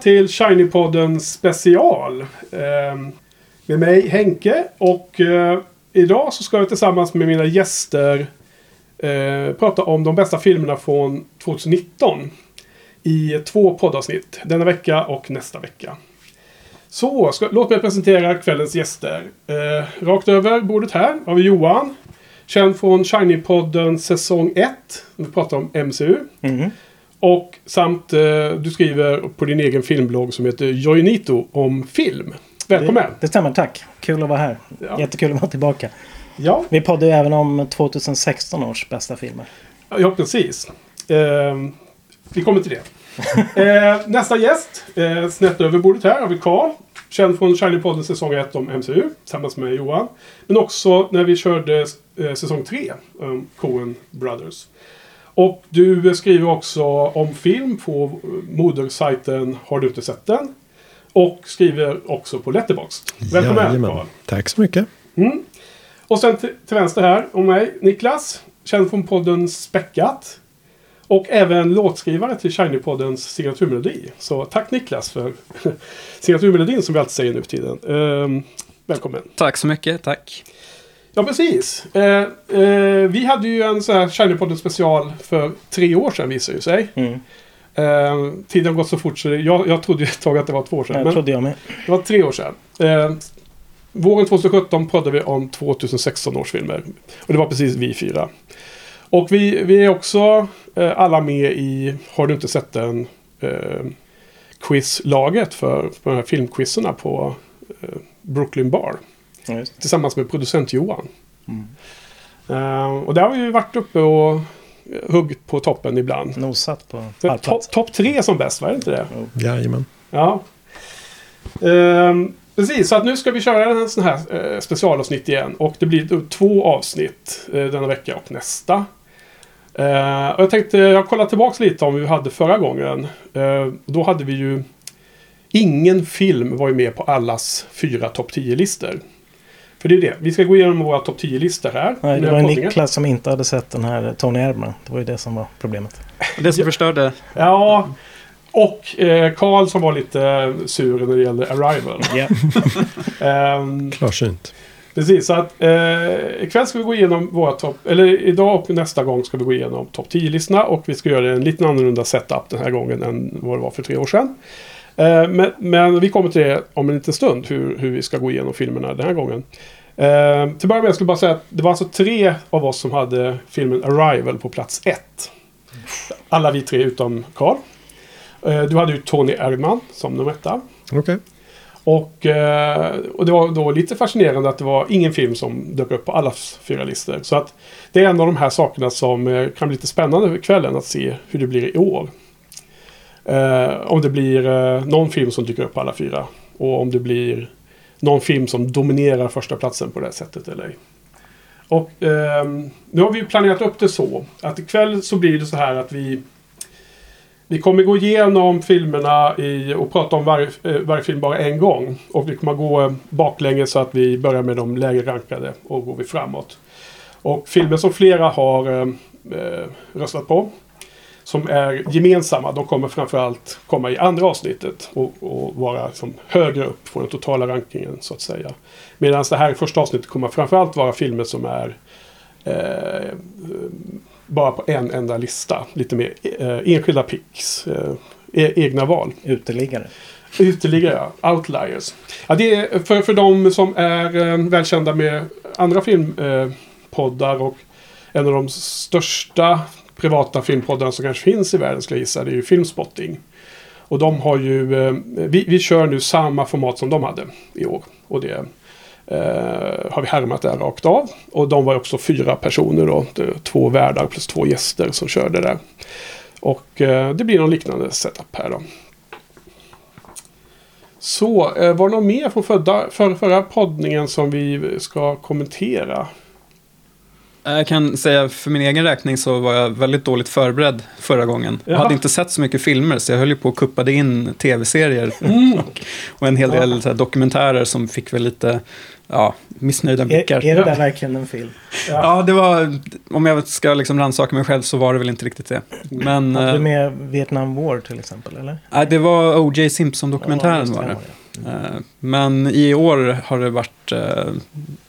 till Shiny-podden special. Eh, med mig Henke och eh, idag så ska jag tillsammans med mina gäster eh, prata om de bästa filmerna från 2019. I två poddavsnitt. Denna vecka och nästa vecka. Så, ska, låt mig presentera kvällens gäster. Eh, rakt över bordet här har vi Johan. Känd från Shiny-podden säsong 1. Vi pratar om MCU. Mm. Och samt eh, du skriver på din egen filmblogg som heter Joinito om film. Välkommen! Det, det stämmer, tack. Kul att vara här. Ja. Jättekul att vara tillbaka. Ja, Vi poddar ju även om 2016 års bästa filmer. ja precis. Eh, vi kommer till det. eh, nästa gäst, eh, snett över bordet här, har vi Karl. Känd från Shiny-podden säsong 1 om MCU, tillsammans med Johan. Men också när vi körde eh, säsong 3 om Coen Brothers. Och du skriver också om film på modersajten Har du inte sett den? Och skriver också på Letterboxd. Välkommen Jajamän. Karl! Tack så mycket. Mm. Och sen till, till vänster här om mig, Niklas. Känd från podden Späckat. Och även låtskrivare till Shiny-poddens signaturmelodi. Så tack Niklas för signaturmelodin som vi alltid säger nu för tiden. Ehm, välkommen! Tack så mycket, tack. Ja, precis. Eh, eh, vi hade ju en sån här Shiny-podden special för tre år sedan visar ju sig. Mm. Eh, tiden har gått så fort så det, jag, jag trodde ett tag att det var två år sedan. Men trodde jag med. det var tre år sedan. Eh, våren 2017 poddade vi om 2016 års filmer. Och det var precis vi fyra. Och vi, vi är också eh, alla med i Har du inte sett den? Eh, quizlaget för, för de här filmquizerna på eh, Brooklyn Bar. Tillsammans med producent Johan. Mm. Eh, och där har vi ju varit uppe och huggit på toppen ibland. Nosat på pallplats. Topp top tre som bäst, var det inte det? Jajamän. Ja. Ehm, precis, så att nu ska vi köra en sån här eh, specialavsnitt igen. Och det blir två avsnitt eh, denna vecka och nästa. Eh, och jag tänkte, jag kollar tillbaka lite om vi hade förra gången. Eh, då hade vi ju Ingen film var ju med på allas fyra topp 10-listor. För det är det, vi ska gå igenom våra topp 10-listor här. Nej, det var poddingen. Niklas som inte hade sett den här Tony Erdman. Det var ju det som var problemet. Det som förstörde. Ja, och eh, Karl som var lite sur när det gällde Arrival. Ja. Ehm, Klarsynt. Precis, så att eh, ikväll ska vi gå igenom våra topp... Eller idag och nästa gång ska vi gå igenom topp 10-listorna. Och vi ska göra en lite annorlunda setup den här gången än vad det var för tre år sedan. Eh, men, men vi kommer till det om en liten stund, hur, hur vi ska gå igenom filmerna den här gången. Eh, till att börja med jag skulle bara säga att det var alltså tre av oss som hade filmen Arrival på plats ett. Alla vi tre utom Carl. Eh, du hade ju Tony Erdman som nummer etta. Okej. Och, eh, och det var då lite fascinerande att det var ingen film som dök upp på alla fyra listor. Så att det är en av de här sakerna som eh, kan bli lite spännande för kvällen att se hur det blir i år. Eh, om det blir eh, någon film som dyker upp på alla fyra. Och om det blir någon film som dominerar första platsen på det här sättet eller ej. Och eh, nu har vi planerat upp det så att ikväll så blir det så här att vi vi kommer gå igenom filmerna i, och prata om varje, eh, varje film bara en gång. Och vi kommer gå eh, baklänges så att vi börjar med de lägre rankade och går vi framåt. Och filmer som flera har ehm, eh, röstat på. Som är gemensamma. De kommer framförallt komma i andra avsnittet. Och, och vara liksom högre upp på den totala rankingen så att säga. Medan det här första avsnittet kommer framförallt vara filmer som är eh, bara på en enda lista. Lite mer eh, enskilda picks. Eh, e- egna val. Uteliggare. Ytterligare, ja. Outliers. Ja, det är för, för de som är eh, välkända med andra filmpoddar poddar och en av de största privata filmpoddarna som kanske finns i världen ska jag gissa, det är ju Filmspotting. Och de har ju, eh, vi, vi kör nu samma format som de hade i år. Och det eh, har vi härmat där rakt av. Och de var också fyra personer då, två värdar plus två gäster som körde där. Och eh, det blir någon liknande setup här då. Så, eh, var det något mer från förra, förra poddningen som vi ska kommentera? Jag kan säga för min egen räkning så var jag väldigt dåligt förberedd förra gången. Jag hade inte sett så mycket filmer så jag höll ju på och kuppade in tv-serier. och, och en hel del här, dokumentärer som fick väl lite ja, missnöjda Är, blickar. är det där verkligen en film? Ja, det var, om jag ska liksom rannsaka mig själv så var det väl inte riktigt det. Men Hade du eh, med Vietnam War till exempel? Eller? nej, det var O.J. Ja, Simpson-dokumentären just var det. Ja. Eh, Men i år har det varit eh,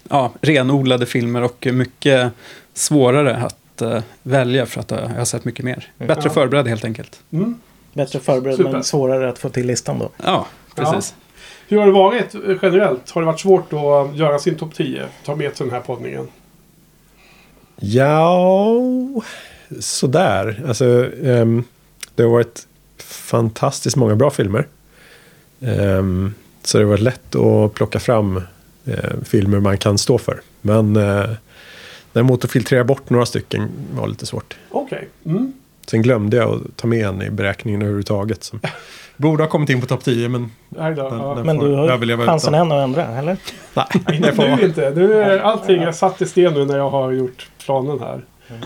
ja, renodlade filmer och mycket svårare att eh, välja för att jag har sett mycket mer. Mm. Bättre Ja. förberedd helt enkelt. Mm. Bättre förberedd Super. men svårare att få till listan då. Ja, precis. Hur har det varit generellt? Har det varit svårt att göra sin topp 10? Ta med till den här poddningen. Ja, sådär. Alltså, ehm, det har varit fantastiskt många bra filmer. Ehm, så det varit lätt att plocka fram eh, filmer man kan stå för. Men eh, däremot att filtrera bort några stycken var lite svårt. Okej. Mm. Sen glömde jag att ta med en i beräkningen överhuvudtaget. Som borde ha kommit in på topp 10 men Nej då, Den- ja. den- Men får du har chansen än att ändra, eller? nej, det får nu vara. inte. Nu är allting är satt i sten nu när jag har gjort planen här. Mm.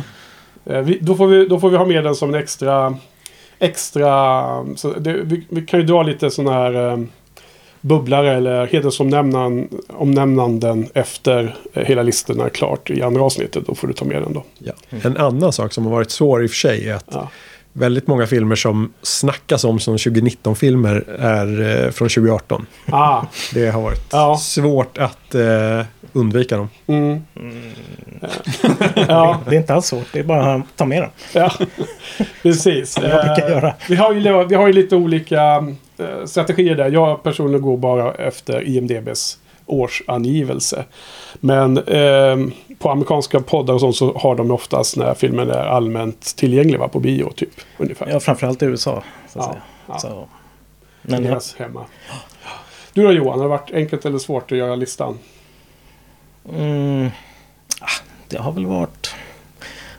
Eh, Vi, då, får vi, då får vi ha med den som en extra... extra så det, vi, vi kan ju dra lite sådana här um, bubblare eller hedersomnämnanden efter eh, hela listorna är klart i andra avsnittet. Då får du ta med den då. Ja. En annan sak som har varit svår i och för sig är att Ja. Väldigt många filmer som snackas om som 2019-filmer är eh, från 2018. Ah, Det har varit Ja. svårt att eh, undvika dem. mm. ja, Det är inte alls svårt, det är bara att ta med dem. ja, precis. Eh, göra. Vi har ju, vi har ju lite olika eh, strategier där. Jag personligen går bara efter IMDBs årsangivelse. Men ehm, på amerikanska poddar och sånt så har de oftast när filmen är allmänt tillgänglig va, på bio typ. Ungefär. Ja, framförallt i USA. Så att Ja, säga. ja. Så. Men Deras hemma. Du då Johan, har det varit enkelt eller svårt att göra listan? mm, ah, det har väl varit...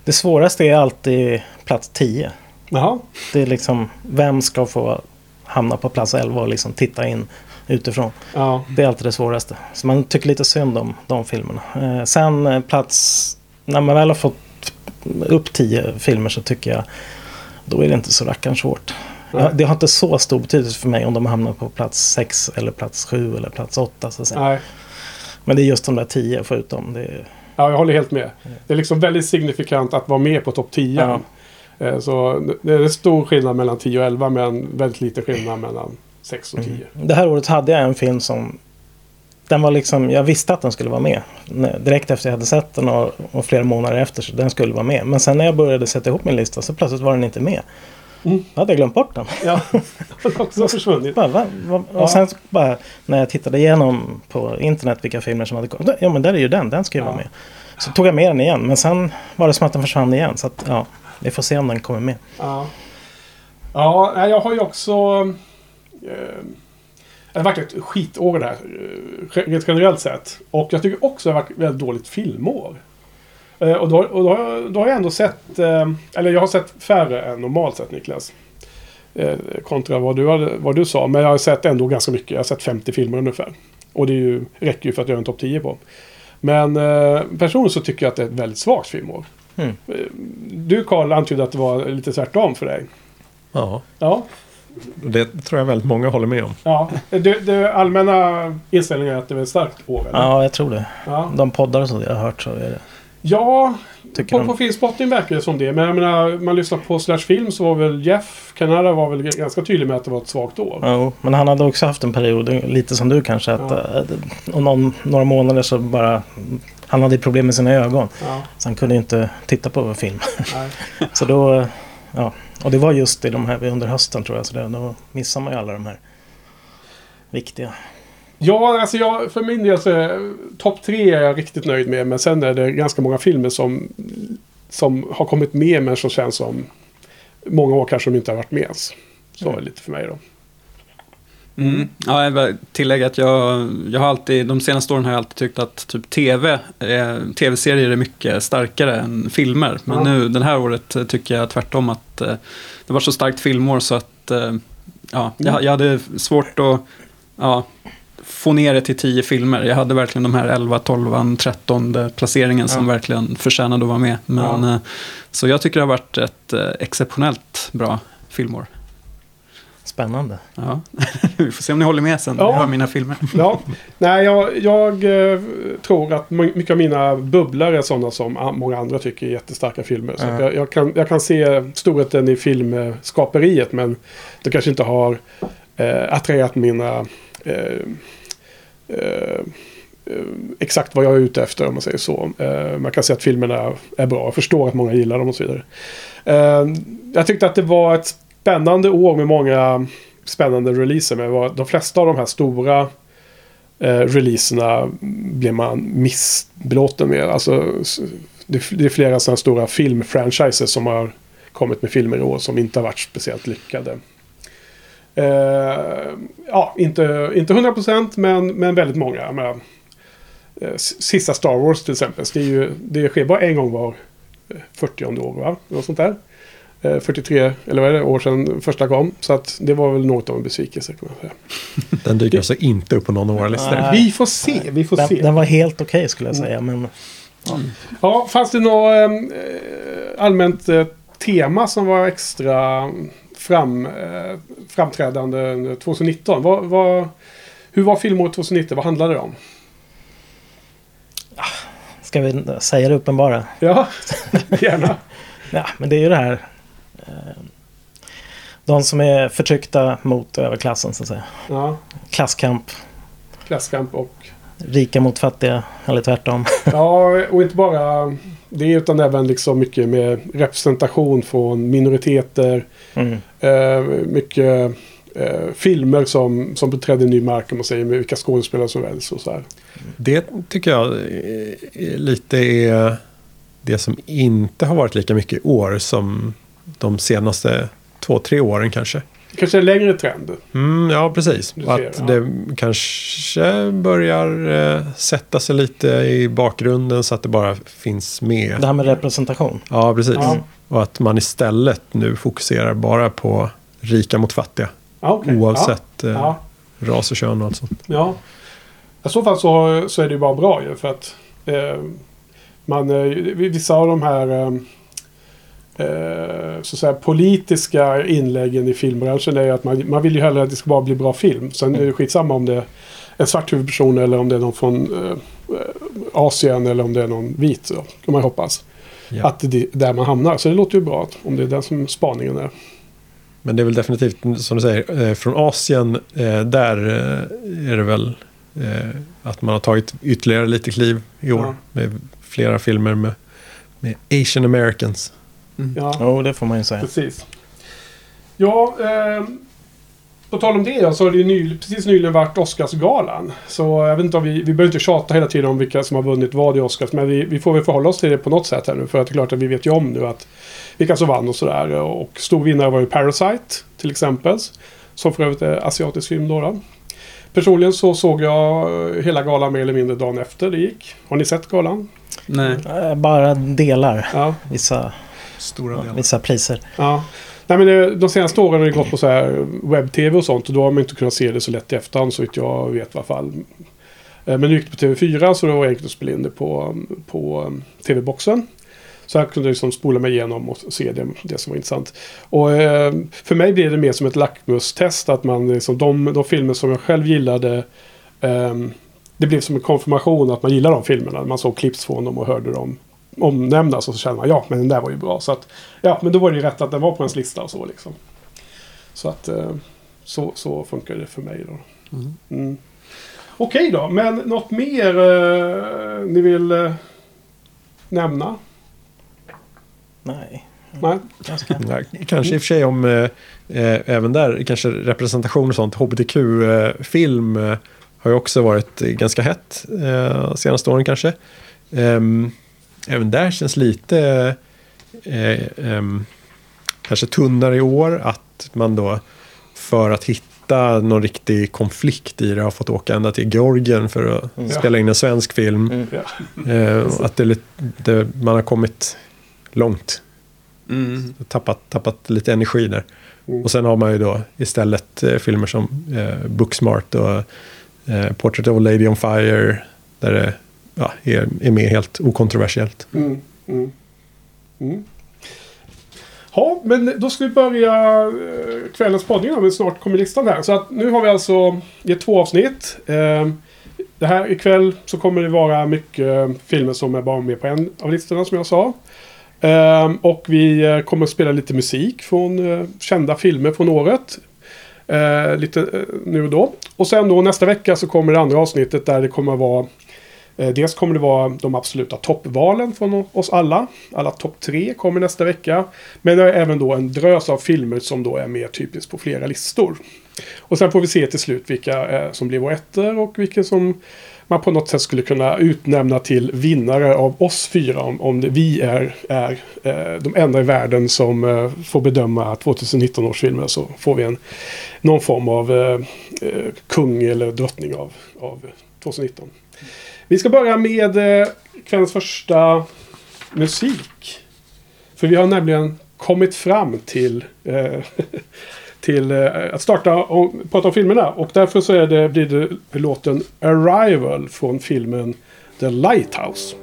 Det svåraste är alltid plats 10. Jaha. Det är liksom, vem ska få hamna på plats 11 och liksom titta in utifrån. Ja. Det är alltid det svåraste. Så man tycker lite synd om de filmerna. Eh, sen eh, plats... När man väl har fått upp 10 filmer så tycker jag då är det inte så rackarns svårt. Ja, det har inte så stor betydelse för mig om de hamnar på plats 6 eller plats 7 eller plats 8. Så att säga. Nej. Men det är just de där 10 jag får ut dem. Är, Ja, jag håller helt med. Det är liksom väldigt signifikant att vara med på topp 10. Ja. Eh, Så det är en stor skillnad mellan 10 och 11 men väldigt liten skillnad mellan 6 och 10. Det här året hade jag en film som... Den var liksom, jag visste att den skulle vara med. Direkt efter jag hade sett den och, och flera månader efter så den skulle vara med. Men sen när jag började sätta ihop min lista så plötsligt var den inte med. Mm. Då hade jag glömt bort den. Ja, har också försvunnit. Bara, va? Va? Ja. Och sen bara när jag tittade igenom på internet vilka filmer som hade kommit. Ja men där är ju den, den ska ju Ja. vara med. Så tog jag med den igen. Men sen var det som att den försvann igen. Så att ja, vi får se om den kommer med. Ja, ja jag har ju också... Eh, det har varit ett skitår det här. eh, Rent generellt sett. Och jag tycker också det har varit ett väldigt dåligt filmår. Eh, och då, och då, har jag- då har jag ändå sett... Eh, eller jag har sett färre än normalt sett Niklas. Eh, kontra vad du, hade, vad du sa. Men jag har sett ändå ganska mycket. Jag har sett 50 filmer ungefär. Och det är ju, räcker ju för att göra en topp 10 på. Men eh, personligen så tycker jag att det är ett väldigt svagt filmår. Mm. Du Karl antydde att det var lite tvärtom för dig. Ja, Ja, det tror jag väldigt många håller med om. ja. Det, det allmänna inställningen är att det är ett starkt år. eller? Ja, jag tror det. Ja, De poddar och så jag har hört så är det. ja Tycker på, de. på Filmspotting verkar det som det. Men jag menar, man lyssnar på Slash Film så var väl Jeff Canada var väl ganska tydlig med att det var ett svagt år. Jo, men han hade också haft en period, lite som du kanske, att Ja. eh, om någon, några månader så bara han hade problem med sina ögon. Ja, Så han kunde inte titta på film. nej. Så då, ja. Och det var just i de här under hösten tror jag. Så det, då missar man ju alla de här viktiga. Ja, alltså jag, för min del så är topp tre är jag riktigt nöjd med. Men sen är det ganska många filmer som, som har kommit med men som känns som många år kanske de inte har varit med ens. Så är det lite för mig då. Mm. Ja, jag vill tillägga att jag, jag har alltid, de senaste åren har jag alltid tyckt att typ tv, eh, tv-serier är mycket starkare än filmer. Men Ja. nu, den här året tycker jag tvärtom att eh, det var så starkt filmår så att eh, ja, jag, jag hade svårt att ja, få ner det till tio filmer. Jag hade verkligen de här 11, 12, 13 placeringen som Ja. verkligen förtjänade att vara med. Men, Ja. eh, Så jag tycker det har varit ett exceptionellt bra filmår. Spännande. Ja. Vi får se om ni håller med sen när Ja. ni hör mina filmer. Ja, nej, jag, jag eh, tror att my- mycket av mina bubblor är sådana som många andra tycker är jättestarka filmer. Så Ja. att jag, jag, kan, jag kan se storheten i filmskaperiet men det kanske inte har eh, attraherat mina... Eh, eh, exakt vad jag är ute efter om man säger så. Eh, man kan se att filmerna är bra. Jag förstår att många gillar dem och så vidare. Eh, jag tyckte att det var ett spännande år med många spännande releaser. Men de flesta av de här stora eh, releaserna blev man missbelåten med. Alltså, det, är flera sådana stora filmfranchises som har kommit med filmer i år som inte har varit speciellt lyckade. Eh, ja, inte, inte 100% men, men väldigt många. Men, eh, Sista Star Wars till exempel. Det, är ju, det sker bara en gång var eh, 40 år va? Något sånt där. Eh, 43 eller vad är det, år sedan första kom. Så att det var väl något av en besvikelse kan man säga. Den dyker alltså inte upp på någon av våra listor. Vi får se, vi får Den, se. den var helt okej skulle jag säga. Men Ja, fanns det något eh, allmänt eh, tema som var extra fram, eh, framträdande under 2019? Vad, vad, hur var filmåret 2019? Vad handlade det om? ska vi säga det uppenbara? Ja, gärna. Ja, men det är ju det här. Eh, De som är förtryckta mot överklassen så att säga. Ja, Klasskamp. klasskamp och... Rika mot fattiga. Eller tvärtom. Ja, och inte bara det utan även liksom mycket med representation från minoriteter. Mm. Eh, mycket eh, filmer som, som beträdde ny mark om man säger med vilka skådespelare som väljs och så här. Det tycker jag eh, lite är det som inte har varit lika mycket i år som de senaste två, tre åren kanske. Det kanske är en längre trend. Mm, ja, precis. Ser, att ja. det kanske börjar eh, sätta sig lite i bakgrunden så att det bara finns med. Det här med representation. Ja, precis. Ja. Och att man istället nu fokuserar bara på rika mot fattiga. Ja, okej. Oavsett eh, Ja, ras och kön och allt sånt. ja. I så fall så, så är det ju bara bra ju för att eh, man, eh, vissa av de här eh, så säga, politiska inläggen i filmbranschen är ju att man, man vill ju hellre att det ska bara bli bra film. Sen är det skitsamma om det är en svart huvudperson eller om det är någon från eh, Asien eller om det är någon vit. Så kan man hoppas. Ja. Att det är där man hamnar. Så det låter ju bra om det är den som spaningen är. Men det är väl definitivt, som du säger, eh, från Asien, eh, där eh, är det väl att man har tagit ytterligare lite kliv i år. Ja. Med flera filmer med, med Asian Americans. Ja. Jo, det får man ju säga. Precis. Ja, eh, på tal om det ja, så har det ju ny, precis nyligen varit Oscarsgalan. Så jag vet inte om vi, vi behöver inte tjata hela tiden om vilka som har vunnit vad i Oscars. Men vi, vi får väl förhålla oss till det på något sätt här nu. För att det är klart att vi vet ju om nu att vilka som vann och sådär. Och stor vinnare var ju Parasite till exempel. Som för övrigt är asiatisk film då. då. Personligen så såg jag eh, hela galan mer eller mindre dagen efter det gick. Har ni sett galan? Nej. Eh, Bara delar Ja. vissa, Stora delar. vissa priser. Ja. Nej, men det, de senaste åren har det gått på så här webb-tv och sånt. Och då har man inte kunnat se det så lätt i efterhand så vitt jag vet i alla fall. Eh, Men nu gick det på TV4 så det var enkelt att spela in det på, på um, TV-boxen. Så jag kunde liksom spola mig igenom och se det, det som var intressant. Och eh, för mig blev det mer som ett lackmustest. Att man liksom, de, de filmer som jag själv gillade. det blev som en konfirmation att man gillar de filmerna. Man såg clips från dem och hörde dem omnämnas. Och så kände man ja, men den där var ju bra. Så att, ja, men då var det ju rätt att den var på ens lista och så liksom. Så att eh, så, så funkar det för mig då. Mm. Mm. Okej då, men något mer eh, ni vill eh, nämna? Nej. Nej? Ja, kanske i och för sig om eh, eh, även där kanske representation och sånt. HBTQ-film eh, har ju också varit ganska hett eh, senaste åren kanske. Ehm, även där känns lite eh, ehm, kanske tunnare i år att man då för att hitta någon riktig konflikt i det har fått åka ända till Georgien för att Mm. spela in en svensk film. Mm. Eh, att det, är lite- det, man har kommit långt Mm. tappat, tappat lite energi där. Mm. Och sen har man ju då istället eh, filmer som eh, Booksmart och eh, Portrait of a Lady on Fire. Där det ja, är, är med helt okontroversiellt. Mm, mm, mm. Ja, men då ska vi börja eh, kvällens poddning då, men snart kommer listan här. Så att nu har vi alltså gett två avsnitt. Ehm, det här ikväll så kommer det vara mycket filmer som är bara med på en av listorna som jag sa. Ehm, och vi eh, kommer att spela lite musik från eh, kända filmer från året. Lite nu och då. Och sen då nästa vecka så kommer det andra avsnittet där det kommer att vara Eh, dels kommer det vara de absoluta toppvalen från oss alla. Alla topp tre kommer nästa vecka. Men det är även då en drös av filmer som då är mer typiskt på flera listor. Och sen får vi se till slut vilka eh, som blir vår ettor och vilka som man på något sätt skulle kunna utnämna till vinnare av oss fyra. Om, om vi är, är eh, de enda i världen som får bedöma 2019 års filmer så får vi en, någon form av eh, kung eller drottning av, av 2019. Vi ska börja med eh, kvällens första musik. För vi har nämligen kommit fram till, eh, till eh, att starta och prata om filmerna. Och därför så är det, blir det låten Arrival från filmen The Lighthouse.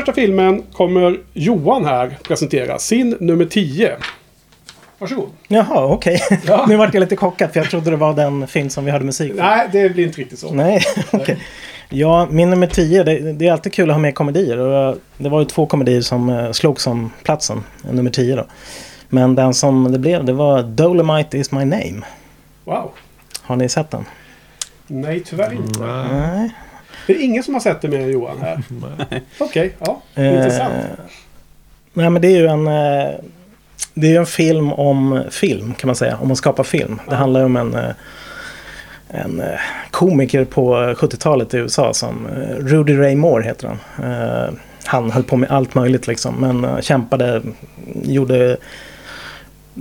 Första filmen kommer Johan här presentera. Sin nummer 10. Varsågod. Jaha, okej. Ja. nu vart jag lite chockad för jag trodde det var den film som vi hade musik för. Nej, det blir inte riktigt så. Nej, okej. Ja, min nummer 10. Det, det är alltid kul att ha med komedier. Och jag- det var ju två komedier som eh, slogs om platsen. eh, Nummer 10 då. Men den som det blev, det var Dolomite is my name. Wow. Har ni sett den? Nej, tyvärr inte. Nej. Det är ingen som har sett det mer än Johan här. Okej, ja. Intressant. Eh, nej, men det är ju en... Eh, det är ju en film om film kan man säga. Om att skapa film. Det handlar ju om en, eh, en eh, komiker på 70-talet i USA som eh, Rudy Ray Moore heter han. Eh, han höll på med allt möjligt liksom. Men eh, kämpade, gjorde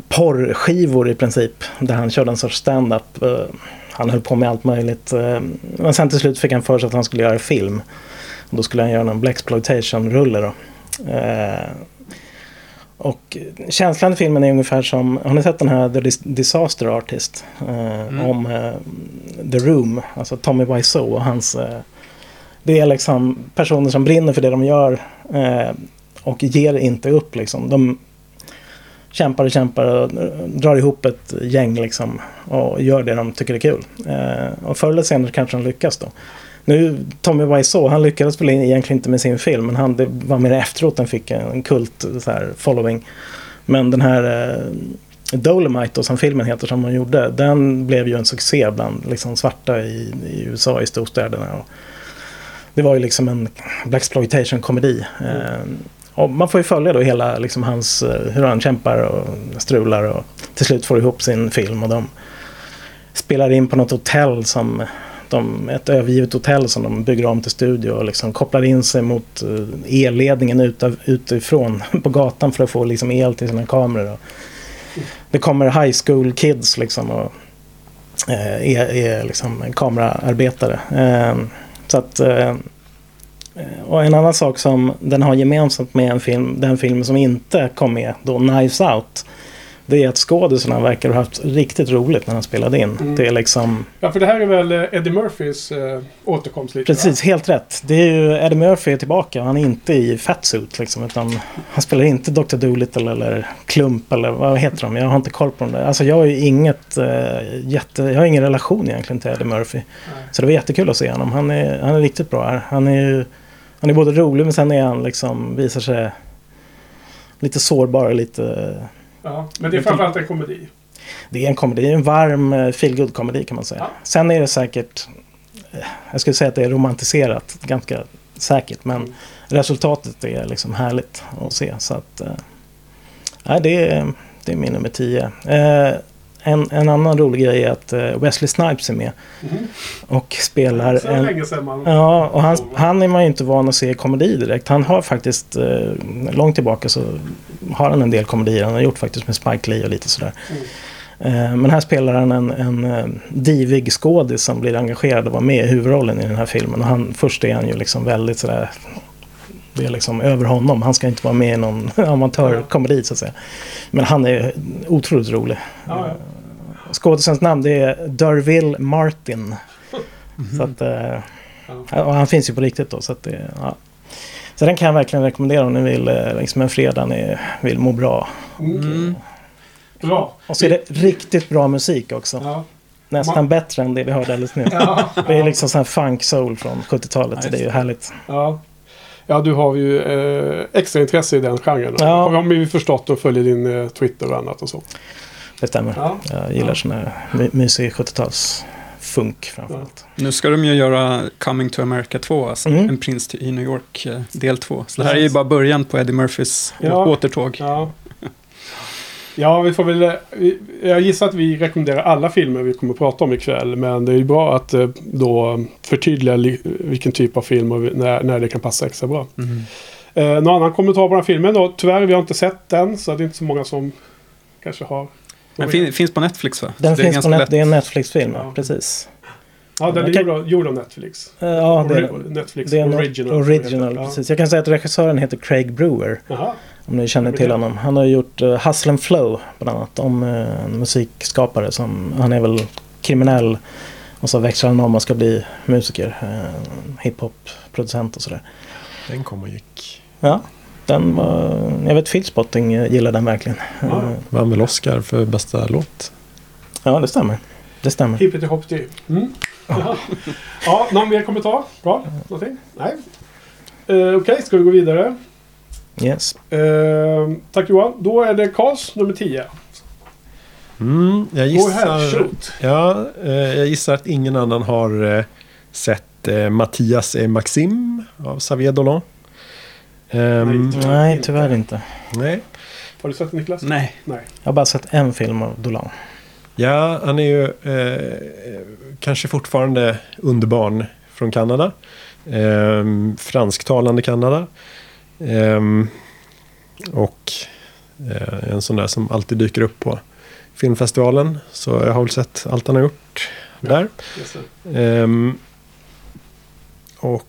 porrskivor i princip. Där han körde en sorts stand-up. Han höll på med allt möjligt. Eh, men sen till slut fick han för sig att han skulle göra film. Och då skulle han göra en Blaxploitation-rulle då. Eh, och känslan i filmen är ungefär som, har ni sett den här The Dis- Disaster Artist? Eh, Mm. Om The Room, alltså Tommy Wiseau och hans... Det är liksom personer som brinner för det de gör och ger inte upp liksom. De, kämpar och kämpar och eh, drar ihop ett gäng liksom. Och gör det de tycker är kul. Eh, och förr eller senare kanske de lyckas då. Nu, Tommy Wiseau, han lyckades väl egentligen inte med sin film. Men han, det var mer efteråt den fick en kult så här, following. Men den här eh, Dolomite då, som filmen heter som han gjorde. Den blev ju en succé bland liksom, svarta i, i USA i storstäderna. Och det var ju liksom en Blaxploitation-komedi. Eh, och man får ju följa då hela liksom, hans, eh, hur han kämpar och strular och till slut får ihop sin film. Och de spelar in på något hotell som de, ett övergivet hotell som de bygger om till studio och liksom kopplar in sig mot eh, elledningen utav, utifrån på gatan för att få liksom el till sina kameror. Och det kommer high school kids liksom och eh, är, är liksom kameraarbetare. Eh, så att, eh, och en annan sak som den har gemensamt med en film, den film som inte kom med, då Knives Out det är att skådisarna verkar ha haft riktigt roligt när de spelade in. Mm. Det är liksom... Ja, för det här är väl eh, Eddie Murphys eh, återkomst lite? Precis, helt rätt. Det är ju Eddie Murphy är tillbaka. Han är inte i fatsuit liksom. Utan han spelar inte Dr. Dolittle eller Klump eller vad heter de? Jag har inte koll på dem där. Alltså jag har ju inget eh, jätte... Jag har ingen relation egentligen till Eddie Murphy. Nej. Så det var jättekul att se honom. Han är, han är riktigt bra här. Han är ju... Han är både rolig men sen är han liksom... Visar sig lite sårbar och lite... Ja, men det är framförallt en komedi. Det är en komedi, en varm eh, feelgood komedi kan man säga. Ja. Sen är det säkert, eh, jag skulle säga att det är romantiserat ganska säkert. Men Mm. resultatet är liksom härligt att se. Så att, nej, det, är, det är min nummer 10. Eh, en, en annan rolig grej är att eh, Wesley Snipes är med Mhm. och spelar Så en... länge sedan man... Ja, och han, han är man ju inte van att se i komedi direkt. Han har faktiskt, eh, långt tillbaka så har han en del komedier. Han har gjort faktiskt med Spike Lee och lite sådär. Eh, men här spelar han en, en divig skådis som blir engagerad och var med i huvudrollen i den här filmen. Och han, först är han ju liksom väldigt sådär, det är liksom över honom. Han ska inte vara med i någon amatörkomedi så att säga. Men han är otroligt rolig. Ja, ja. Skådisens namn det är Derville Martin. Så att, eh, och han finns ju på riktigt då. Så, att det, ja. så den kan jag verkligen rekommendera om ni vill eh, liksom en fredag ni vill må bra. Mm. Bra. Och så är det riktigt bra musik också. Ja. Nästan bättre än det vi hörde alldeles nyss. Ja. Det är liksom sån här funk soul från 70-talet. Ja, det är ju härligt. Ja. Ja, du har ju eh, extra intresse i den genren. Ja. Har vi förstått och följer din eh, Twitter och annat och så. Det stämmer. Ja. Jag gillar sån här my- mysig 70-tals funk framförallt. Nu ska de ju göra Coming to America 2, alltså Mm. En prins i New York, eh, del 2. Så det här är ju bara början på Eddie Murphys Ja. återtåg. Ja. Ja, vi får väl... eh, vi- Jag gissar att vi rekommenderar alla filmer vi kommer att prata om ikväll. Men det är ju bra att eh, då förtydliga li- vilken typ av film och när, när det kan passa extra bra. Mm. Eh, någon annan kommentar på den här filmen då? Tyvärr, vi har inte sett den. Så det är inte så många som kanske har... Den fin, finns på Netflix va? Den det finns på ganska net- lätt. det är en Netflix-film, ja. Precis. Ja, den är kan- gjord av, gjord av Netflix. Eh, Ja, det är, Netflix det är en Original. original. Precis. Jag kan säga att regissören heter Craig Brewer. Jaha. Om ni känner till honom. Han har gjort uh, Hustle and Flow bland annat. Om eh, en musikskapare som, han är väl kriminell. Och så växlar han om och ska bli musiker. Uh, Hiphop-producent och sådär. Den kom och gick. Ja, den var, jag vet Filspotting gillar den verkligen. Ja. Vann väl Oscar för bästa låt. ja, det stämmer. Det stämmer. Hippity hoppity. Mm. Jaha. Ja, någon mer kommentar? Bra? Någonting? Nej? Eh, Okej, ska vi gå vidare? Yes. Eh, tack Johan. Då är det Karls nummer 10. Mm, jag gissar... Ja, eh, jag gissar att ingen annan har eh, sett eh, Mattias et Maxim av Xavier Dolan. Ehm, Nej. Nej, tyvärr inte. nej. Har du sett Niklas? Nej. Nej. Jag har bara sett en film av Dolan. Ja, han är ju eh, kanske fortfarande underbarn från Kanada. Ehm, fransktalande Kanada. Ehm, och eh, en sån där som alltid dyker upp på filmfestivalen. Så jag har väl sett allt han har gjort där. Det. Ehm, och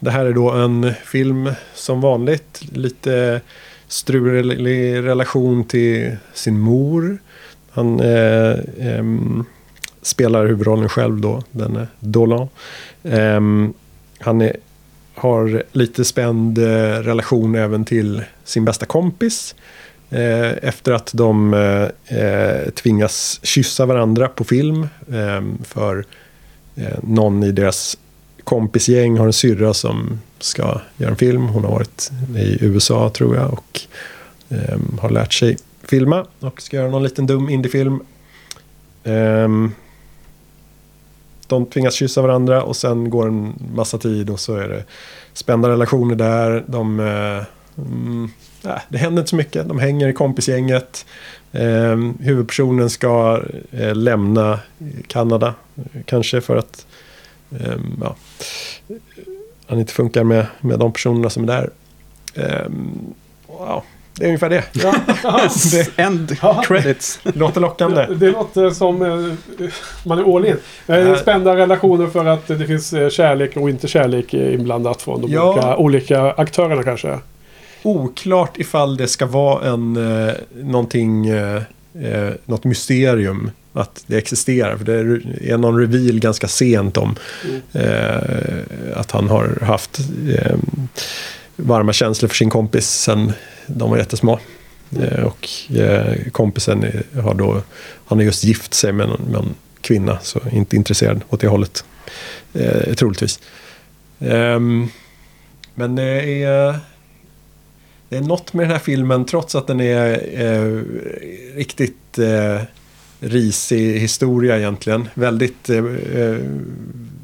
det här är då en film som vanligt. Lite strulig relation till sin mor. Han eh, ehm, spelar huvudrollen själv då, den är Dolan. Ehm, han är, har lite spänd eh, relation även till sin bästa kompis. Eh, efter att de eh, eh tvingas kyssa varandra på film. Eh, för eh, någon i deras kompisgäng har en syrra som ska göra en film. Hon har varit i USA tror jag och eh, har lärt sig filma och ska göra någon liten dum indiefilm. Um, de tvingas kyssa varandra och sen går en massa tid och så är det spända relationer där. De, eh, mm, äh, det händer inte så mycket. De hänger i kompisgänget. Eh, huvudpersonen ska eh, lämna Kanada. Kanske för att eh, ja, han inte funkar med, med de personerna som är där. Ehm, wow. Det är ungefär det. Ja, det End credits. låter lockande. Det, det låter som eh, man är all in. Eh, spända relationer för att det finns eh, kärlek och inte kärlek inblandat från de ja. olika, olika aktörerna kanske. Oklart ifall det ska vara en eh, någonting, eh, något mysterium att det existerar. För det är någon reveal ganska sent om mm. eh, att han har haft eh, varma känslor för sin kompis sen de var jättesmå. Eh, och eh, kompisen har då, han har just gift sig med en, med en kvinna, så inte intresserad åt det hållet. Eh, troligtvis. Um, men det är, det är något med den här filmen, trots att den är eh, riktigt eh, risig historia egentligen. Väldigt eh, eh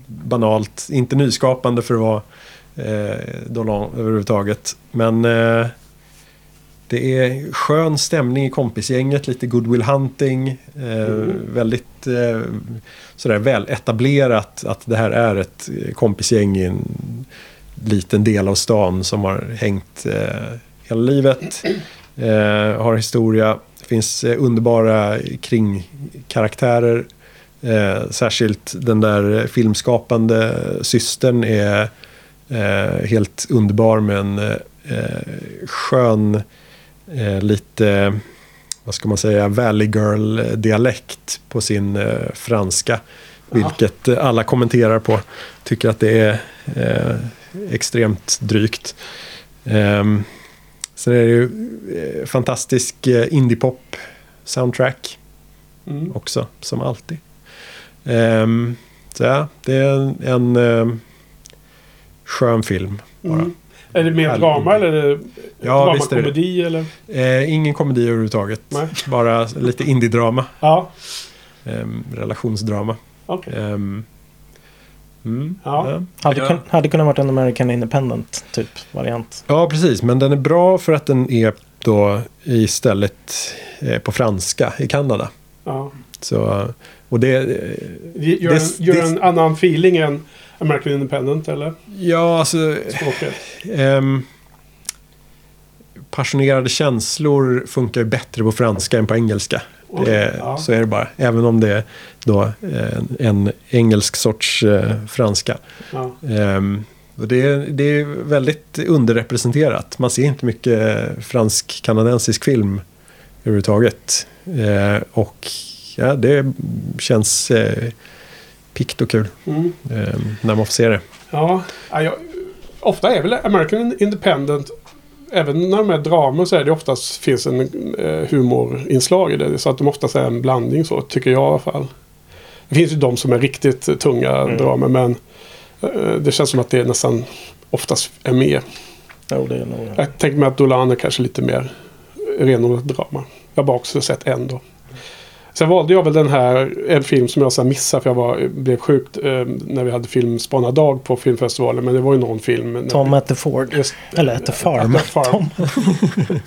banalt, inte nyskapande för att vara eh, Dolan överhuvudtaget. Men eh, det är skön stämning i kompisgänget, lite goodwill hunting. Eh, mm. Väldigt eh, sådär väl etablerat att det här är ett kompisgäng i en liten del av stan som har hängt eh, hela livet. Eh, har historia. Det finns eh, underbara kringkaraktärer. Eh, särskilt den där filmskapande systern är eh, helt underbar med en eh, skön lite, vad ska man säga, Valley Girl-dialekt på sin eh, franska. Vilket eh, alla kommenterar på. Tycker att det är eh, extremt drygt. Um, sen är det ju eh, fantastisk eh, indiepop soundtrack. Mm. Också, som alltid. Um, så ja, det är en, en skön film bara. Mm. Är det mer drama eller är det ja, visst är det. komedi? Eller? Eh, ingen komedi överhuvudtaget. Nej. Bara lite indie-drama. Ja. Eh, relationsdrama. Okay. Eh, mm, ja. ja. Hade, kun, hade kunnat vara en American Independent typ variant. Ja, precis. Men den är bra för att den är då istället eh, på franska i Kanada. Ja. Så, och det... Gör, det, en, gör det, en annan feeling än American Independent eller? Ja, alltså... Um, passionerade känslor funkar ju bättre på franska än på engelska. Det, ja. Så är det bara. Även om det är då en, en engelsk sorts eh, franska. Ja. Um, och det, är, det är väldigt underrepresenterat. Man ser inte mycket fransk-kanadensisk film överhuvudtaget. Eh, och ja, det känns eh, pikt och kul. Mm. Eh, när man får se det. Ja, jag, ofta är väl American Independent Även när de är dramer så är det oftast finns en eh, humorinslag i det. Så att de oftast är en blandning så, tycker jag i alla fall. Det finns ju de som är riktigt tunga mm. dramer men eh, det känns som att det nästan oftast är mer. Jo, det är nog. Jag tänker mig att Dolan är kanske lite mer renodlat drama. Jag har bara också sett en då. Sen valde jag väl den här, en film som jag sen missade för jag var, blev sjukt eh, när vi hade filmspanardag på filmfestivalen. Men det var ju någon film. Tom at the Ford. Just, Eller at the Farm. At the farm.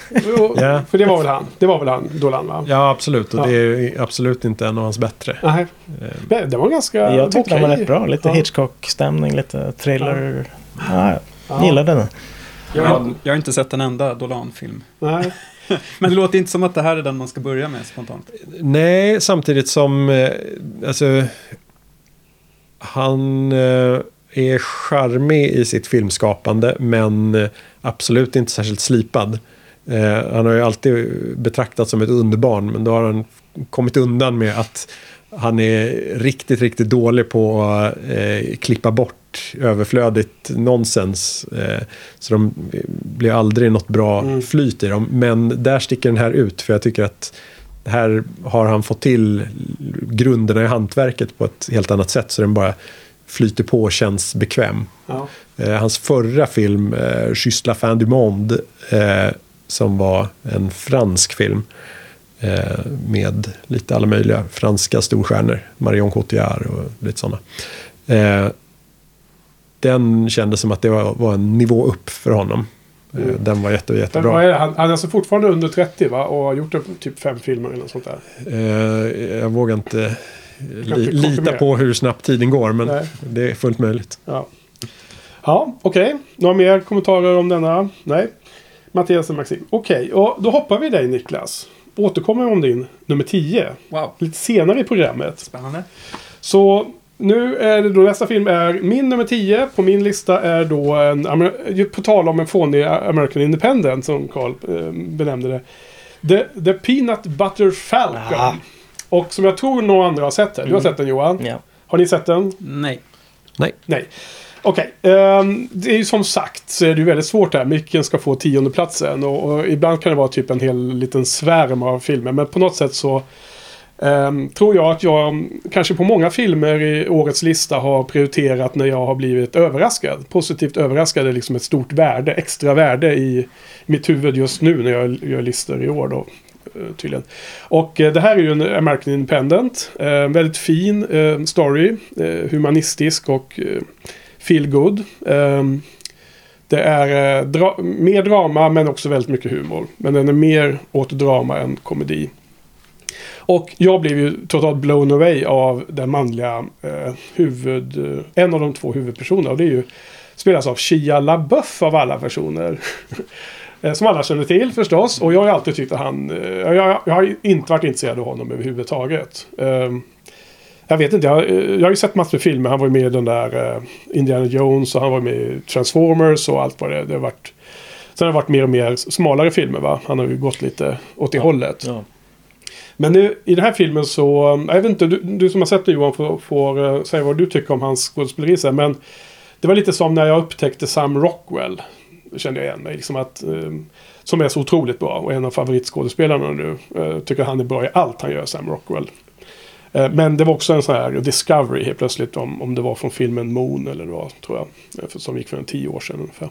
jo, yeah. För det var väl han. Det var väl han, Dolan va? Ja absolut. Och ja. det är absolut inte en av hans bättre. Nej. Men det var ganska Jag tyckte okay. den var rätt bra. Lite ja. Hitchcock-stämning, lite thriller. Ja. Ja, jag gillade den. Jag, jag har inte sett en enda Dolan-film. Nej. Men det låter inte som att det här är den man ska börja med spontant. Nej, samtidigt som... Eh, alltså, han eh, är charmig i sitt filmskapande men eh, absolut inte särskilt slipad. Han har ju alltid betraktats som ett underbarn men då har han kommit undan med att han är riktigt, riktigt dålig på att klippa bort överflödigt nonsens. Eh, så de blir aldrig något bra Mm. flyt i dem. Men där sticker den här ut för jag tycker att här har han fått till grunderna i hantverket på ett helt annat sätt. Så den bara flyter på och känns bekväm. Ja. Eh, hans förra film, eh, Juste la fin du monde, eh, som var en fransk film eh, med lite alla möjliga franska storstjärnor. Marion Cotillard och lite sådana. Den kändes som att det var, var en nivå upp för honom. Eh, Mm. Den var jätte, Men jättebra. vad är det? Han, han är alltså fortfarande under 30 va? Och har gjort typ fem filmer eller något sånt där. Eh, jag vågar inte li, lita på hur snabbt tiden går, men Nej. det är fullt möjligt. Ja, ja okej. Några mer kommentarer om denna? Nej. Mattias och Maxim. Okej, och då hoppar vi dig Niklas. Återkommer om din nummer 10. Wow, Lite senare i programmet. spännande. Så nu är det då nästa film är min nummer 10. På min lista är då en, på tal om en fånig American Independent som Carl eh, benämnde det. The, the Peanut Butter Falcon. Ah. Och som jag tror några andra har sett den. Du har Mm. sett den Johan? Ja. Har ni sett den? Nej. Nej. Okej, ehm, det är ju som sagt så är det ju väldigt svårt här. Vilken ska få tiondeplatsen? Och, och ibland kan det vara typ en hel liten svärm av filmer. Men på något sätt så Ehm, tror jag att jag kanske på många filmer i årets lista har prioriterat när jag har blivit överraskad. Positivt överraskad är liksom ett stort värde, extra värde i mitt huvud just nu när jag gör listor i år då. Eh, tydligen. Och eh, det här är ju en American Independent. Eh, väldigt fin eh, story. Eh, humanistisk och eh, feel good. Ehm, det är eh, dra- mer drama men också väldigt mycket humor. Men den är mer åt drama än komedi. Och jag blev ju totalt blown away av den manliga eh, huvud... Eh, en av de två huvudpersonerna. Och det är ju spelas av Shia LaBeouf av alla personer. Eh, Som alla känner till förstås. Och jag har ju alltid tyckt att han... eh, Jag, jag har inte varit intresserad av honom överhuvudtaget. Ehm, jag vet inte, jag, jag har ju sett massor med filmer. Han var ju med i den där Indiana Jones och han var med i Transformers och allt vad det, det har varit. Sen har det varit mer och mer smalare filmer va? Han har ju gått lite åt det hållet. Ja. Men nu, i den här filmen så, eh, jag vet inte, du, du som har sett det Johan får, får eh, säga vad du tycker om hans skådespeleri sen. Men det var lite som när jag upptäckte Sam Rockwell. Kände jag igen mig. Liksom att, eh, som är så otroligt bra och en av favoritskådespelarna nu. Eh, tycker han är bra i allt han gör, Sam Rockwell. Eh, men det var också en sån här discovery helt plötsligt om, om det var från filmen Moon eller vad tror jag. Som gick för en tio år sedan ungefär.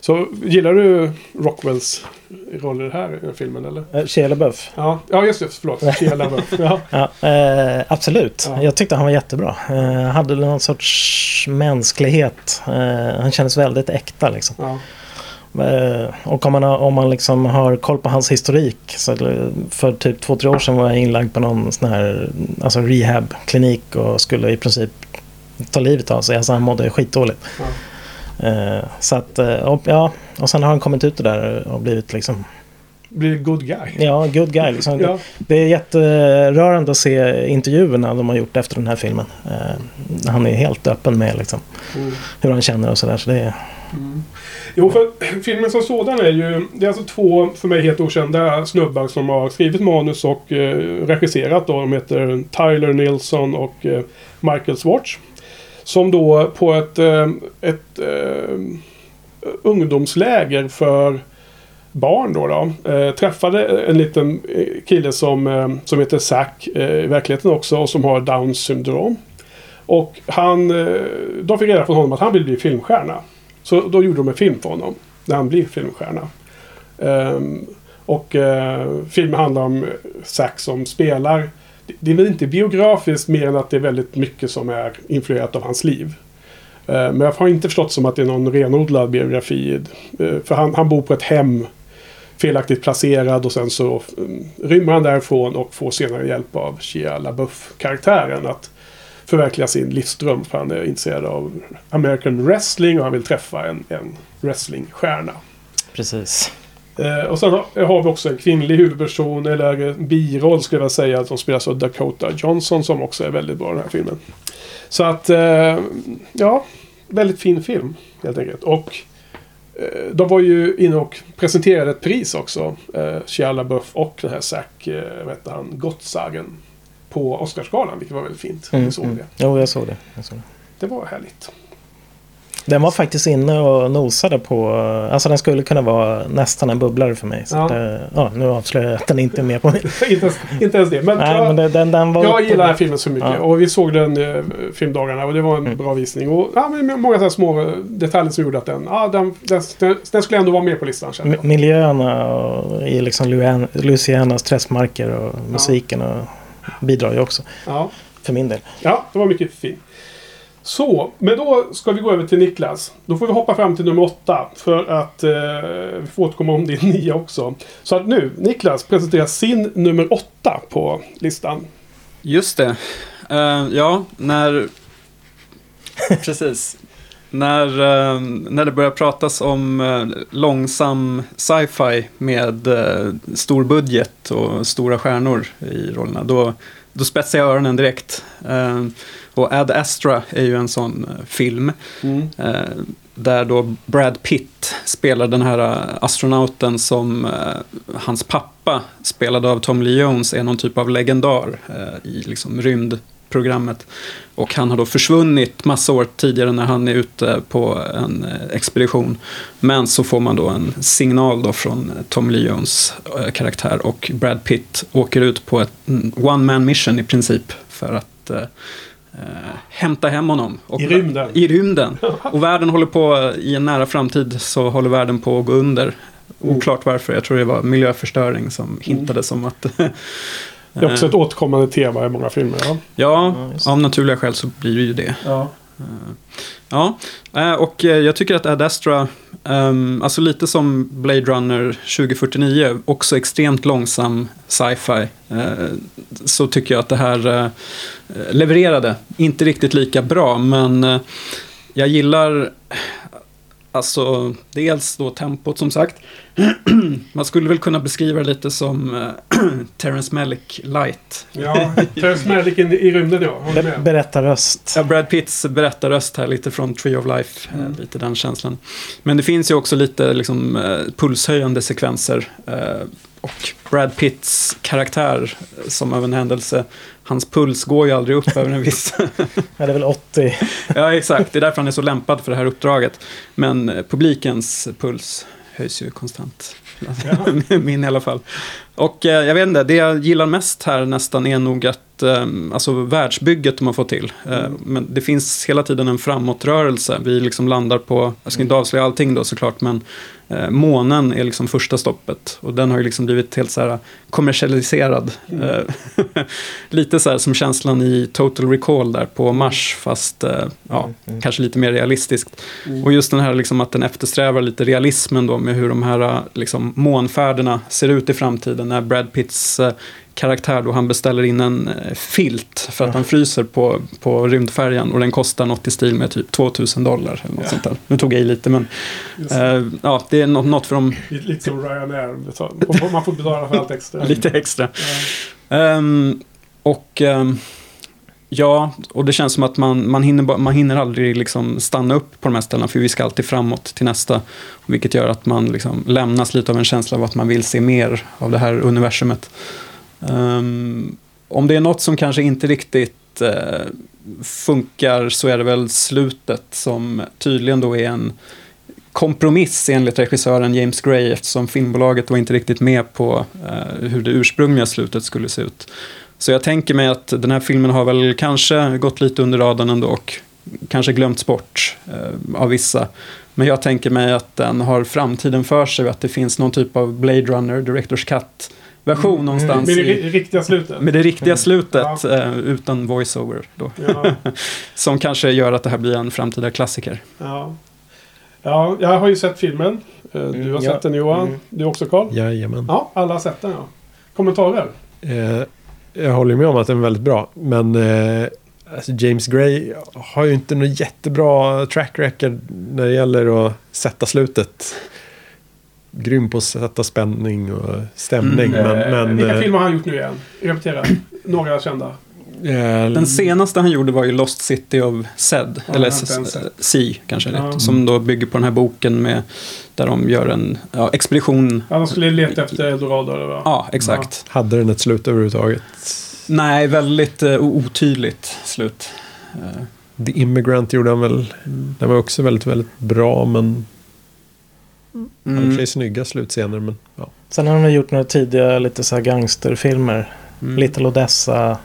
Så gillar du Rockwells roll i den här filmen eller? Eh, Shia LaBeouf. Ja, ja just det. Förlåt. Shia LaBeouf. Ja. Ja, eh, absolut. Ja. Jag tyckte han var jättebra. Eh, hade någon sorts mänsklighet. Eh, han kändes väldigt äkta liksom. Ja. Eh, och om man, har, om man liksom har koll på hans historik. Så för typ två, tre år sedan var jag inlagd på någon sån här alltså rehab-klinik och skulle i princip ta livet av sig. Alltså han mådde skitdåligt. Ja. Eh, så att, eh, och, ja, och sen har han kommit ut det där och blivit liksom, Blir good guy. ja, good guy. Liksom. Ja. Det är jätterörande att se intervjuerna de har gjort efter den här filmen. Eh, han är helt öppen med liksom, Mm. hur han känner och sådär. Så det är, Jo, för filmen som sådan är ju... Det är alltså två för mig helt okända snubbar som har skrivit manus och eh, regisserat. Då. De heter Tyler Nilsson och eh, Michael Swartz. Som då på ett, eh, ett eh, ungdomsläger för barn då, då eh, träffade en liten eh, kille som, eh, som heter Zack eh, i verkligheten också och som har Downs syndrom. Och han, eh, de fick reda från honom att han vill bli filmstjärna. Så då gjorde de en film för honom. När han blir filmstjärna. Ehm, och eh, filmen handlar om Zack som spelar. Det- är väl inte biografiskt mer än att det är väldigt mycket som är influerat av hans liv. Eh, men jag har inte förstått som att det är någon renodlad biografi. Eh, för han, han bor på ett hem. Felaktigt placerad och sen så mm, rymmer han därifrån och får senare hjälp av Shia LaBeouf-karaktären att förverkliga sin livsdröm. För han är intresserad av American wrestling och han vill träffa en, en wrestlingstjärna. precis. Eh, och sen har, har vi också en kvinnlig huvudperson, eller biroll skulle jag säga, som spelas av Dakota Johnson som också är väldigt bra i den här filmen. Så att, eh, ja, väldigt fin film helt enkelt. Och eh, de var ju inne och presenterade ett pris också. Eh, Shia LaBeouf och den här Zack, eh, vad heter han, Gottsagen. På Oscarsgalan, vilket var väldigt fint. Mm, såg mm. det. Jo, jag såg det. Jag såg det. Det var härligt. Den var faktiskt inne och nosade på... Alltså den skulle kunna vara nästan en bubblare för mig. Så Ja. Det, ja, nu avslöjar jag att den inte är med på min. inte, ens, inte ens det. Men, Nej, jag, men det, den, den var... jag gillar den här filmen så mycket. Ja. Och vi såg den eh, filmdagarna och det var en Mm. bra visning. Och ja, många så små eh, detaljer som gjorde att den, ja, den, den, den, den skulle ändå vara med på listan. Miljöerna och i liksom Luan- Louisianas träskmarker och musiken och bidrar ju också. För min del. Ja, det var mycket fint. Så, men då ska vi gå över till Niklas. Då får vi hoppa fram till nummer åtta. För att eh, vi får återkomma om din nia också. Så att nu, Niklas presenterar sin nummer åtta på listan. Just det. Eh, ja, när... Precis. När, eh, när det börjar pratas om eh, långsam sci-fi med uh, stor budget och stora stjärnor i rollerna, då, då spetsar jag öronen direkt. Och Ad Astra är ju en sån eh, film. Eh, där då Brad Pitt spelar den här eh, astronauten som hans pappa, spelad av Tom Lee Jones, är någon typ av legendar i liksom rymdprogrammet. Och han har då försvunnit massa år tidigare när han är ute på en expedition. Men så får man då en signal då från Tom Lee Jones karaktär och Brad Pitt åker ut på ett mm, one man mission i princip för att eh, eh, hämta hem honom. Och I rymden. I rymden. Och världen håller på, i en nära framtid så håller världen på att gå under. Oklart varför, jag tror det var miljöförstöring som hintades om att... Det är också ett återkommande tema i många filmer. Ja. Ja, av naturliga skäl så blir det ju det. Ja. Ja, eh, och eh, jag tycker att Ad Astra, ehm, alltså lite som Blade Runner 2049, också extremt långsam sci-fi, eh, så tycker jag att det här levererade. Inte riktigt lika bra, men jag gillar Alltså, dels då tempot som sagt. Man skulle väl kunna beskriva det lite som eh, Terrence Malick light. Ja, Terrence Malick in i rymden ja. Be- berättarröst. Ja, Brad Pitts berättarröst här, lite från Tree of Life, eh, lite den känslan. Men det finns ju också lite liksom, eh, pulshöjande sekvenser. Och Brad Pitts karaktär, som av en händelse, hans puls går ju aldrig upp över en viss... Ja, det är väl 80. ja, exakt. Det är därför han är så lämpad för det här uppdraget. Men eh, publikens puls höjs ju konstant. Min i alla fall. Och eh, jag vet inte, det jag gillar mest här nästan är nog att, eh, alltså världsbygget de har fått till. Eh, Men det finns hela tiden en framåtrörelse. Vi liksom landar på, jag ska inte avslöja allting då såklart, men eh, månen är liksom första stoppet. Och den har ju liksom blivit helt så här kommersialiserad. Eh, lite så här som känslan i Total Recall där på Mars, fast ja, Mm. kanske lite mer realistiskt. Och just den här liksom att den eftersträvar lite realismen då med hur de här liksom, månfärderna ser ut i framtiden. När Brad Pitts eh, karaktär då han beställer in en eh, filt för att han fryser på, på rymdfärjan och den kostar något i stil med typ 2000 dollar. Eller något sånt där. Nu tog jag i lite men eh, ja, det är något, något för dem Lite, som Ryanair. Man får betala för allt extra. lite extra. Ja. Ehm, och ehm, ja, och det känns som att man, man, hinner, man hinner aldrig liksom stanna upp på de här ställena för vi ska alltid framåt till nästa. Vilket gör att man liksom lämnas lite av en känsla av att man vill se mer av det här universumet. Um, om det är något som kanske inte riktigt uh, funkar så är det väl slutet som tydligen då är en kompromiss enligt regissören James Gray eftersom filmbolaget var inte riktigt med på uh, hur det ursprungliga slutet skulle se ut. Så jag tänker mig att den här filmen har väl kanske gått lite under radarn ändå och kanske glömts bort eh, av vissa. Men jag tänker mig att den har framtiden för sig och att det finns någon typ av Blade Runner, Directors Cut-version någonstans. Med det i, riktiga slutet. med det riktiga slutet Ja. eh, utan voiceover då. Ja, Som kanske gör att det här blir en framtida klassiker. ja. ja, jag har ju sett filmen. Eh, Du har Mm, sett ja. den Johan. Mm. Du också Carl? Jajamän. Ja, alla har sett den ja. Kommentarer? Eh, jag håller med om att den är väldigt bra. Men eh, alltså James Gray har ju inte något jättebra track record när det gäller att sätta slutet. Grym på att sätta spänning och stämning. Mm. Men, men, Vilka eh, filmer har han gjort nu igen? Repetera. Några kända. Eh, Den senaste han gjorde var ju Lost City of Zed, Ja, eller har. Sea kanske det Ja. heter, som då bygger på den här boken med där de gör en ja, expedition. Ja, de skulle leta efter Eldorado eller vad? Ja, exakt. Hade den ett slut överhuvudtaget? Nej, väldigt uh, otydligt slut. Eh, The Immigrant gjorde han väl. Den var också väldigt, väldigt bra men Mm. sig snygga slutscener. Men, ja. Sen har de gjort några tidiga lite så här gangsterfilmer. Mm. Little Odessa.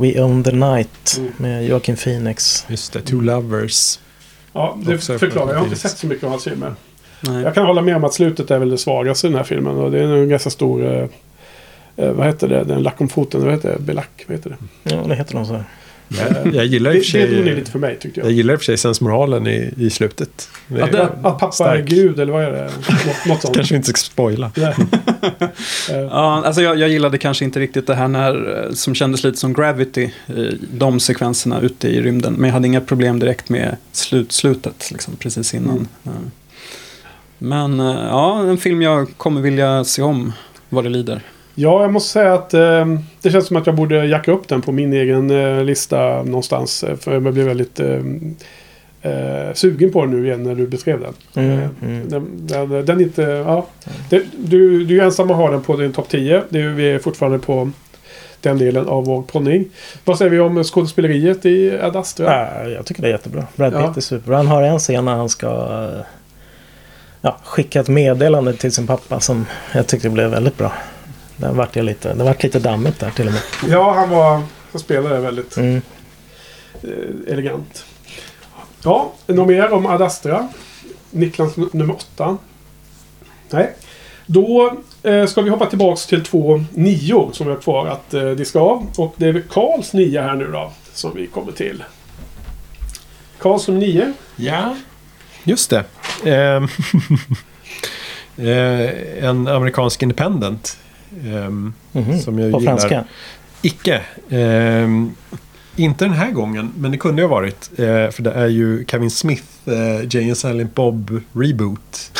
We Own the Night Mm. med Joaquin Phoenix. Just det, Two Lovers. Ja, det Också förklarar. Jag har inte sett så mycket av hans filmer. Nej. Jag kan hålla med om att slutet är väl det svagaste i den här filmen. Och det är en ganska stor... Eh, eh, vad heter det? Den lack om foten. Vad heter det? Belack? Vad heter det? Ja, det heter de så. Jag, jag gillar i Det, och för det drog ner sig, lite för mig tyckte jag jag. gillar i och för sig sensmoralen i, i slutet. Det är- det- Att, att pappa är Stark. gud eller vad är det? Något, något sånt. Kanske inte ska spoila. Eh, Ja, alltså jag, jag gillade kanske inte riktigt det här när, eh, som kändes lite som Gravity, eh, de sekvenserna ute i rymden. Men jag hade inga problem direkt med slut, slutet, liksom, precis innan. Mm. Ja. Men eh, ja, en film jag kommer vilja se om vad det lider. Ja, jag måste säga att eh, det känns som att jag borde jacka upp den på min egen eh, lista någonstans. eh, För jag blev väldigt eh, eh, sugen på den nu igen när du beskrev den. Mm, Eh, mm. Den, den, den är inte... Ja. Det, du, du är ensam att ha den på din topp 10. Det är, vi är fortfarande på den delen av vår poddning. Vad säger vi om skådespeleriet i Ad Astra? Ja, jag tycker det är jättebra. Brad Pitt Ja. är superbra. Han har en scen när han ska ja, skicka ett meddelande till sin pappa som jag tyckte blev väldigt bra. Där vart jag lite, det vart lite dammigt där till och med. Ja, han var... Han spelade väldigt Mm. eh, elegant. Ja, något mer om Ad Astra? Niklas nummer åtta. Nej. Då eh, ska vi hoppa tillbaks till två nior som vi har kvar att eh, diska av. Och det är väl Karls nia här nu då. Som vi kommer till. Karls nummer nio. Ja. Just det. Ehm, eh, en amerikansk independent. Ehm, Mhm. Som jag På gillar. franska. Icke. Ehm, inte den här gången, men det kunde ju ha varit. Eh, för det är ju Kevin Smith, eh, Jay and Silent Bob reboot.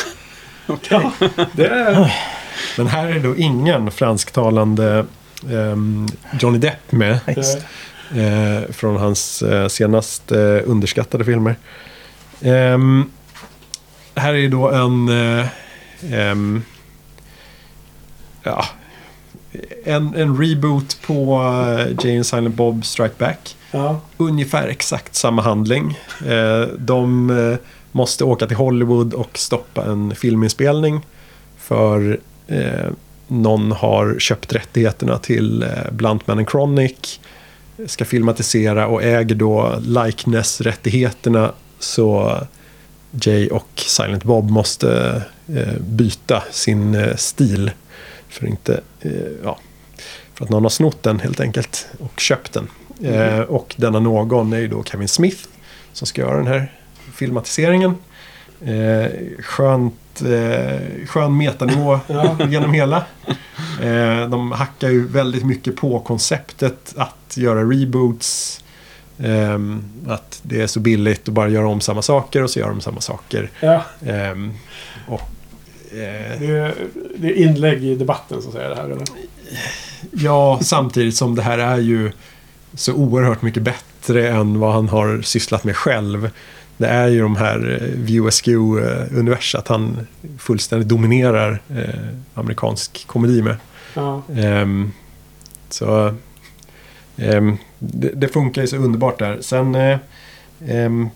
Ja, det är... Men här är då ingen fransktalande ehm, Johnny Depp med. Eh, från hans eh, senast eh, underskattade filmer. Här är då en... Eh, ja, en, en reboot på uh, Jane Silent Bob Strike Back. Ja. Ungefär exakt samma handling. Eh, de eh, måste åka till Hollywood och stoppa en filminspelning. För eh, någon har köpt rättigheterna till eh, Bluntman and Chronic. Ska filmatisera och äger då likeness-rättigheterna. Så Jay och Silent Bob måste eh, byta sin eh, stil. För inte, eh, ja, för att någon har snott den helt enkelt och köpt den. Eh, och denna någon är ju då Kevin Smith som ska göra den här filmatiseringen. Eh, skönt, eh, skön metanivå Ja. genom hela. Eh, de hackar ju väldigt mycket på konceptet att göra reboots. Ehm, att det är så billigt att bara göra om samma saker och så gör de samma saker. ja. Ehm, och, eh, Det, är, det är inlägg i debatten så att säga det här eller? Ja, samtidigt som det här är ju så oerhört mycket bättre än vad han har sysslat med själv. Det är ju de här eh, VSQ-universat han fullständigt dominerar eh, amerikansk komedi med. Ja. Ehm, så ehm, det, det funkar ju så underbart där. Sen eh, ehm,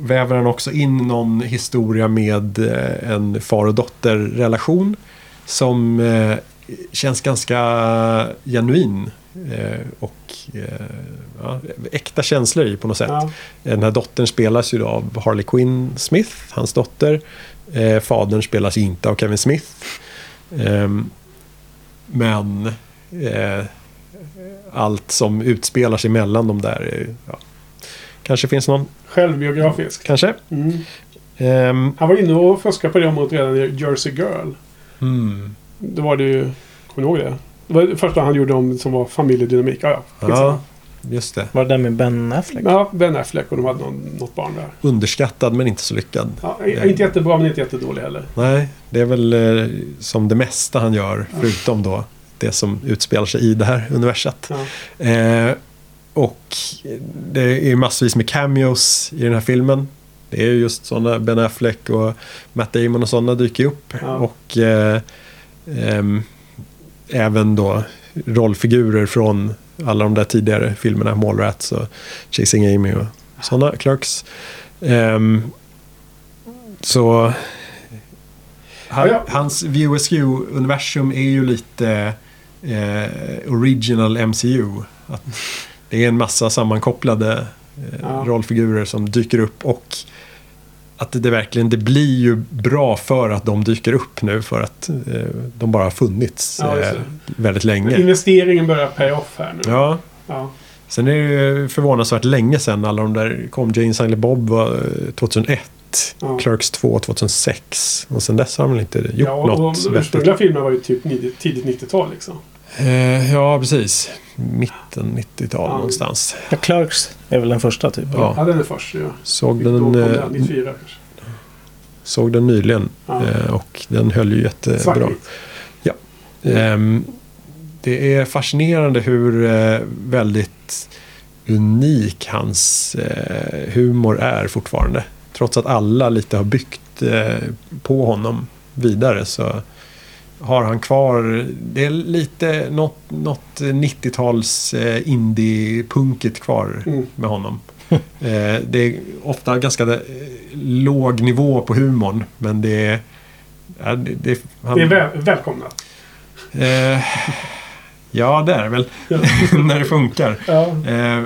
väver han också in någon historia med eh, en far och dotterrelation som eh, känns ganska genuin. Eh, och ja, äkta känslor i på något sätt. Ja. Den här dottern spelas ju av Harley Quinn Smith, hans dotter. Fadern spelas inte av Kevin Smith. Ehm, men allt som utspelar sig mellan de där. är, Ja, kanske finns någon, Självbiografisk. kanske. Mm. Ehm, Han var inne och fuskade på det området redan i Jersey Girl. hmm. Det var det ju... Kommer ni ihåg det? Det var det första han gjorde om som var familjedynamik. Ja, ja. Ja, just det. Var det där med Ben Affleck? Ja, Ben Affleck och de hade någon, något barn där. Underskattad men inte så lyckad. Ja, inte jättebra men inte jättedålig heller. Nej, det är väl eh, som det mesta han gör, förutom då det som utspelar sig i det här universat. Ja. Eh, och det är massvis med cameos i den här filmen. Det är ju just sådana, Ben Affleck och Matt Damon och sådana dyker upp. Ja. Och eh, ehm, även då rollfigurer från alla de där tidigare filmerna, Mallrats och Chasing Amy och sådana, Clerks. Ehm, så han, Ja, hans VOSQ-universum är ju lite eh, original MCU. Att det är en massa sammankopplade eh, Ja. rollfigurer som dyker upp och att det, verkligen det blir ju bra för att de dyker upp nu för att eh, de bara har funnits Ja, eh, väldigt länge. Investeringen börjar pay off här nu. Ja, Ja. sen är det ju förvånansvärt länge sedan alla de där kom. Jane Silent Bob var eh, 2001. Ja. Clerks 2 2006. Och sen dess har de väl inte gjort Ja, och, något de ursprungliga filmerna var ju typ tidigt 90-tal liksom. Eh, ja, precis. Mitten 90-tal Ja. någonstans. Ja, Clerks är väl den första typ. Ja. Ja, den är först. Ja. Såg den, kom eh, den, 94 kanske. såg den nyligen Ja. eh, och den höll ju jättebra. Svartvit. Ehm, det är fascinerande hur eh, väldigt unik hans eh, humor är fortfarande. Trots att alla lite har byggt eh, på honom vidare så har han kvar, det är lite något, något 90-tals eh, indie-punkigt kvar Mm. med honom. Eh, det är ofta ganska eh, låg nivå på humorn men det är... Ja, det, det, han, Det är väl, välkomnat. Eh, ja, det är det väl. När det funkar. Ja. Eh,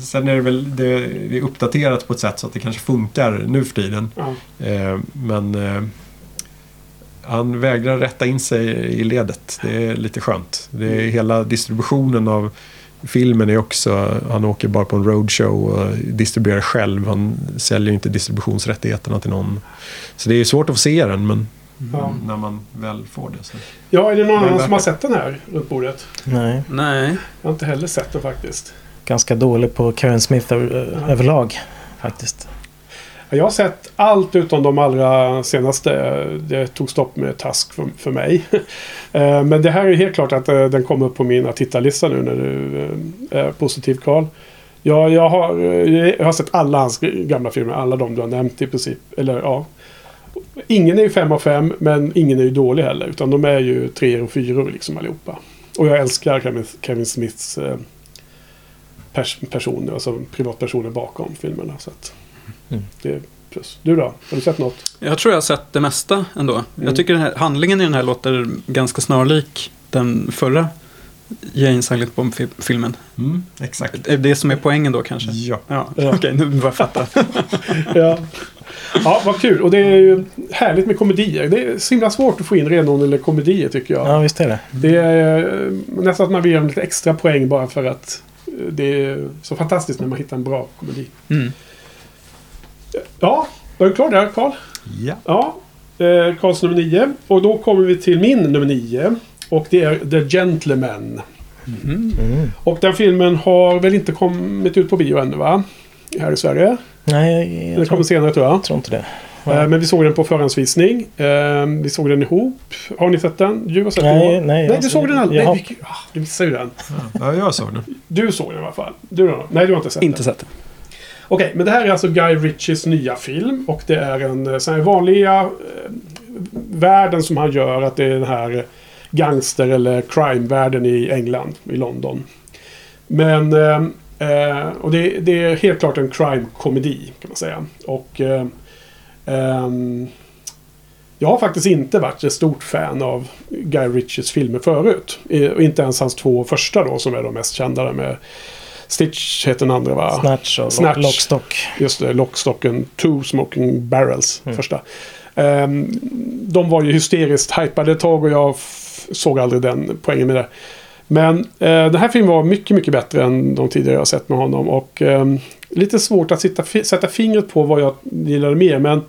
sen är det väl det, det uppdaterat på ett sätt så att det kanske funkar nu för tiden. Ja. Eh, men han vägrar rätta in sig i ledet. Det är lite skönt. Det är hela distributionen av filmen är också, han åker bara på en roadshow och distribuerar själv. Han säljer inte distributionsrättigheterna till någon. Så det är svårt att få se den men Ja. när man väl får det. Så. ja, är det någon annan som har sett den här runt bordet? Nej, Nej. Jag har inte heller sett den faktiskt. ganska dålig på Karen Smith överlag faktiskt. Jag har sett allt utom de allra senaste. Det tog stopp med Task för, för mig. Eh, men det här är helt klart att eh, den kommer upp på mina tittarlista nu när du eh, är positiv Karl. Jag, jag, har, jag har sett alla hans gamla filmer. Alla de du har nämnt i princip. Eller ja. Ingen är ju fem av fem men ingen är ju dålig heller. Utan de är ju tre och fyror liksom allihopa. Och jag älskar Kevin, Kevin Smiths eh, pers personer, alltså privatpersoner bakom filmerna. Så att Mm. det är plus. Du då? Har du sett något? Jag tror jag har sett det mesta ändå. Mm. Jag tycker den här, handlingen i den här låter ganska snarlik den förra Jane Silent Bomb-filmen. Mm, exakt. Är det det som är poängen då kanske? Ja. Ja, Ja. okej, nu börjar jag fatta. ja. ja, vad kul. Och det är ju härligt med komedier. Det är så himla svårt att få in renodlade komedier tycker jag. Ja, visst är det. Det är eh, nästan att man vill ge dem lite extra poäng bara för att eh, det är så fantastiskt när man hittar en bra komedi. Mm. Ja, var du klar där Karl? Ja. Ja, eh, Karls nummer nio. Och då kommer vi till min nummer nio. Och det är The Gentleman. Mhm. Mm. Och den filmen har väl inte kommit ut på bio ännu va? Här i Sverige. Nej, jag, Den jag, kommer tror, senare tror jag. jag tror inte det. Eh, Men vi såg den på förhandsvisning. Eh, Vi såg den ihop. Har ni sett den? Du har sett Nej, den? nej, nej du såg den aldrig? jag har- Nej, ah, du missade ju den. ja, jag såg den. Du såg den i alla fall. Du då? Nej, du har inte sett Inte den. sett det. Okej, men det här är alltså Guy Ritchies nya film. Och det är en eh, sån här vanliga eh, världen som han gör. Att det är den här gangster eller crime-världen i England, i London. Men... Eh, eh, och det, det är helt klart en crime-komedi kan man säga. Och... Eh, eh, jag har faktiskt inte varit ett stort fan av Guy Ritchies filmer förut. Och inte ens hans två första då som är de mest kända där med Stitch heter den andra va? Snatch och Snatch. Lockstock. Just det, Lockstocken Two Smoking Barrels, Mm. första. Ehm, de var ju hysteriskt hypade ett tag och jag såg aldrig den poängen med det. Men eh, den här filmen var mycket, mycket bättre än de tidigare jag sett med honom. Och ehm, lite svårt att sitta, sätta fingret på vad jag gillade mer. Men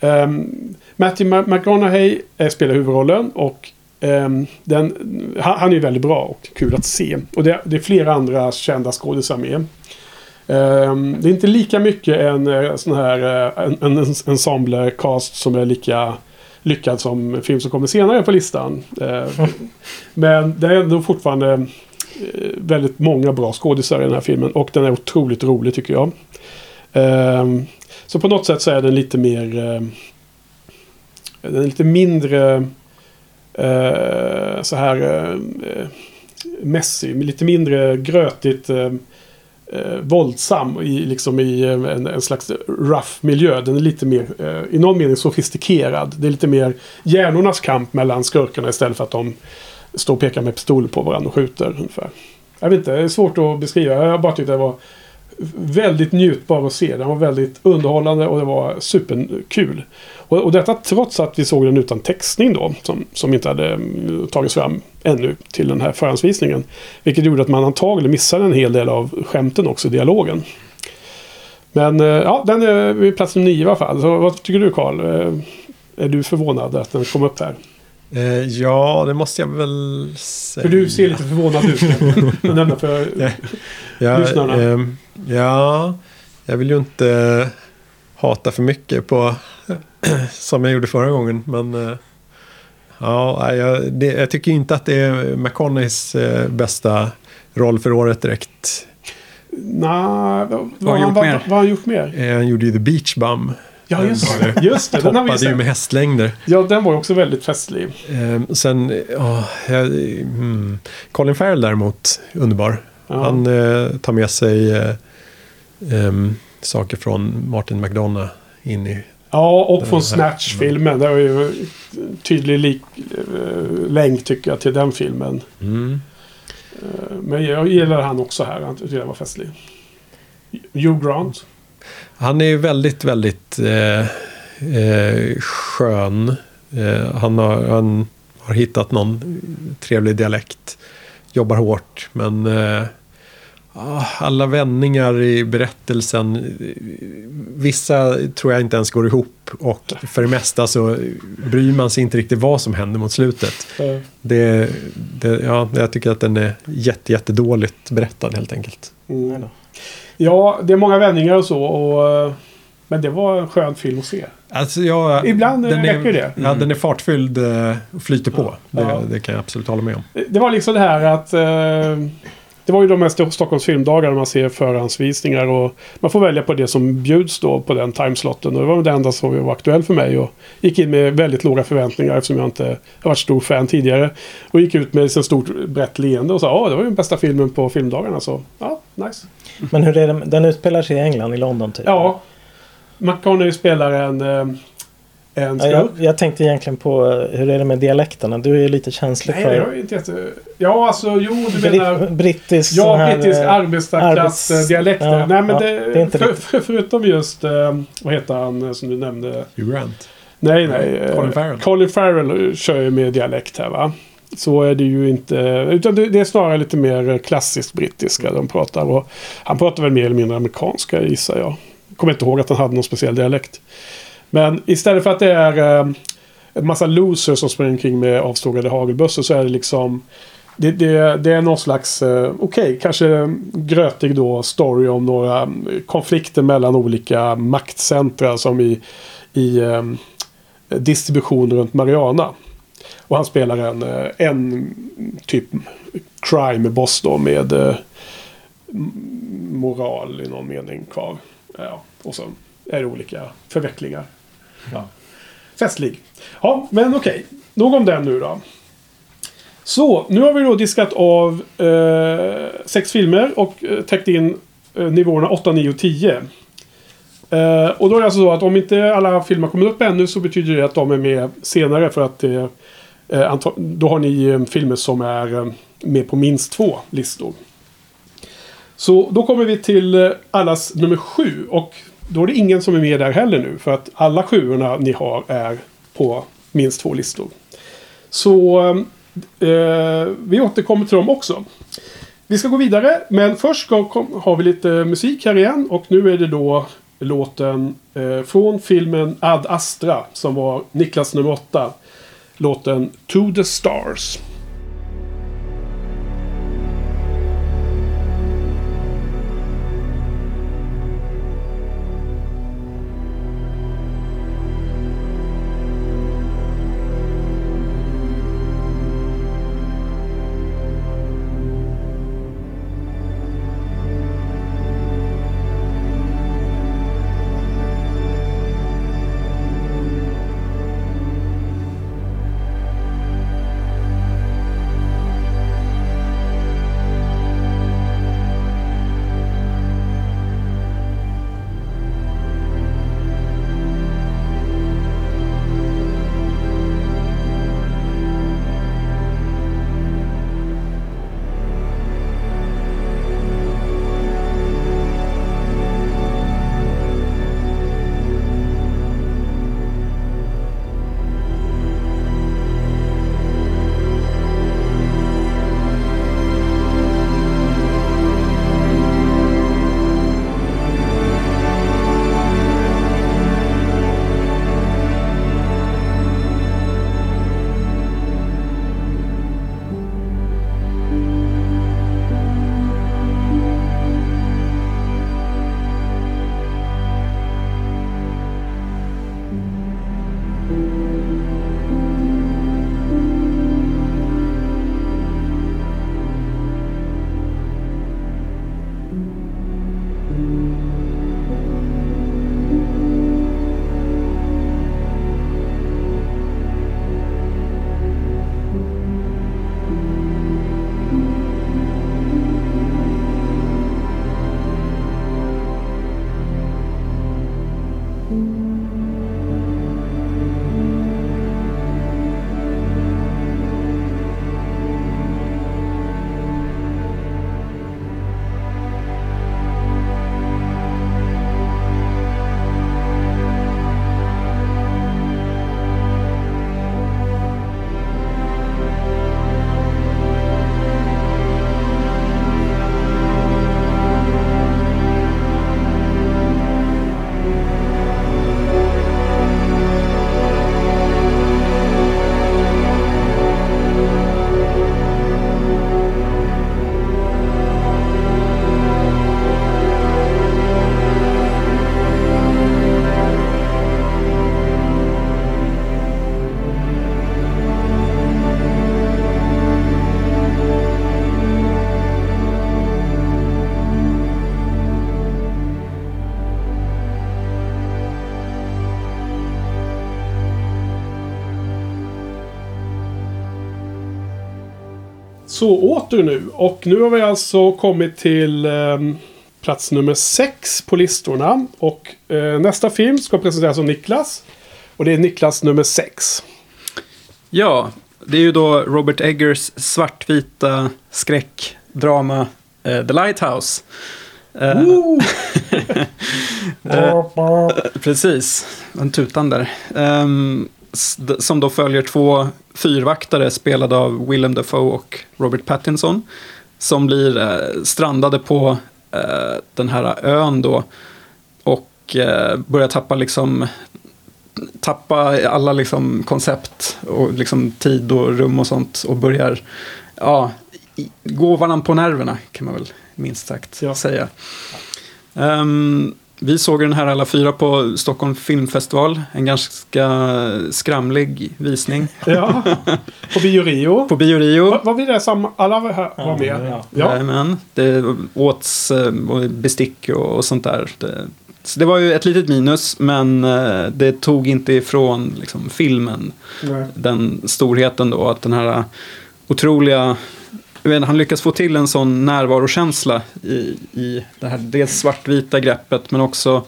ehm, Matthew Ma- McConaughey eh, spelar huvudrollen. Och den, han, är ju väldigt bra och kul att se. Och det, det är flera andra kända skådisar med. Ehm, det är inte lika mycket en eh, sån här eh, en, en ensemble-cast som är lika lyckad som en film som kommer senare på listan. Eh, men det är ändå fortfarande eh, väldigt många bra skådisar i den här filmen och den är otroligt rolig tycker jag. Ehm, så på något sätt så är den lite mer... den är lite mindre eh, så här eh, eh messy. Lite mindre grötigt. Eh, eh, våldsam i, liksom i eh, en, en slags rough miljö. Den är lite mer, eh, i någon mening sofistikerad. Det är lite mer hjärnornas kamp mellan skurkarna istället för att de står och pekar med pistoler på varandra och skjuter ungefär. Jag vet inte, det är svårt att beskriva. Jag bara tyckte det var väldigt njutbar att se. Den var väldigt underhållande och det var superkul. Och, och detta trots att vi såg den utan textning då. Som, som inte hade mm, tagits fram ännu till den här förhandsvisningen. Vilket gjorde att man antagligen missade en hel del av skämten också i dialogen. Men eh, ja, den är vid plats nummer nio i alla fall. Så vad tycker du Karl? Eh, Är du förvånad att den kom upp här? Eh, ja, det måste jag väl säga. För du ser lite förvånad ut. Nämner för ja, lyssnarna. ehm, ja, jag vill ju inte hata för mycket på som jag gjorde förra gången. Men eh, ja, jag, det, jag tycker inte att det är McConneys eh, bästa roll för året direkt. Nej, vad, vad, Vad har han gjort vad, mer? vad har han gjort mer? Eh, han gjorde ju The Beach Bum. Ja, just det. Just det. Den har ju med hästlängder. Ja, den var ju också väldigt festlig. Eh, sen, ja, jag, mm, Colin Farrell däremot, underbar. Ja. Han eh, tar med sig eh, ehm, saker från Martin McDonough in i... Ja, och från Snatch-filmen. Det var ju tydlig lik, eh, länk tycker jag till den filmen. Mm. Eh, Men jag gillar han också här. Han tyckte den var festlig. Hugh Grant. Han är ju väldigt, väldigt eh, eh, skön. Eh, han, har, han har hittat någon trevlig dialekt. Jobbar hårt, men eh, alla vändningar i berättelsen. eh, Vissa tror jag inte ens går ihop. Och för det mesta så bryr man sig inte riktigt vad som händer mot slutet. Eh, Det, det, ja, jag tycker att den är jätte, jättedåligt berättad helt enkelt. Mm. Ja, det är många vändningar och så. Och, eh, men det var en skön film att se. Alltså, jag, Ibland den räcker är, det. Ja, den är fartfylld eh, och flyter på. Det, Ja. det kan jag absolut hålla med om. Det var liksom det här att... Eh, det var ju de mest Stockholms filmdagar man ser förhandsvisningar och man får välja på det som bjuds då på den timeslotten. Och det var det enda som var aktuellt för mig och gick in med väldigt låga förväntningar eftersom jag inte har varit stor fan tidigare. Och gick ut med ett stort brett leende och sa ja det var ju den bästa filmen på filmdagarna så ja, nice. Men hur är det? Den utspelar sig i England, i London typ? Ja, McConaughey spelar en, eh, en Ja, jag, jag tänkte egentligen på eh, hur är det med dialekterna? Du är ju lite känslig Nej, för jag är inte jätte... Ja, alltså jo, du menar... Brit- brittisk sån Ja, brittisk eh, arbetarklassdialekter. arbets- ja, Nej, men ja, det, det är inte för, för, förutom just, eh, vad heter han eh, som du nämnde? Hugh Grant. Nej, nej. eh, Colin Farrell. Colin Farrell kör ju med dialekt här va. Så är det ju inte. Utan det, det är snarare lite mer klassiskt brittiska de pratar. Och han pratar väl mer eller mindre amerikanska gissar jag. Kommer inte ihåg att han hade någon speciell dialekt. Men istället för att det är eh, en massa losers som springer omkring med avstågade hagelbössor så är det liksom det, det, det är någon slags, eh, okej, kanske grötig då story om några mm, konflikter mellan olika maktcentra som i, i eh, distribution runt Mariana. Och han spelar en, eh, en typ crime-boss då med eh, moral i någon mening kvar. Ja, och så är det olika förvecklingar. Ja. Festlig. Ja, men okej. Nog om den nu då. Så, nu har vi då diskat av eh, sex filmer och eh, täckt in eh, nivåerna 8, 9 och 10. Eh, och då är det alltså så att om inte alla filmer kommer upp ännu så betyder det att de är med senare för att eh, anta- då har ni eh, filmer som är eh, med på minst två listor. Så då kommer vi till eh, allas nummer sju och då är det ingen som är med där heller nu för att alla sjuorna ni har är på minst två listor. Så eh, eh, vi återkommer till dem också. Vi ska gå vidare, men först ska, kom, har vi lite musik här igen. Och nu är det då låten eh, från filmen Ad Astra som var Niklas nummer åtta. Låten To the Stars. Så åter nu. Och nu har vi alltså kommit till eh, plats nummer sex på listorna. Och eh, nästa film ska presenteras av Niklas. Och det är Niklas nummer sex. Ja, det är ju då Robert Eggers svartvita skräckdrama eh, The Lighthouse. Eh, eh, precis, en tutan där. D- som då följer två fyrvaktare spelade av Willem Dafoe och Robert Pattinson. Som blir eh, strandade på eh, den här ön då. Och eh, börjar tappa liksom tappa alla liksom koncept och liksom tid och rum och sånt och börjar ja, gå varandra på nerverna kan man väl minst sagt Ja. säga. Ehm, vi såg den här alla fyra på Stockholm Filmfestival. En ganska skramlig visning. Ja, på Bio Rio. På Bio Rio. Var, var vi där samma? Alla var, här, var med? ja. Ja. Jajamän. Det åts eh, och bestick och, och sånt där. Det, så det var ju ett litet minus, men eh, det tog inte ifrån liksom, filmen Nej. den storheten då. Att den här otroliga... Inte, han lyckas få till en sån närvarokänsla i, i det här dels svartvita greppet men också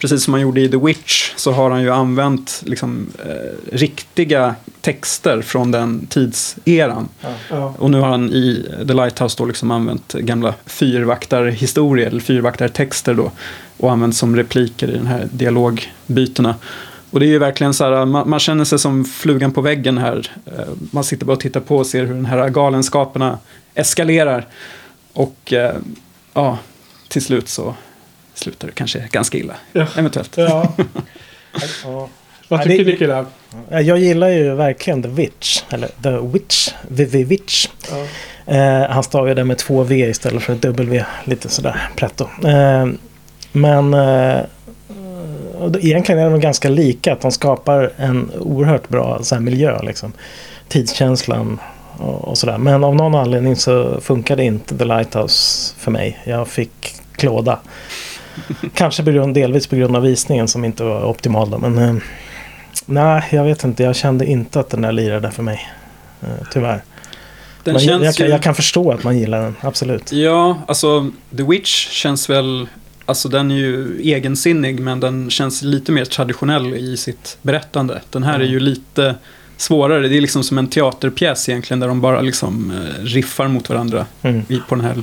precis som han gjorde i The Witch så har han ju använt liksom, eh, riktiga texter från den tidseran. Ja. Och nu har han i The Lighthouse då liksom använt gamla fyrvaktarhistorier, eller fyrvaktartexter då. Och använt som repliker i den här dialogbytena. Och det är ju verkligen så här, man, man känner sig som flugan på väggen här. Eh, Man sitter bara och tittar på och ser hur den här galenskaperna eskalerar. Och eh, ja, till slut så slutar det kanske ganska illa. Ja. Eventuellt. Ja. Ja. Vad tycker ni killar? Ja, Jag gillar ju verkligen The Witch. Eller The Witch. The Witch. Ja. Eh, han stavar ju det med två V istället för W. Lite sådär pretto. Eh, men eh, och egentligen är de ganska lika. Att de skapar en oerhört bra så här, miljö. Liksom. Tidskänslan och, och sådär. Men av någon anledning så funkade inte The Lighthouse för mig. Jag fick klåda. Kanske på grund, delvis på grund av visningen som inte var optimal. Då, men eh, nej, jag vet inte. Jag kände inte att den där lirade för mig. Eh, tyvärr. Den jag, känns jag, ju... jag kan förstå att man gillar den, absolut. Ja, alltså The Witch känns väl... Alltså den är ju egensinnig men den känns lite mer traditionell i sitt berättande. Den här är ju lite svårare. Det är liksom som en teaterpjäs egentligen där de bara liksom eh, riffar mot varandra Mm. i, på den här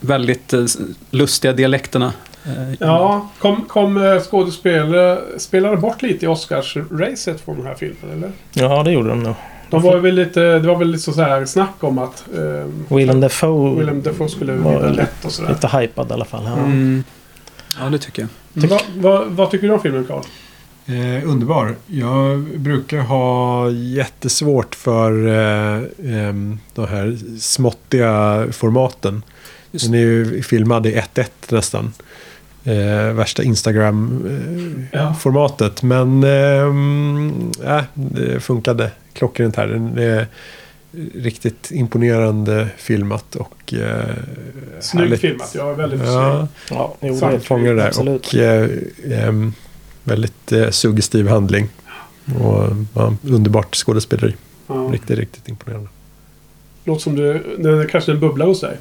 väldigt eh, lustiga dialekterna. Eh, Ja, kom, kom skådespelare bort lite i Oscars-racet från den här filmen, eller? Ja, det gjorde de nog. De var väl lite, det var väl lite så här snack om att eh, Willem Dafoe Willem Dafoe skulle vinna lätt och sådär. lite hypad i alla fall. Ja. Mm. Ja, det tycker jag. Vad vad- vad tycker du om filmen, Carl? Eh, underbar. Jag brukar ha jättesvårt för eh, ehm, de här småttiga formaten. Just- Den är ju filmad i 1-1 nästan. Eh, värsta Instagram-formatet. Ja. Men äh, det funkade klockrent här. Den är riktigt imponerande filmat och eh, Snyggt härligt. filmat. Jag är väldigt Ja, snygg. Ja, jo, det fångar det där. Absolut. Och eh, ehm, väldigt eh, suggestiv handling. Och ja, underbart skådespeleri. Ja. Riktigt, riktigt imponerande. Låter som du... Det kanske en bubbla hos dig.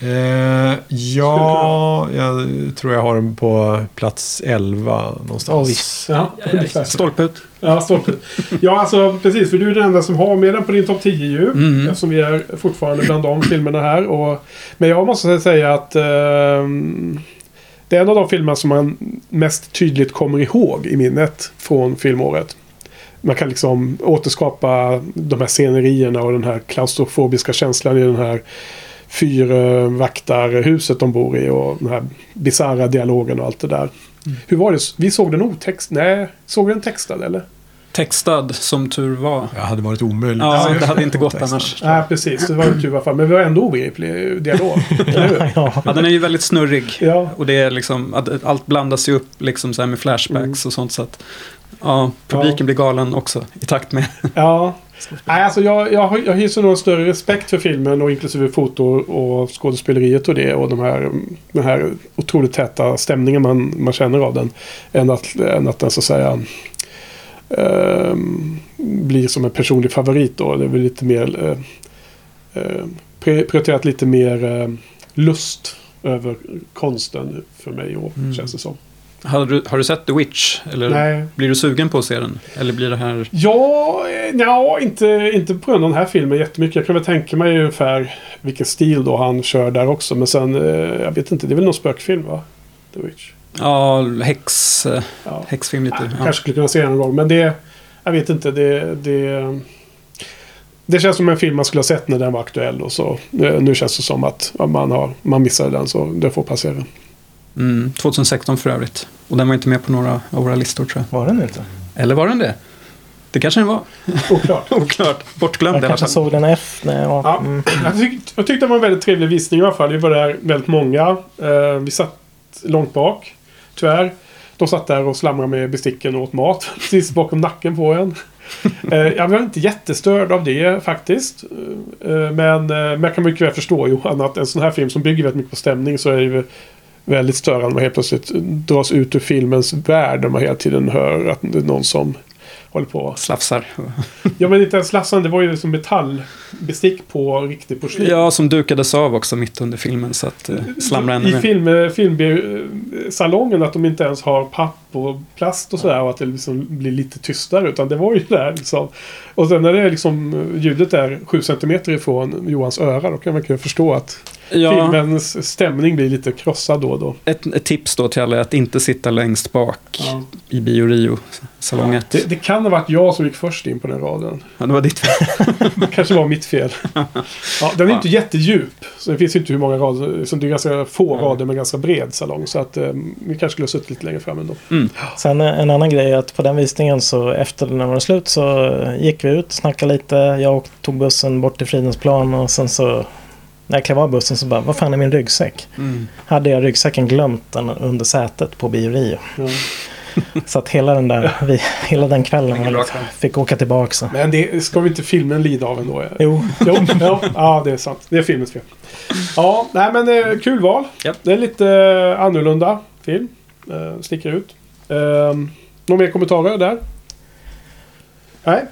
Eh, ja, jag tror jag har den på plats 11 någonstans. Ja, ungefär. Stolpe ut. Ja, stolpe. Ja, alltså precis. För du är den enda som har med den på din topp 10 ju. Mm. Eftersom vi är fortfarande bland de filmerna här. Och, men jag måste säga att ehm, det är en av de filmer som man mest tydligt kommer ihåg i minnet från filmåret. Man kan liksom återskapa de här scenerierna och den här klaustrofobiska känslan i den här fyrvaktarhuset de bor i och den här bisarra dialogen och allt det där. Hur var det? Vi såg den otext... Nej, såg vi den textad eller? Textad, som tur var. Det hade varit omöjligt. Ja, det hade inte gått annars. Nej, precis. Det var ju tur i alla fall. Men vi var ändå obegriplig dialog. Eller hur? Ja, Ja, den är ju väldigt snurrig. Ja. Och det är liksom, att allt blandas ju upp liksom så här med flashbacks Mm. och sånt. Så att, ja, publiken Ja. blir galen också i takt med. Ja. Nej, alltså jag, jag, har- jag hyser nog en större respekt för filmen och inklusive foto och skådespeleriet och det och de här, den här otroligt täta stämningen man, man känner av den. Än att, än att den så att säga ehm, blir som en personlig favorit då. Det är väl lite mer... eh, eh, pri- prioriterat lite mer eh, lust över konsten för mig i år, Mm. känns det som. Har du, har du sett The Witch? Eller Nej. blir du sugen på att se den? Eller blir det här... Ja, eh, nja, inte, inte på grund av den här filmen jättemycket. Jag kan väl tänka mig ungefär vilken stil då han kör där också. Men sen, eh, jag vet inte, det är väl någon spökfilm va? The Witch. Ja, häx, eh, Ja. häxfilm lite. Jag Ja. kanske skulle kunna se den någon gång. Men det, jag vet inte, det, det, det känns som en film man skulle ha sett när den var aktuell. Och så, nu känns det som att ja, man, har, man missade den så det får passera. Mm, 2016 för övrigt. Och den var inte med på några av våra listor tror jag. Var den inte? Eller var den det? Det kanske den var. Oklart. Oklart. Bortglömd Jag kanske såg den efter. Nej, ja. Mm. Jag, tyck, jag tyckte det var en väldigt trevlig visning i alla fall. Vi var där väldigt många. Eh, vi satt långt bak, tyvärr. De satt där och slamrade med besticken och åt mat. Precis bakom nacken på en. eh, jag var inte jättestörd av det faktiskt. Eh, men, eh, men jag kan mycket väl förstå Johan att en sån här film som bygger väldigt mycket på stämning så är det ju väldigt störande man helt plötsligt dras ut ur filmens värld. Där man hela tiden hör att det är någon som håller på. Slafsar. Ja men inte ens lassan, det var ju som metallbestick på riktig porslin. Ja, som dukades av också mitt under filmen så att eh, slamra ännu I film, filmsalongen att de inte ens har papp och plast och sådär och att det liksom blir lite tystare. Utan det var ju där liksom. Och sen när det är liksom ljudet är 7 cm ifrån Johans öra då kan man ju förstå att Ja, filmens stämning blir lite krossad då och då. ett, ett tips då till alla är att inte sitta längst bak Ja. i Bio Rio-salongen. Det, det kan ha varit jag som gick först in på den raden. Ja, det var ditt fel. Det kanske var mitt fel. Ja, den är inte jättedjup. Så det finns ju inte hur många rader. Så det är ganska få rader med ganska bred salong. Så att eh, vi kanske skulle ha suttit lite längre fram ändå. Sen eh, en annan grej är att på den visningen så efter när den var slut så eh, gick vi ut, snackade lite. Jag och tog bussen bort till Fridhemsplan och sen så när jag klev av bussen så bara, vad fan är min ryggsäck? Mm. Hade jag ryggsäcken glömt den under sätet på Bio Rio. Ja. Så att hela den där, vi, hela den kvällen bra liksom, fick åka tillbaka. Så. Men det ska vi inte filmen lida av ändå? Jo, Jo, ja, ja, det är sant. Det är filmens fel. Ja, nej men eh, kul val. Japp. Det är lite annorlunda film. Sticker ut. Eh, några mer kommentarer där? Nej.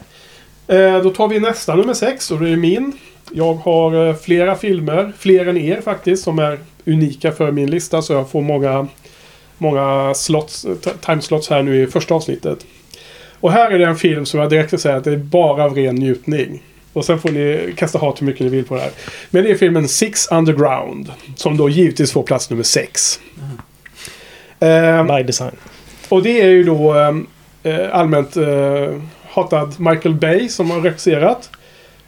Eh, då tar vi nästa, nummer sex. Och det är min. Jag har eh, flera filmer, fler än er faktiskt, som är unika för min lista. Så jag får många, många slots, eh, timeslots här nu i första avsnittet. Och här är det en film som jag direkt vill säga att det är bara av ren njutning. Och sen får ni kasta hat hur mycket ni vill på det här. Men det är filmen Six Underground. Som då givetvis får plats nummer sex. Ehm, by design och det är ju då ehm, eh, allmänt eh, hatad Michael Bay som har regisserat.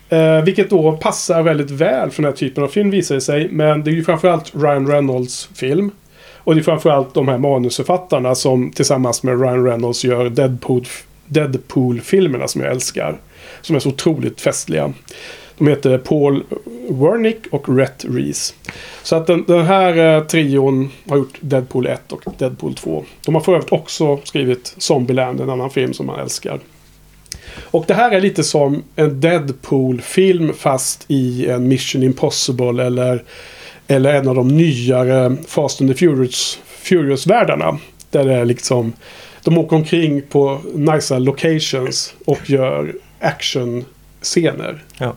Eh, vilket då passar väldigt väl för den här typen av film visar det sig. Men det är ju framförallt Ryan Reynolds film. Och det är framförallt de här manusförfattarna som tillsammans med Ryan Reynolds gör Deadpool, Deadpool-filmerna som jag älskar. Som är så otroligt festliga. De heter Paul Wernick och Rhett Reese. Så att den, den här eh, trion har gjort Deadpool 1 och Deadpool 2. De har för övrigt också skrivit Zombieland, en annan film som man älskar. Och det här är lite som en Deadpool-film fast i en Mission Impossible eller, eller en av de nyare Fast and the Furious, Furious-världarna. Där det är liksom, de åker omkring på nice locations och gör actionscener. Ja.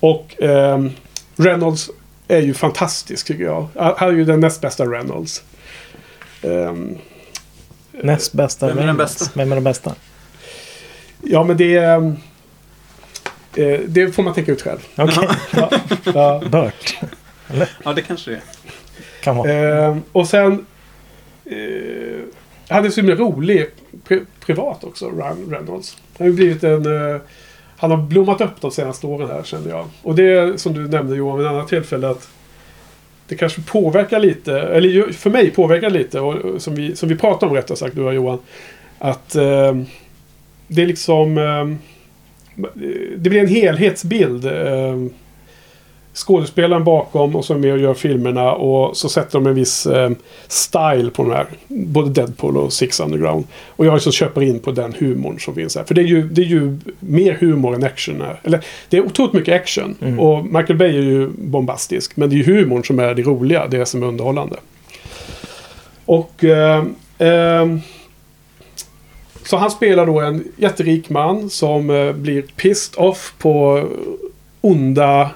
Och ehm, Reynolds är ju fantastisk tycker jag. Han är ju den näst bästa Reynolds. Ehm, Näst bästa. Vem är den bästa? Vem är den bästa? ja men det är... ehm, eh, det får man tänka ut själv. Okej, Ja, ja. Burt. Ja, det kanske det är. Kan vara. Ehm, och sen... Eh, han är så himla rolig pri privat också, Ryan Reynolds. Han har ju blivit en... Han har blommat upp de senaste åren här kände jag. Och det är som du nämnde Johan vid ett annat tillfälle att det kanske påverkar lite, eller för mig påverkar lite, och, som, vi, som vi pratade om rättare sagt, du och Johan. Att eh, det är liksom... Eh, det blir en helhetsbild. Eh, skådespelaren bakom och som är med och gör filmerna och så sätter de en viss eh, style på den här. Både Deadpool och Six Underground. Och jag så köper in på den humorn som finns här. För det är ju, det är ju mer humor än action här. Eller det är otroligt mycket action. Mm. Och Michael Bay är ju bombastisk. Men det är ju humorn som är det roliga. Det som är underhållande. Och... Eh, eh, så han spelar då en jätterik man som eh, blir pissed off på onda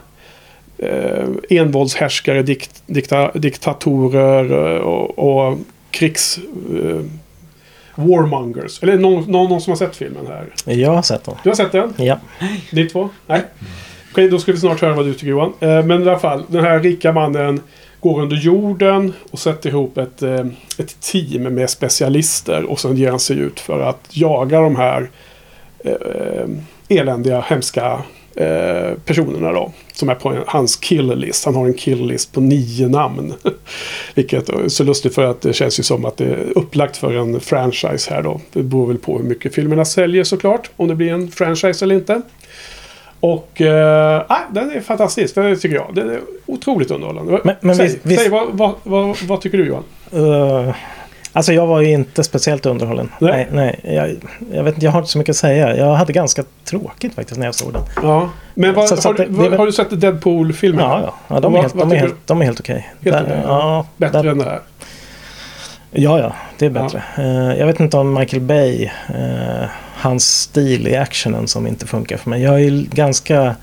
eh, envåldshärskare, dikt, dikta, diktatorer eh, och, och krigs... Eh, warmongers. Eller någon, någon, någon som har sett filmen här. Jag har sett den. Du har sett den? Ja. Ni två? Nej. Okej, då ska vi snart höra vad du tycker Johan. Eh, men i alla fall, den här rika mannen går under jorden och sätter ihop ett, eh, ett team med specialister. Och sen ger han sig ut för att jaga de här eh, eländiga, hemska eh, personerna då. Som är på hans kill-list. Han har en kill-list på nio namn. Vilket är så lustigt för att det känns ju som att det är upplagt för en franchise här då. Det beror väl på hur mycket filmerna säljer såklart. Om det blir en franchise eller inte. Och äh, den är fantastisk, det tycker jag. Den är otroligt underhållande. Men- men säg, visst- säg vad, vad, vad, vad tycker du Johan? Uh, alltså jag var ju inte speciellt underhållen. Nej. Nej, nej. Jag, jag, vet, inte, jag har inte så mycket att säga. Jag hade ganska tråkigt faktiskt när jag såg den. Ja. Men vad, Så- så har, det- du, det har du sett Deadpool-filmen? Ja, ja. ja de, Vad- är helt, vad de, är helt, de är helt okej. Helt Där- okej, ja, Bättre där- än det här? Ja, ja. Det är bättre. Eh, jag vet inte om Michael Bay, eh, hans stil i actionen som inte funkar för mig. Jag är ganska...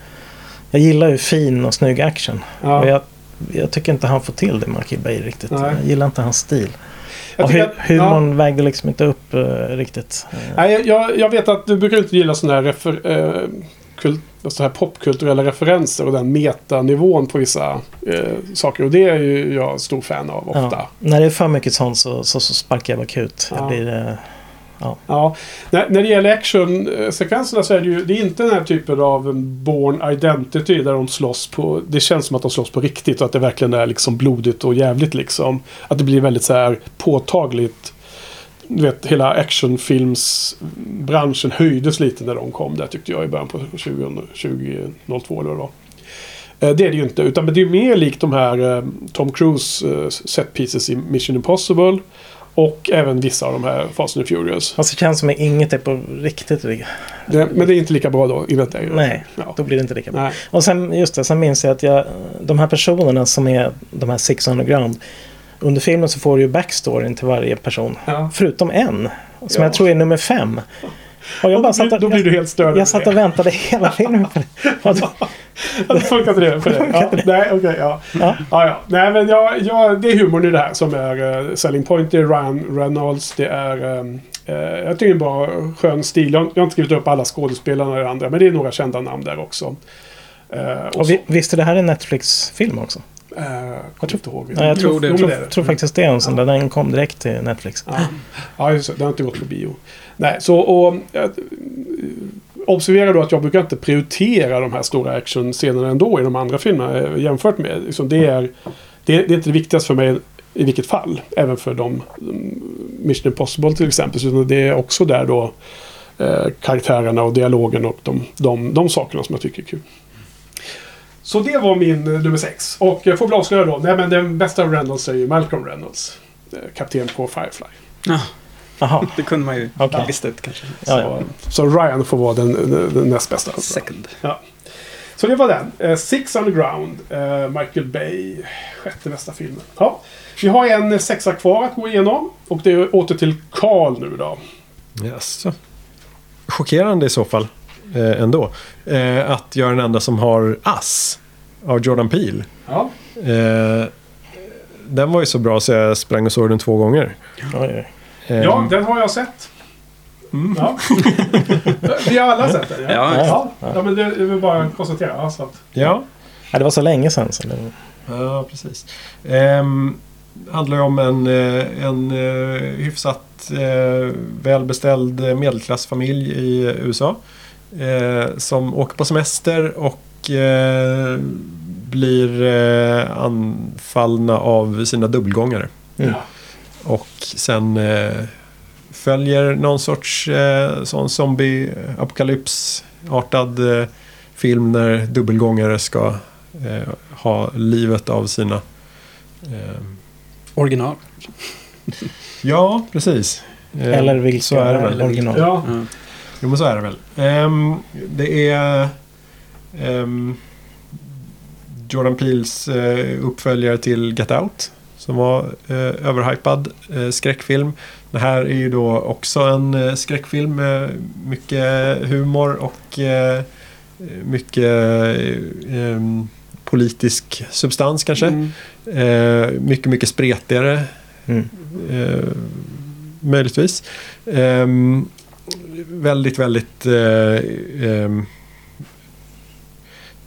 Jag gillar ju fin och snygg action. Ja. Och jag, jag tycker inte han får till det, Michael Bay, riktigt. Nej. Jag gillar inte hans stil. Jag och tycker hu- att- humorn vägde liksom inte upp eh, riktigt. Nej, jag, jag vet att du brukar inte gilla sådana här, refer, eh, kult, så här popkulturella referenser och den metanivån på vissa eh, saker. Och det är ju jag stor fan av ofta. ja. När det är för mycket sånt så, så, så sparkar jag bakut. Ja. Jag blir... Ja. Ja, när, när det gäller actionsekvenserna så är det ju det är inte den här typen av Born Identity där de slåss på... Det känns som att de slåss på riktigt och att det verkligen är liksom blodigt och jävligt liksom. Att det blir väldigt så här påtagligt. Du vet, hela actionfilmsbranschen höjdes lite när de kom där tyckte jag i början på 20, 2002 eller vad det var. Eh, det är det ju inte, utan det är mer likt de här eh, Tom Cruise eh, set pieces i Mission Impossible. Och även vissa av de här Fast and Furious. Fast det känns som att inget är på riktigt. Det, men det är inte lika bra då, i detta. Nej, Ja. då blir det inte lika bra. Nej. Och sen, just det, sen minns jag att jag, de här personerna som är de här Six Underground. Under filmen så får du ju backstoryn till varje person. Ja. Förutom en. Som Ja. jag tror är nummer fem. Och jag Och bara då, satt blir, och, då blir du helt störd. jag satt och väntade hela filmen det. Det funkar inte det för dig? Ja, nej, okej. ja. Ja. Ja, ja. Nej, men jag, jag, det är humorn i det här som är uh, selling point. Det är Ryan Reynolds. Det är... ehm, eh, jag tycker det är en bra, skön stil. Jag, jag har inte skrivit upp alla skådespelarna och andra. Men det är några kända namn där också. Uh, och Och vi, visst är det här en Netflix-film också? så, eh, kommer inte ihåg. Ja, jag tror, det- Jo, tror, det det. tror faktiskt det är en sån där. Den kom direkt till Netflix. Ja, ja just det. Det har inte gått på bio. Nej, så och... Observera då att jag brukar inte prioritera de här stora actionscenerna ändå i de andra filmerna eh, jämfört med. Liksom det, är, det, är, det är inte det viktigaste för mig i vilket fall. Även för de mm, Mission Impossible till exempel. Så det är också där då eh, karaktärerna och dialogen och de, de, de sakerna som jag tycker är kul. Så det var min eh, nummer sex. Och jag får väl avslöja då. Nej men den bästa av Reynolds är ju Malcolm Reynolds. Eh, kapten på Firefly. Ah. Jaha, det kunde man ju Okej. ha listat ut kanske. Ja, ja. Så, så Ryan får vara den, den, den näst bästa. Second. Så det var den. Eh, Six Underground. Eh, Michael Bay. Sjätte bästa filmen. Ja. Vi har en sexa kvar att gå igenom. Och det är åter till Karl nu då. Jaså. Chockerande i så fall. Eh, ändå. Eh, att jag är den enda som har Ass. Av Jordan Peele. Ja. Eh, den var ju så bra så jag sprang och såg den två gånger. Eh, ja, den har jag sett. Mm. Ja. Vi har alla sett den. Ja, ja. ja men det är väl bara att konstatera. Alltså att, ja. Ja, det var så länge sedan. Så det, Ja, precis. Ehm, handlar ju om en, eh, en eh, hyfsat eh, välbeställd medelklassfamilj i USA. Eh, som åker på semester och eh, blir anfallna av sina dubbelgångare. Mm. ja. Och sen eh, följer någon sorts eh, sån zombie-apokalypsartad eh, film när dubbelgångare ska eh, ha livet av sina... Eh, Original. ja, precis. Eh, eller vilka Så är det väl. original. ja. Ja. Jo, men så är det väl. Ehm, det är ehm, Jordan Peels uppföljare till Get Out. Som var eh, överhypad eh, skräckfilm. Det här är ju då också en eh, skräckfilm med mycket humor och eh, mycket eh, em, politisk substans kanske. Mm. Eh, mycket, mycket spretigare. Mm. Eh, möjligtvis. Ehm, väldigt, väldigt eh, ehm,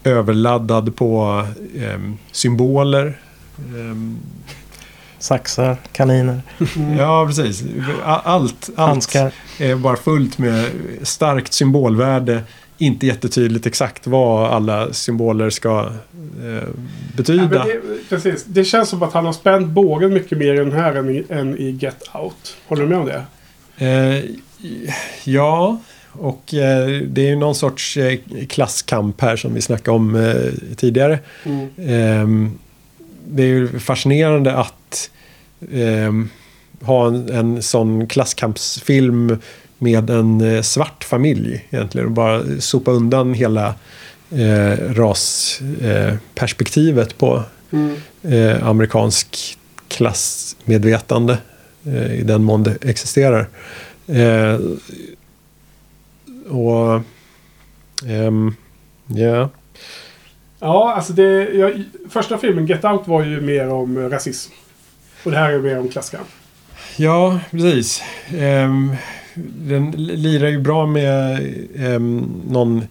överladdad på ehm, symboler. Ehm, Saxar, kaniner, Ja, precis. Allt, allt handskar. är bara fullt med starkt symbolvärde. Inte jättetydligt exakt vad alla symboler ska eh, Ja, betyda. men det, precis. det känns som att han har spänt bågen mycket mer i den här än i, än i Get Out. Håller du med om det? Eh, ja, och eh, det är ju någon sorts eh, klasskamp här som vi snackade om eh, tidigare. Mm. Ehm, det är ju fascinerande att ehm, ha en, en sån klasskampsfilm med en eh, svart familj egentligen. Och bara sopa undan hela eh, rasperspektivet på Mm. eh, amerikansk klassmedvetande eh, i den mån det existerar. Eh, och ehm, ja, Ja, alltså det... Jag, första filmen Get Out var ju mer om eh, rasism. Och det här är mer om klasskamp. ja, precis. Ehm, den lirar ju bra med ehm, någon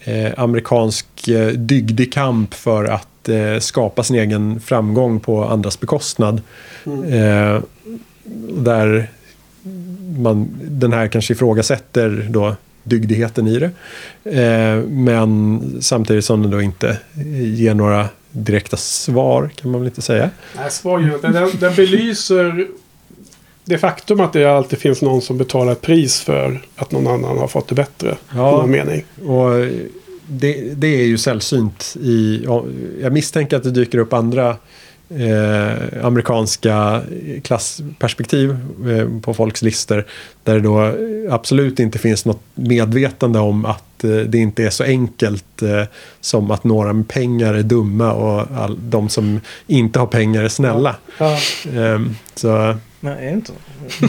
eh, amerikansk eh, dygdig kamp för att eh, skapa sin egen framgång på andras bekostnad. Mm. Eh, där man, den här kanske ifrågasätter då dygdigheten i det. Eh, men samtidigt som den då inte ger några direkta svar kan man väl inte säga. Nej, svar inte. Den, den belyser det faktum att det alltid finns någon som betalar ett pris för att någon annan har fått det bättre. Ja. Någon mening. Och det, det är ju sällsynt i... ja, Jag misstänker att det dyker upp andra eh, amerikanska klassperspektiv eh, på folks listor. Där det då absolut inte finns något medvetande om att eh, det inte är så enkelt eh, som att några med pengar är dumma och all, de som inte har pengar är snälla. Ja, Ehm, så Nej, är inte så?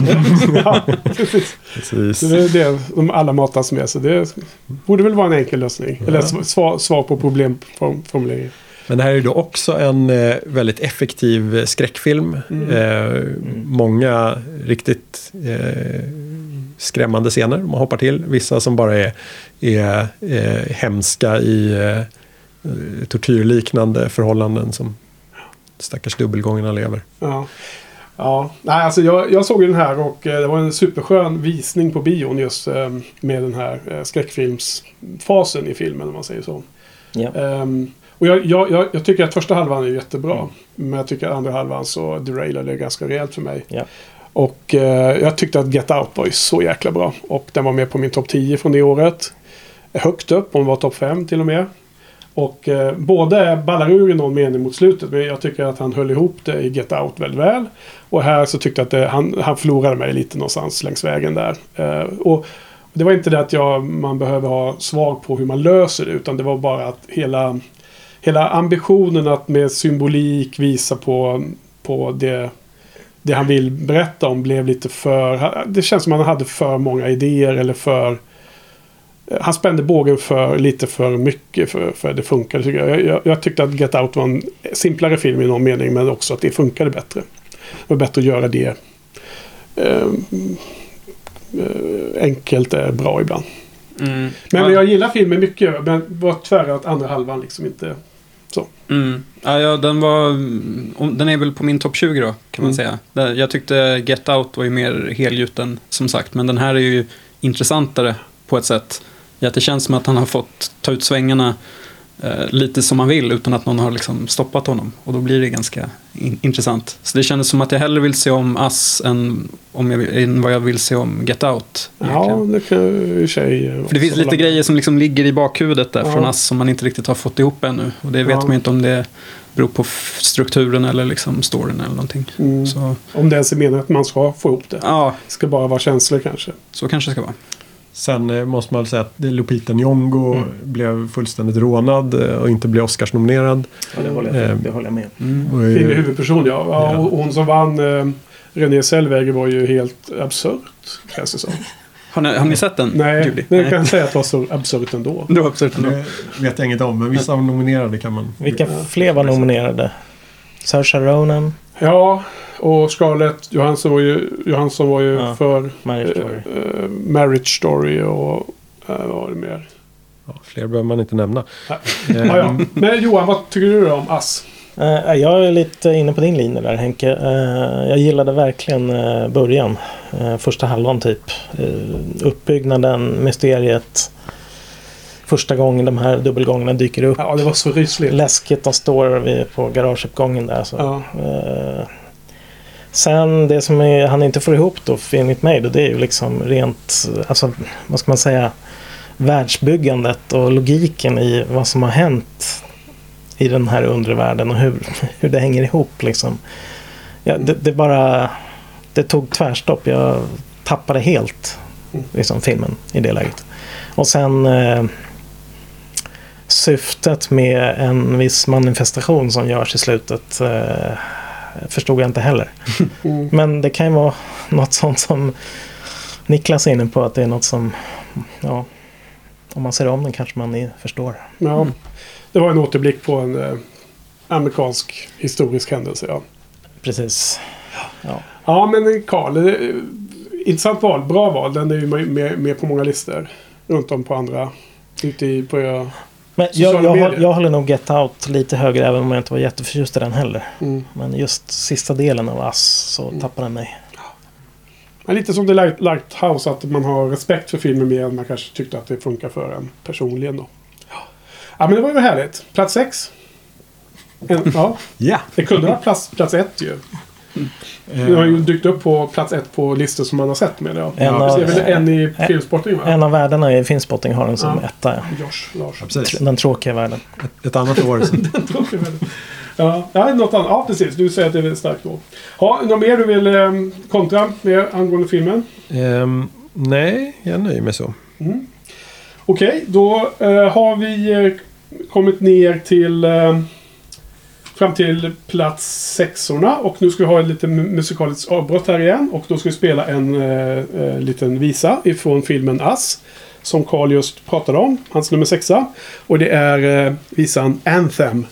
ja precis. precis. Det är det de alla matas med. Så det borde väl vara en enkel lösning. Eller Ja. sv- svar, svar på problemformuleringen. Men det här är då också en eh, väldigt effektiv skräckfilm. Mm. Eh, många riktigt eh, skrämmande scener man hoppar till. Vissa som bara är, är eh, hemska i eh, tortyrliknande förhållanden som stackars dubbelgångarna lever. Ja. Ja, nej alltså jag, jag såg den här och eh, det var en superskön visning på bion just eh, med den här skräckfilmsfasen i filmen om man säger så. Ja. Ehm, och jag, jag, jag, tycker att första halvan är jättebra. Men jag tycker att andra halvan så derailade det ganska rejält för mig. Ja. Och eh, jag tyckte att Get Out var ju så jäkla bra. Och den var med på min topp 10 från det året. Högt upp, hon var topp 5 till och med. Och eh, båda ballar ur i någon mening mot slutet. Men jag tycker att han höll ihop det i Get Out väldigt väl. Och här så tyckte jag att det, han, han förlorade mig lite någonstans längs vägen där. Eh, och det var inte det att jag, man behöver ha svar på hur man löser det. Utan det var bara att hela, hela ambitionen att med symbolik visa på, på det, det han vill berätta om blev lite för... Det känns som att han hade för många idéer eller för... Han spände bågen för lite för mycket för, för att det funkade tycker jag. Jag, jag. tyckte att Get Out var en simplare film i någon mening men också att det funkade bättre. Det var bättre att göra det eh, eh, enkelt är bra ibland. Mm. Men ja, jag gillar filmen mycket men var tyvärr att andra halvan liksom inte... Mm. Ja, ja, den var... Den är väl på min topp 20 då, kan man Mm. säga. Jag tyckte Get Out var ju mer helgjuten, som sagt. Men den här är ju intressantare på ett sätt. I att det känns som att han har fått ta ut svängarna eh, lite som han vill utan att någon har liksom stoppat honom. Och då blir det ganska in- intressant. Så det kändes som att jag hellre vill se om Us än, om jag, än vad jag vill se om Get Out. Ja, egentligen. det kan jag i sig... eh, För det finns lite grejer som liksom ligger i bakhuvudet där Ja. från Us som man inte riktigt har fått ihop ännu. Och det vet Ja. man inte om det beror på strukturen eller liksom storyn eller någonting. Mm. Så Om det ens är meningen att man ska få ihop det. ja, Det ska bara vara känslor kanske. så kanske det ska vara. Sen eh, måste man väl säga att Lupita Nyong'o Mm. blev fullständigt rånad eh, och inte blev Oscarsnominerad. Ja, det, håller jag, det håller jag med om. Mm. Eh, Kvinnlig huvudperson ja. ja. Hon som vann eh, Renée Zellweger var ju helt absurt. Känns det som. Har ni, har ni sett den? Nej, Judy? men jag kan säga att det var så absurt ändå. Det var absurt ändå. Det vet jag inget om, men vissa av de nominerade kan man... Vilka fler var nominerade? Saoirse Ronan, Ja, och Scarlett Johansson var ju, Johansson var ju Ja. för Marriage eh, Story. eh, Marriage Story och eh, vad var det mer? Ja, fler behöver man inte nämna. Eh, Ja, ja. Men Johan, vad tycker du om Ass? Jag är lite inne på din linje där Henke. Jag gillade verkligen början. Första halvan typ. Uppbyggnaden, mysteriet. Första gången de här dubbelgångarna dyker upp. Ja, det var så rysligt. Läskigt, de står på garageuppgången där. Så. Sen det som är, han inte får ihop då, enligt mig, då, det är ju liksom rent, alltså vad ska man säga, världsbyggandet och logiken i vad som har hänt i den här undre världen och hur, hur det hänger ihop liksom. Ja, det, det bara, det tog tvärstopp. Jag tappade helt liksom, filmen i det läget. Och sen eh, syftet med en viss manifestation som görs i slutet eh, förstod jag inte heller. Mm. Men det kan ju vara något sånt som Niklas är inne på att det är något som, ja, om man ser om den kanske man förstår. Ja. Det var en återblick på en eh, amerikansk historisk händelse. Ja, Precis. Ja. ja men Karl, eh, intressant val. Bra val. Den är ju med, med, på många listor. Runt om på andra. Ute i, på, ja. Men jag, jag, jag håller nog Get Out lite högre även om jag inte var jätteförtjust i den heller. mm. Men just sista delen av Ass så Mm. tappade den mig. Men lite som The Light, Lighthouse, att man har respekt för filmen mer än man kanske tyckte att det funkar för en personligen då. Ja, men det var ju härligt. Plats sex. En, ja, Ja! det kunde vara plats, plats ett ju. Det har ju dykt upp på plats ett på listor som man har sett med det. En Ja, av- det är en i filmsportning va? En av världarna i Filmspotting har den som Ja. etta. Josh Larsson. Precis. Den tråkiga världen. Ett, ett annat år. Så. ja, ja, något annat. Ja, precis. Du säger att det är starkt då. Ja, något mer du vill eh, kontra med angående filmen? Ehm, nej, jag nöjer mig så. Mm. Okej, då eh, har vi eh, kommit ner till eh, fram till plats sexorna och nu ska vi ha ett litet musikaliskt avbrott här igen och då ska vi spela en eh, eh liten visa ifrån filmen Ass som Carl just pratade om, hans nummer sexa. Och det är eh, visan Anthem.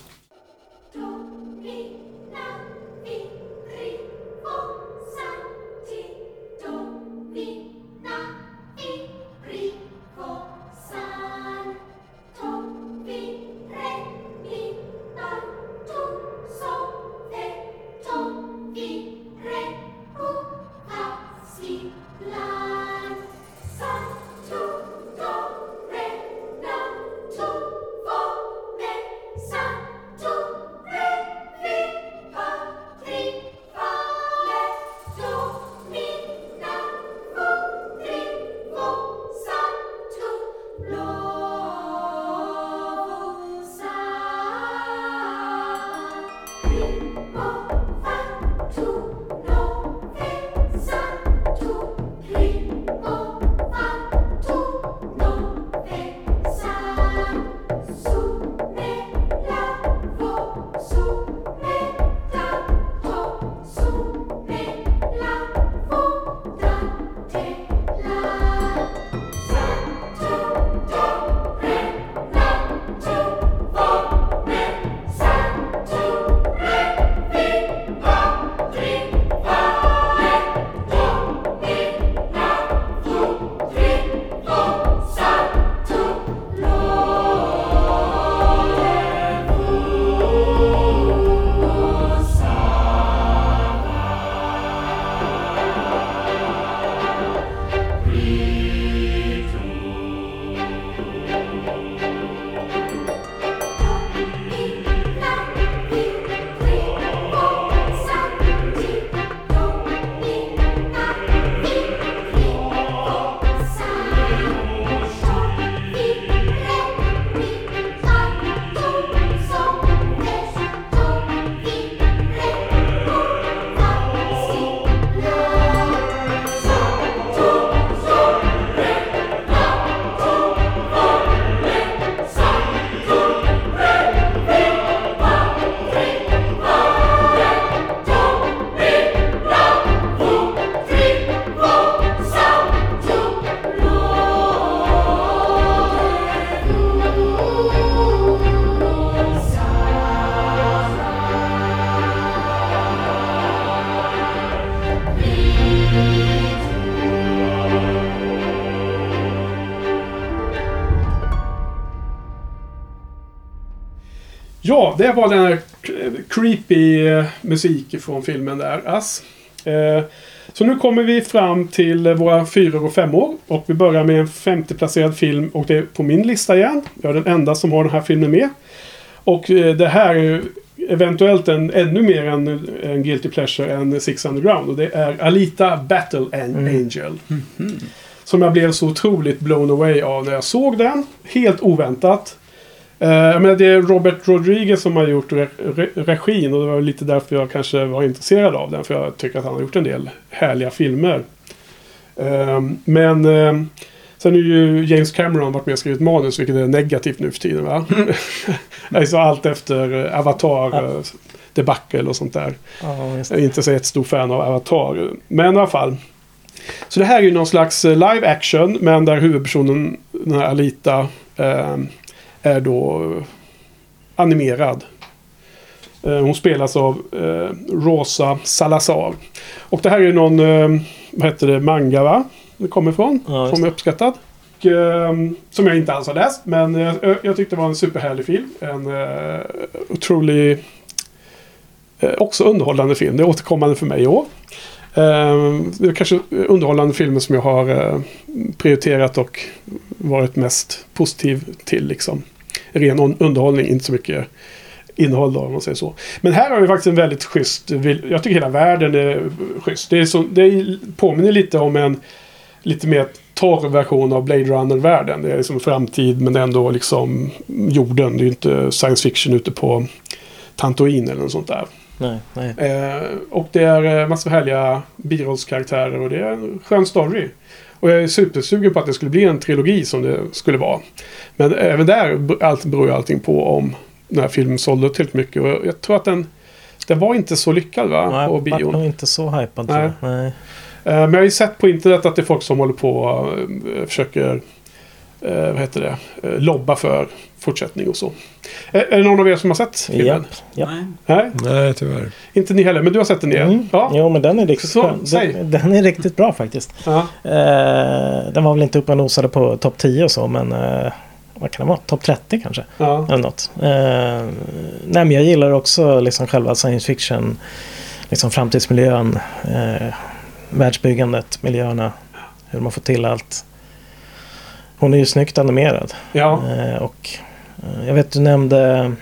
Ja, det var den här creepy eh, musik från filmen där, Ass. Eh, Så nu kommer vi fram till våra fyror och femmor. Och vi börjar med en 50-placerad film och det är på min lista igen. Jag är den enda som har den här filmen med. Och eh, det här är eventuellt en, ännu mer en, en Guilty Pleasure än Six Underground. Och det är Alita Battle An- Angel. Som jag blev så otroligt blown away av när jag såg den. Helt oväntat. Uh, men det är Robert Rodriguez som har gjort re re regin och det var lite därför jag kanske var intresserad av den. För jag tycker att han har gjort en del härliga filmer. Ehm, men ehm, sen är ju James Cameron varit med och skrivit manus, vilket är negativt nu för tiden va? alltså allt efter eh, Avatar, Ja. ja. debacle och sånt där. Just Jag är inte så jättestor fan av Avatar. Men i alla fall. Så det här är ju någon slags eh, live action. Men där huvudpersonen, den här Alita, eh, är då eh, animerad. Eh, hon spelas av eh, Rosa Salazar. Och det här är någon, vad heter det, manga va? Det kommer ifrån. Ja, som är uppskattad. Och, som jag inte alls har läst. Men jag tyckte det var en superhärlig film. En eh, otrolig också underhållande film. Det är återkommande för mig i år. Det är kanske underhållande filmer som jag har prioriterat och varit mest positiv till. Liksom. Ren un- underhållning, inte så mycket innehåll då, om man säger så. Men här har vi faktiskt en väldigt schysst... Jag tycker hela världen är schysst. Det, är så, det påminner lite om en lite mer torr version av Blade Runner-världen. Det är liksom framtid men ändå liksom jorden. Det är ju inte science fiction ute på Tantoin eller något sånt där. Nej, nej. Eh, och det är eh, massor av härliga birollskaraktärer och det är en skön story. Och jag är supersugen på att det skulle bli en trilogi som det skulle vara. Men även där allt, beror ju allting på om den här filmen sålde tillräckligt mycket. Och jag tror att den, den var inte så lyckad va? Nej, på bion. nog inte så hypad jag. Nej. Eh, Men jag har ju sett på internet att det är folk som håller på och eh, försöker eh, vad heter det, eh, lobba för fortsättning och så. Är, är det någon av er som har sett filmen? Japp, japp. Nej. Nej, tyvärr. inte ni heller. Men du har sett den igen? Mm. Ja. Jo, men den är riktigt Så. Den, den är riktigt bra faktiskt. ja. Eh, den var väl inte uppe och nosade på topp 10 och så, men eh, vad kan det vara? Topp 30 kanske? ja. Eller något. Eh, nej, men jag gillar också liksom själva science fiction, liksom framtidsmiljön, eh, världsbyggandet, miljöerna, hur man får till allt. Hon är ju snyggt animerad. ja. Eh, och eh, jag vet du nämnde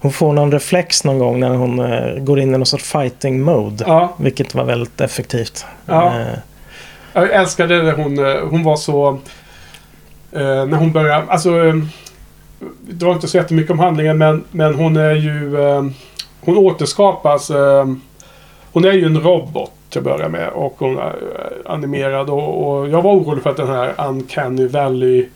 hon får någon reflex någon gång när hon eh, går in i någon sorts fighting mode. ja. Vilket var väldigt effektivt. Ja. Jag älskade när hon, hon var så... När hon började... Alltså... Det var inte så jättemycket om handlingen men, men hon är ju... Hon återskapas. Hon är ju en robot till att börja med. Och hon eh, är animerad. Och, och jag var orolig för att den här Uncanny Valley...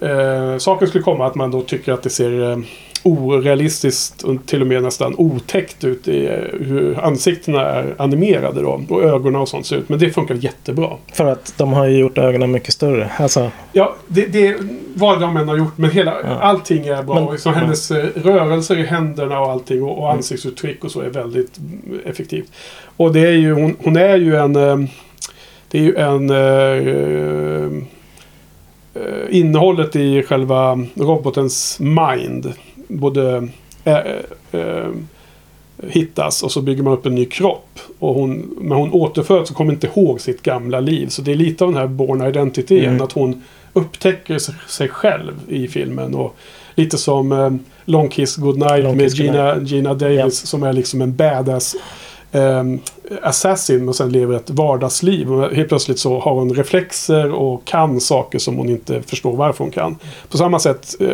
Eh, saken skulle komma att man då tycker att det ser eh, orealistiskt och till och med nästan otäckt ut i eh, hur ansiktena är animerade då. Och ögonen och sånt ser ut. Men det funkar jättebra. för att de har ju gjort ögonen mycket större. Alltså, Ja, det, det vad de än har gjort. Men hela, Ja. allting är bra. Men- liksom ja. hennes eh, rörelser i händerna och allting. Och, och ansiktsuttryck och så är väldigt mm, effektivt. Och det är ju, hon, hon är ju en... eh, Det är ju en... eh, eh, innehållet i själva robotens mind. Både eh, eh, hittas och så bygger man upp en ny kropp. Och hon, när hon återföds så kommer inte ihåg sitt gamla liv. Så det är lite av den här born identity igen. Mm. Att hon upptäcker sig- själv i filmen. Och lite som eh, Long Kiss Goodnight Long med Kiss Gina, Gina Davis Ja. som är liksom en badass eh, assassin och sen lever ett vardagsliv. Och helt plötsligt så har hon reflexer och kan saker som hon inte förstår varför hon kan. På samma sätt eh,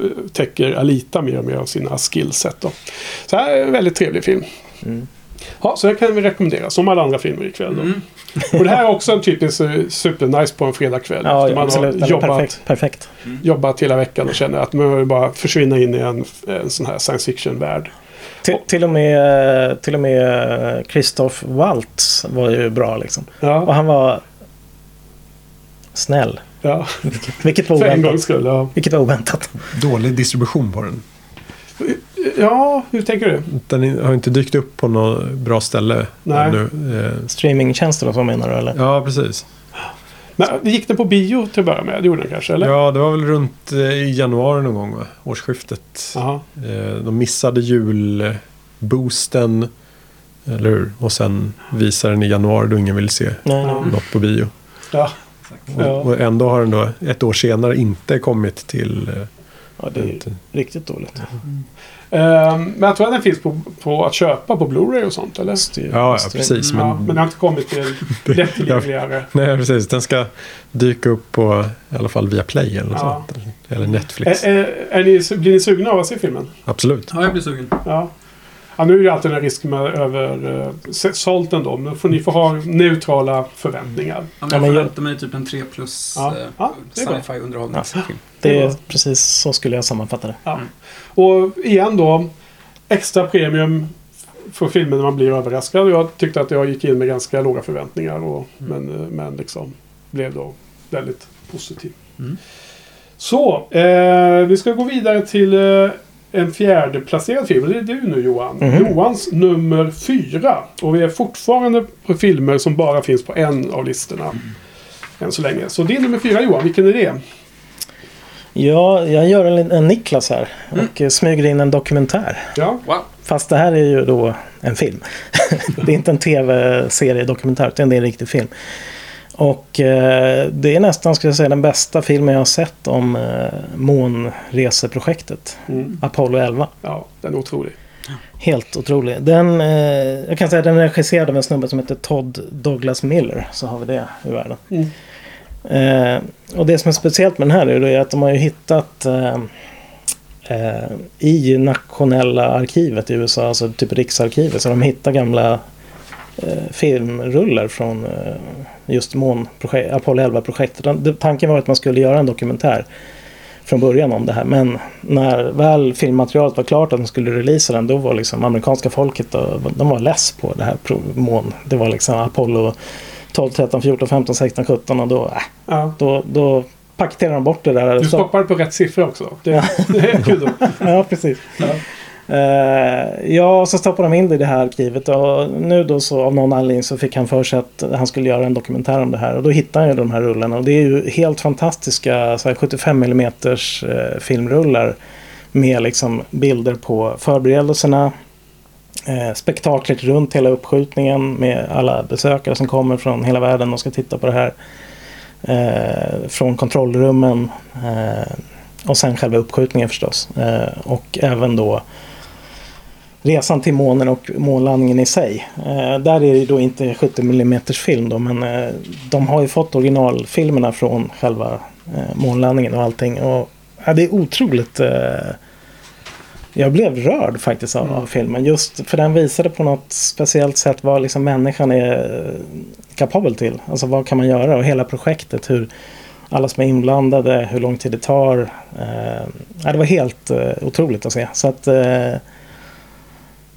upptäcker Alita mer och mer av sina skillset. Då. Så här är en väldigt trevlig film. mm. Ja, så det kan vi rekommendera. Som alla andra filmer ikväll. Då. Mm. Och det här är också en typisk eh, supernice på en fredagkväll. Ja, efter man absolut. Har jobbat, perfekt. perfekt. jobbat hela veckan och känner att man vill bara försvinna in i en, en sån här science fiction-värld. Till, till och med, till och med eh, Christoph Waltz var ju bra liksom. Och Ja, han var snäll. Ja. Vilket var för en gångs oväntat. skull. Ja. Vilket var oväntat. Dålig distribution på den. ja, hur tänker du? Den har inte dykt upp på något bra ställe Nej. ännu. Eh, Streamingtjänster och så menar du eller? Ja, precis. Men gick den på bio till att börja med? Det gjorde den kanske? Eller? Ja, det var väl runt eh, i januari någon gång, va? årsskiftet. Jaha. Eh, De missade julboosten. Eller hur? Och sen visade den i januari då ingen vill se Nej, nej. något på bio. Ja. Och, Ja. och ändå har den då ett år senare inte kommit till... eh, Ja, det är ju riktigt dåligt. Ehm, men jag tror att den finns på, på att köpa på Blu-ray och sånt, eller? Ju- Ja, ja precis. ja, Men, men det har inte kommit till lättillgängligare. Nej, precis. Den ska dyka upp på i alla fall via Play eller Ja. sånt. Eller Netflix. Är, är, är ni, blir ni sugna av att se filmen? Absolut. Ja, jag blir sugen. Ja. Ja nu är det alltid den här risken med över uh, sålt den då. Men får ni får ha neutrala förväntningar. Ja, jag men jag- förväntar mig typ en 3 plus Ja. eh, Ja, det är bra. sci-fi underhållningsfilm. Det är precis så skulle jag sammanfatta det. Ja. Mm. Och igen då. Extra premium för filmen när man blir överraskad. Jag tyckte att jag gick in med ganska låga förväntningar. Och, men, eh, men liksom blev då väldigt positiv. Mm. Så, eh, vi ska gå vidare till eh, en fjärde placerad film. Det är du nu Johan. Mhm. Johans nummer fyra. Och vi är fortfarande på filmer som bara finns på en av listorna. Än så länge. Så din nummer fyra Johan, vilken är det? Ja, jag gör en, en Niklas här och eh, smyger in en dokumentär. Ja, Wow. Fast det här är ju då en film. det är inte en tv-serie dokumentär utan det är en riktig film. Och eh, det är nästan, skulle jag säga, den bästa filmen jag har sett om eh, månreseprojektet. mm. Apollo 11. ja den är otrolig. Helt otrolig. Den, eh, jag kan säga den är regisserad av en snubbe som heter Todd Douglas Miller. Så har vi det i världen. Mm. Eh, och det som är speciellt med den här är att de har ju hittat eh, eh, i nationella arkivet i USA, alltså typ Riksarkivet, så de hittar gamla filmrullar från eh, just månprojekt, Apollo 11-projektet. Den- det- Tanken var att man skulle göra en dokumentär från början om det här. Men när väl filmmaterialet var klart att de skulle releasa den, då var liksom amerikanska folket, då, de var less på det här mån. Det var liksom Apollo 12, 13, 14, 15, 16, 17 och då, äh, Ja. då, då paketerade de bort det där. Du stoppade på rätt siffra också. Det, det är kul då. ja, precis. Ja. Uh, ja, och så stoppade de in det i det här arkivet och nu då så av någon anledning så fick han för sig att han skulle göra en dokumentär om det här och då hittade han ju de här rullarna och det är ju helt fantastiska så här 75 mm eh, filmrullar med liksom bilder på förberedelserna, eh, spektaklet runt hela uppskjutningen med alla besökare som kommer från hela världen och ska titta på det här. Eh, från kontrollrummen eh, och sen själva uppskjutningen förstås. Eh, och även då resan till månen och månlandningen i sig. Eh, där är det då inte 70 mm film då, men eh, de har ju fått originalfilmerna från själva eh, månlandningen och allting. Och, ja, det är otroligt... Eh, jag blev rörd faktiskt av, av filmen. Just för den visade på något speciellt sätt vad liksom människan är eh, kapabel till. Alltså vad kan man göra och hela projektet. Hur alla som är inblandade, hur lång tid det tar. Eh, det var helt eh, otroligt att se. Så att eh,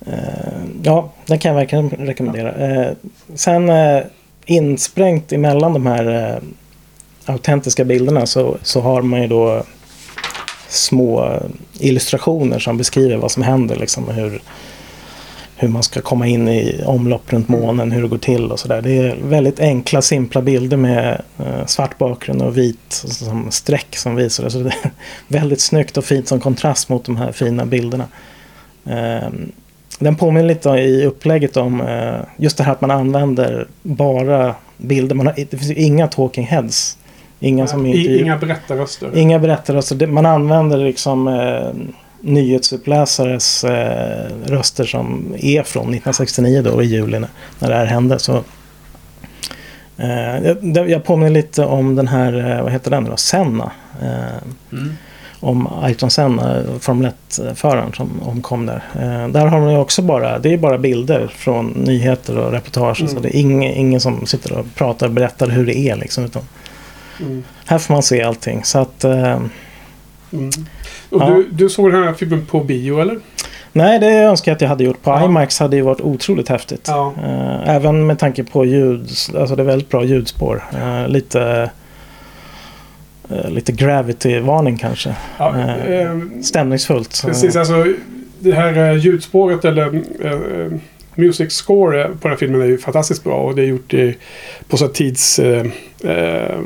Eh, ja, den kan jag verkligen rekommendera. Eh, sen eh, insprängt emellan de här eh, autentiska bilderna så, så har man ju då små illustrationer som beskriver vad som händer. Liksom, hur, hur man ska komma in i omlopp runt månen, hur det går till och sådär. Det är väldigt enkla, simpla bilder med eh, svart bakgrund och vit som streck som visar det. Så det är väldigt snyggt och fint som kontrast mot de här fina bilderna. Eh, den påminner lite i upplägget om eh, just det här att man använder bara bilder. Man har, det finns ju inga talking heads. Inga som I, intervju- inga berättarröster. Inga berättare. Det, man använder liksom eh, nyhetsuppläsares eh, röster som är från 1969 då i juli när, när det här hände. Så, eh, jag, jag påminner lite om den här, eh, vad heter den då, Senna. Eh, Mm. Om Ayrton Senna, Formel 1-föraren som omkom där. Eh, där har man ju också bara, det är bara bilder från nyheter och reportage. Mm. Så det är ingen, ingen som sitter och pratar och berättar hur det är liksom. Utan Mm. här får man se allting. Så att, eh, Mm. Och Ja. du, du såg den här filmen på bio eller? Nej, det önskar jag att jag hade gjort. På Ja. IMAX hade det varit otroligt häftigt. Ja. Eh, även med tanke på ljud. Alltså det är väldigt bra ljudspår. Lite lite gravity-varning kanske. ja Eh, eh, Stämningsfullt. precis, alltså det här eh, ljudspåret eller eh, music score på den här filmen är ju fantastiskt bra och det är gjort i, på så tids eh, eh,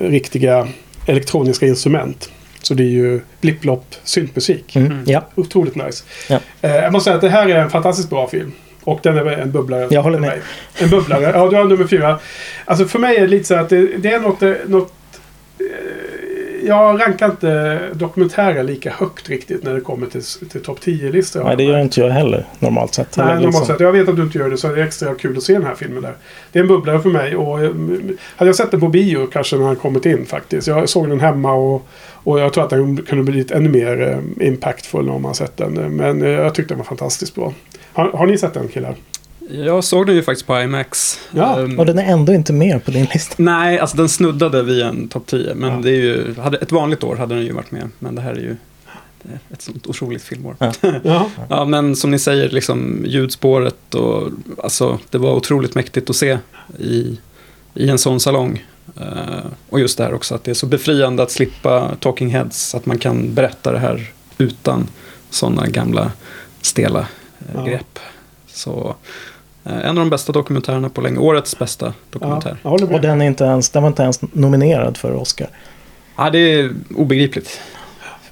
riktiga elektroniska instrument. Så det är ju blipplopp syntmusik. Mm. Ja, Otroligt nice. Ja. Eh, jag måste säga att det här är en fantastiskt bra film. Och den är en bubblare. Jag håller med. mig. En bubblare. Ja, du har nummer fyra. Alltså för mig är det lite så att det, det är något... eh, något eh, jag rankar inte dokumentärer lika högt riktigt när det kommer till, till topp 10-listor. nej, det gör inte jag heller normalt sett. Nej, normalt liksom- sett. Jag vet att du inte gör det så det är extra kul att se den här filmen där. Det är en bubblare för mig och mm, hade jag sett den på bio kanske när han kommit in faktiskt. Jag såg den hemma och, och jag tror att den kunde blivit ännu mer eh, impactful om man sett den. Men eh, jag tyckte den var fantastiskt bra. Har, har ni sett den killar? Jag såg den ju faktiskt på IMAX. Ja. Ehm, Och den är ändå inte med på din lista. Nej, alltså den snuddade via en topp 10. Men Ja. det är ju, hade, ett vanligt år hade den ju varit med. Men det här är ju det är ett sånt otroligt filmår. Ja. Ja. Ja, men som ni säger, liksom ljudspåret och alltså, det var otroligt mäktigt att se i, i en sån salong. Eh, och just det här också att det är så befriande att slippa talking heads, att man kan berätta det här utan sådana gamla stela Ja. grepp. Så en av de bästa dokumentärerna på länge, årets bästa Ja, dokumentär. jag håller med. Och den, är inte ens, den var inte ens nominerad för Oscar. Ja, det är obegripligt.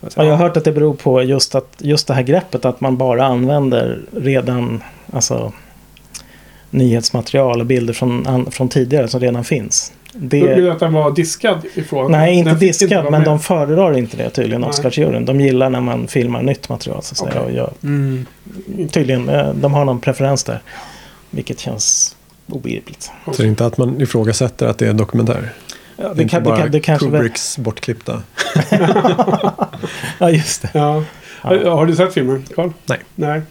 Och jag har hört att det beror på just, att, just det här greppet att man bara använder redan alltså, nyhetsmaterial och bilder från, an, från tidigare som redan finns. Det, det att den var diskad ifrån. nej, inte diskad, vara men de föredrar inte det tydligen. Oscarsjuryn. De gillar när man filmar nytt material. Så att säga. Okej. Och jag, Mm. tydligen, eh, de har någon preferens där. Vilket känns obegripligt. Så det är inte att man ifrågasätter att det är en dokumentär. Ja, Det, det, är kan, inte det, kan, det kanske väl, Kubricks bortklippta. Ja, just det. Ja. Ja. Har du sett filmen, Carl? Nej. Nej.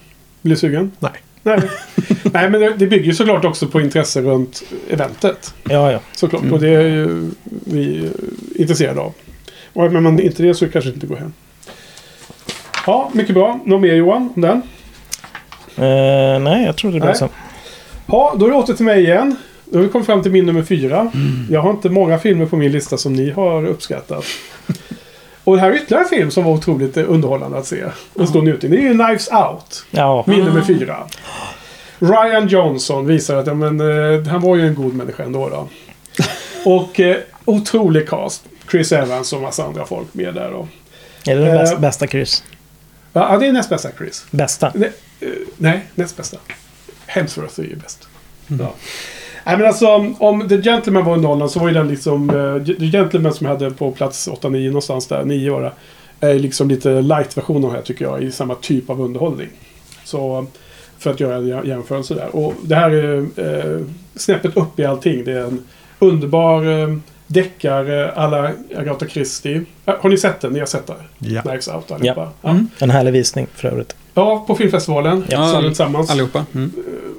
Blir du sugen? Nej. Nej. Nej, men det, det bygger ju såklart också på intresse runt eventet. Ja, ja. Såklart. Mm. Och det är ju vi intresserade av. Och men man inte det så kanske inte går hem. Ja, mycket bra. Något mer Johan om den? Eh, nej, jag tror det blir Nej. så. Ja, då är det åter till mig igen. Då har vi kommit fram till min nummer fyra. Jag har inte många filmer på min lista som ni har uppskattat. Och det här är ytterligare en film som var otroligt underhållande att se. Och stor njutning. Det är ju Knives Out. Ja, Min nummer fyra. Ryan Johnson visar att ja, men, eh, han var ju en god människa ändå. Då. Och eh, otrolig cast. Chris Evans och massa andra folk med där. Då. är det den Eh. bästa, kryss? Ja, det är näst bästa Chris. Bästa? Ne, eh, nej, näst bästa. Hemsworth är ju bäst. Ja. Nej men alltså om, om The Gentleman var i nollan så var ju den liksom... Uh, The Gentleman som jag hade på plats 8-9 någonstans där, 9 var det. Är liksom lite light-version av det här tycker jag. I samma typ av underhållning. Så för att göra en jä- jämförelse där. Och det här är uh, snäppet upp i allting. Det är en underbar uh, deckare alla Agatha Christie. Har ni sett den? Ni har sett den? Ja. Knives Out allihopa? Ja. Mm. En härlig visning för övrigt. Ja, på filmfestivalen. Ja, den tillsammans. Allihopa. Mm.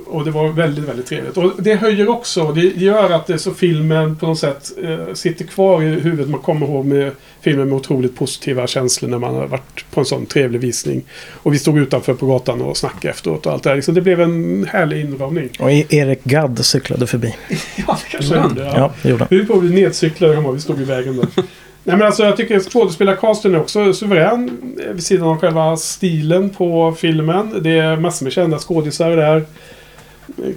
Och det var väldigt, väldigt trevligt. Och det höjer också, det gör att det så filmen på något sätt eh, sitter kvar i huvudet. Man kommer ihåg med filmen med otroligt positiva känslor när man har varit på en sån trevlig visning. Och vi stod utanför på gatan och snackade efteråt och allt det där. Så det blev en härlig inramning. Och E- Erik Gadd cyklade förbi. Ja, det kanske han? gjorde. Ja, Ja. det gjorde han. Vi på bli nedcyklade hemma, vi stod i vägen där. Nej men alltså jag tycker skådespelarcasten är också suverän. Eh, vid sidan av själva stilen på filmen. Det är massor med kända skådisar där.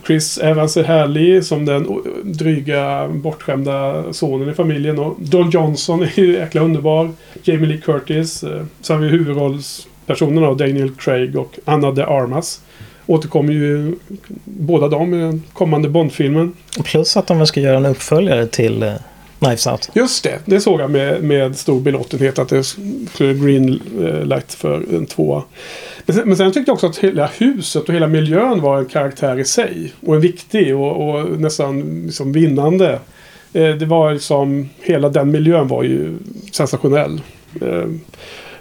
Chris Evans är härlig som den dryga bortskämda sonen i familjen. Och Don Johnson är ju jäkla underbar. Jamie Lee Curtis. Eh, Sen har vi huvudrollspersonerna då, Daniel Craig och Anna de Armas. Återkommer ju båda dem i den kommande Bond-filmen. Plus att de väl ska göra en uppföljare till eh, Knives Out. Just det, det såg jag med, med stor belåtenhet att det skulle green light för en tvåa. Men sen, men sen tyckte jag också att hela huset och hela miljön var en karaktär i sig. Och en viktig och, och nästan liksom vinnande. Eh, det var liksom, hela den miljön var ju sensationell. Eh,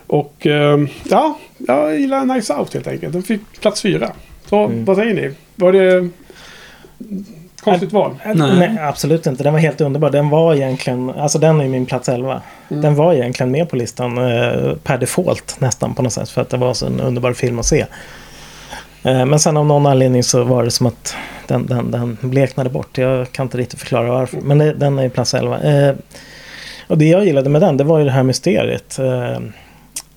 och eh, ja, jag gillar Nice Out helt enkelt. Den fick plats fyra. Så Mm. vad säger ni? Var det konstigt val? Nej. Nej. absolut inte. Den var helt underbar. Den var egentligen, alltså den är min plats 11. Mm. Den var egentligen med på listan eh, per default nästan på något sätt. För att det var så en underbar film att se. Eh, men sen av någon anledning så var det som att den, den, den bleknade bort. Jag kan inte riktigt förklara varför. Men det, den är ju plats 11. Eh, och det jag gillade med den, det var ju det här mysteriet. Eh,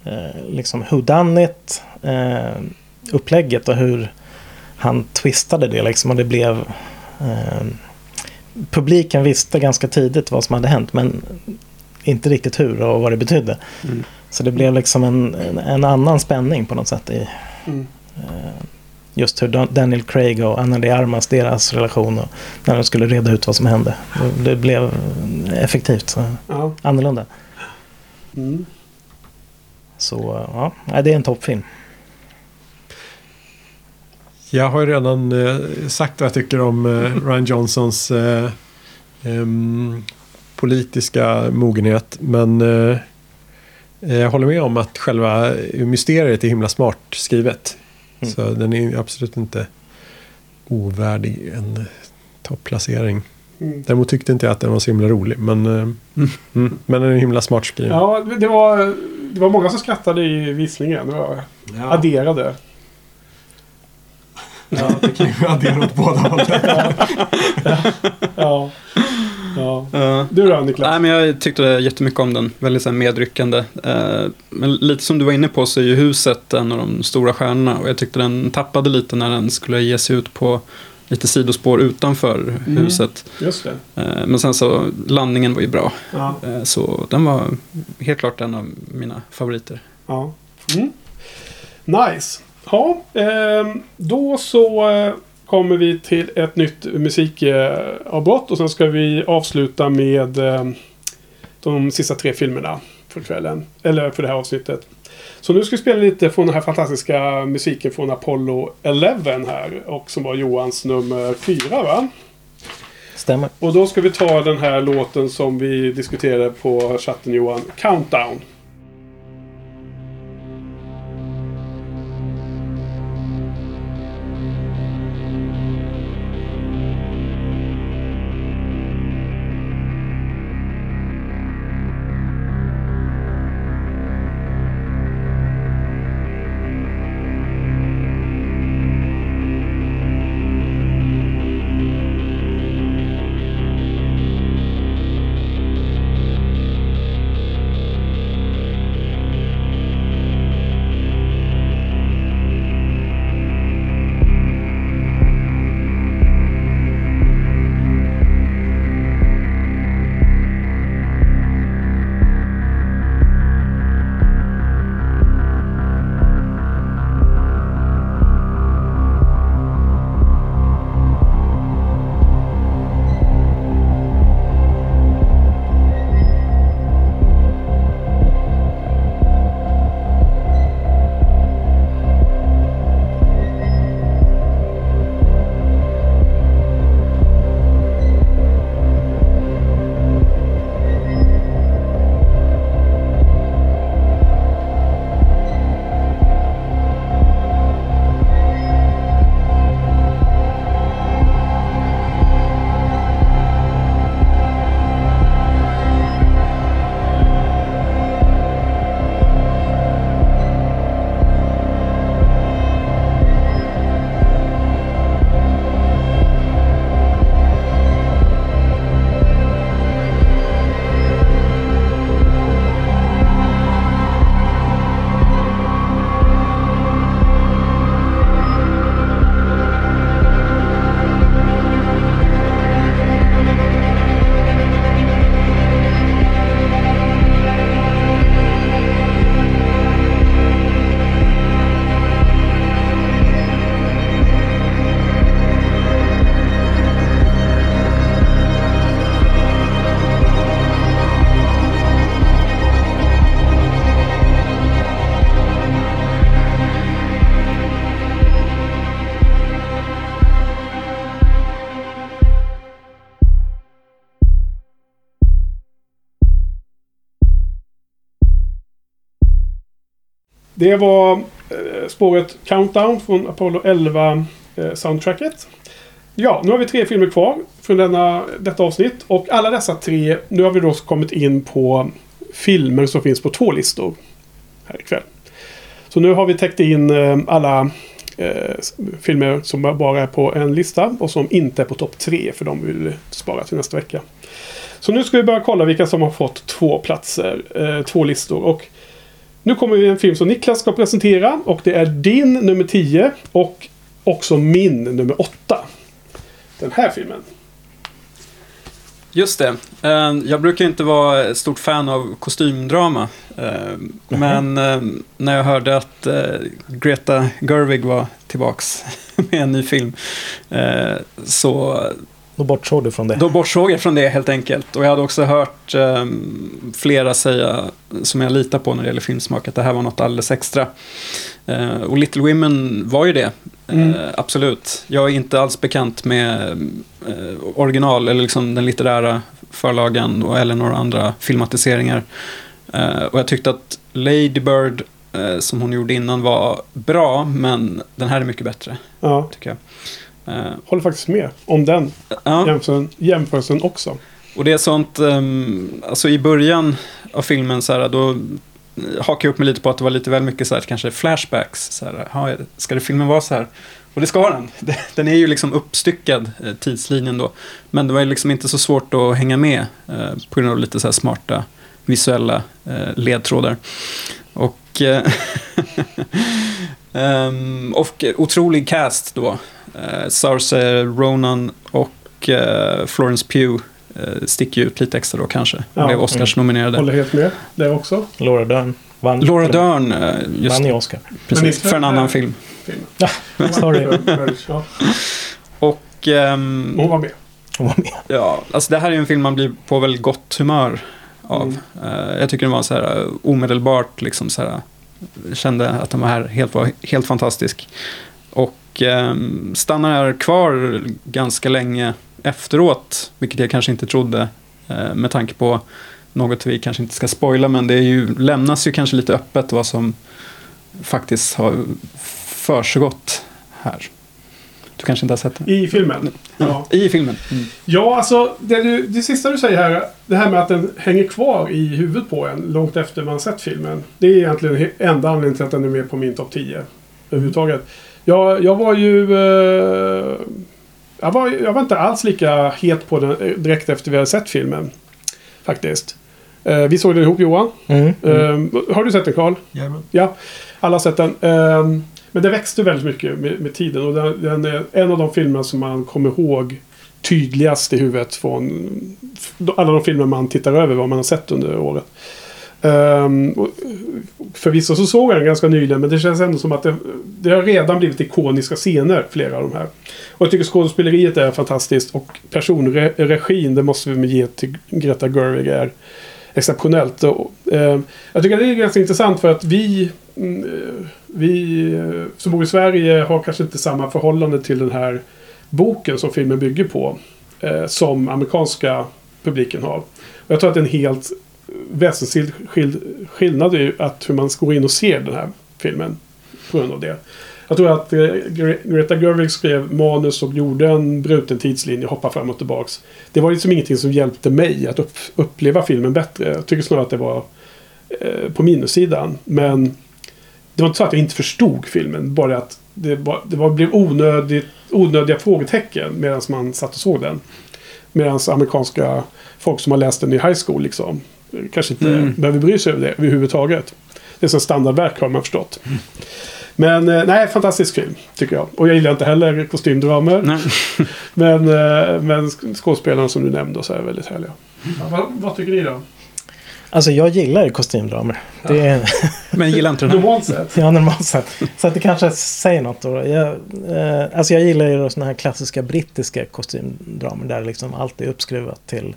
eh, liksom who done it, eh, upplägget och hur han twistade det liksom och det blev... Eh, publiken visste ganska tidigt vad som hade hänt men inte riktigt hur och vad det betydde. Mm. Så det blev liksom en, en, en annan spänning på något sätt i Mm. eh, just hur Dan- Daniel Craig och Anna de Armas, deras relation och när de skulle reda ut vad som hände. Det, det blev effektivt, så Ja. annorlunda. Mm. Så eh, ja, det är en toppfilm. Jag har ju redan eh, sagt vad jag tycker om eh, Ryan Johnsons eh, politiska mogenhet. Men eh, jag håller med om att själva mysteriet är himla smart skrivet. Mm. Så den är absolut inte ovärdig en topplacering. Mm. Däremot tyckte inte jag att den var så himla rolig. Men, eh, mm, men den är himla smart skriven. Ja, det var, det var många som skrattade i visningen. Det var adderade. Ja, det kan ju addera åt båda hållen. Ja. ja. Ja. Du då Niklas? Nej, men jag tyckte jättemycket om den. Väldigt så här, medryckande. Eh, men lite som du var inne på så är ju huset en av de stora stjärnorna. Och jag tyckte den tappade lite när den skulle ge sig ut på lite sidospår utanför Mm. huset. Just det. Eh, men sen så landningen var ju bra. Ja. Eh, så den var helt klart en av mina favoriter. ja. Mm. Nice. Ja, ehm, då så eh, kommer vi till ett nytt musikavbrott och sen ska vi avsluta med eh, de sista tre filmerna för kvällen. Eller för det här avsnittet. Så nu ska vi spela lite från den här fantastiska musiken från Apollo 11 här. Och som var Johans nummer fyra va? Stämmer. Och då ska vi ta den här låten som vi diskuterade på chatten Johan. Countdown. Det var eh, spåret Countdown från Apollo 11-soundtracket. Eh, ja, nu har vi tre filmer kvar från denna, detta avsnitt. Och alla dessa tre, nu har vi då kommit in på filmer som finns på två listor här ikväll. Så nu har vi täckt in eh, alla eh, filmer som bara är på en lista och som inte är på topp tre för de vill spara till nästa vecka. Så nu ska vi börja kolla vilka som har fått två platser, eh, två listor. Och nu kommer vi en film som Niklas ska presentera och det är din nummer 10 och också min nummer åtta. Den här filmen. Just det. Eh, Jag brukar inte vara ett stort fan av kostymdrama. Eh, Men eh, när jag hörde att Greta Gerwig var tillbaks med en ny film så Då bortsåg du från det. då bortsåg jag från det helt enkelt. Och jag hade också hört eh, flera säga, som jag litar på när det gäller filmsmak, att det här var något alldeles extra. Eh, och Little Women var ju det, Mm. eh, absolut. Jag är inte alls bekant med eh, original, eller liksom den litterära förlagen och, eller några andra filmatiseringar. Eh, och jag tyckte att Lady Bird, eh, som hon gjorde innan, var bra, men den här är mycket bättre, Ja, tycker jag. Eh, håller faktiskt med om den ja. jämförelsen, jämförelsen också. Och det är sånt, um, alltså i början av filmen så här, då hakar jag upp mig lite på att det var lite väl mycket så här, kanske flashbacks. Så här, "Ja, ska det filmen vara så här? Och det ska den. Den är ju liksom uppstyckad, eh, tidslinjen då. Men det var ju liksom inte så svårt att hänga med eh, på grund av lite så smarta visuella eh, ledtrådar. Och, eh, ehm, och otrolig cast då. Eh, Saoirse Ronan och eh, Florence Pugh eh, sticker ut lite extra då kanske. Ja. Blev Oscars-nominerade. Håller helt med där också. Laura Dern vann, Laura Dern, eh, just vann ju Oscar. Men precis, för en annan här. film. Filmen. Sorry, Ja, Och ehm, hon var med. hon var med. ja, alltså det här är en film man blir på väldigt gott humör av. Eh, jag tycker den var så här eh, omedelbart liksom så här. Kände att den var här helt, var helt fantastisk. Och ehm, stannar här kvar ganska länge efteråt, vilket jag kanske inte trodde eh, med tanke på något vi kanske inte ska spoila, men det är ju, lämnas ju kanske lite öppet vad som faktiskt har försiggått här. Du kanske inte har sett den? I filmen. Ja, I filmen. ja alltså det, du, det sista du säger här. Det här med att den hänger kvar i huvudet på en långt efter man sett filmen. Det är egentligen enda anledningen till att den är med på min topp 10. Överhuvudtaget. Jag, jag var ju... Eh, jag, var, jag var inte alls lika het på den eh, direkt efter vi hade sett filmen. Faktiskt. Eh, vi såg den ihop Johan. Mm. Eh, har du sett den Karl? Jajamän. Ja, alla har sett den. Men det växte väldigt mycket med, med tiden. Och den, den är en av de filmer som man kommer ihåg tydligast i huvudet från alla de filmer man tittar över vad man har sett under året. Um, förvisso så såg jag den ganska nyligen men det känns ändå som att det, det har redan blivit ikoniska scener, flera av de här. Och jag tycker skådespeleriet är fantastiskt och personregin, det måste vi ge till Greta Gerwig, är exceptionellt. Och, eh, jag tycker det är ganska intressant för att vi, mm, eh, vi eh, som bor i Sverige har kanske inte samma förhållande till den här boken som filmen bygger på. Eh, som amerikanska publiken har. Och jag tror att det är en helt väsensskild skill- skillnad i att hur man går in och ser den här filmen. På grund av det. Jag tror att eh, Gre- Greta Gerwig skrev manus och gjorde en bruten tidslinje, hoppa fram och tillbaks. Det var liksom ingenting som hjälpte mig att upp, uppleva filmen bättre. Jag tycker snarare att det var eh, på minussidan. Men det var inte så att jag inte förstod filmen. Bara att det, var, det var, blev onödigt, onödiga frågetecken medan man satt och såg den. Medan amerikanska folk som har läst den i high school liksom kanske inte Mm. behöver bry sig över det överhuvudtaget. Det är som standardverk har man förstått. Men eh, nej, fantastisk film tycker jag. Och jag gillar inte heller kostymdramer. Men, eh, men skådespelarna som du nämnde så är väldigt härliga. Ja, vad, vad tycker ni då? Alltså jag gillar kostymdramer. Det är, Men gillar inte den här. Normalt sett. ja, normalt sett. Så att det kanske säger något då. Jag, eh, alltså jag gillar ju sådana här klassiska brittiska kostymdramer där liksom allt är uppskruvat till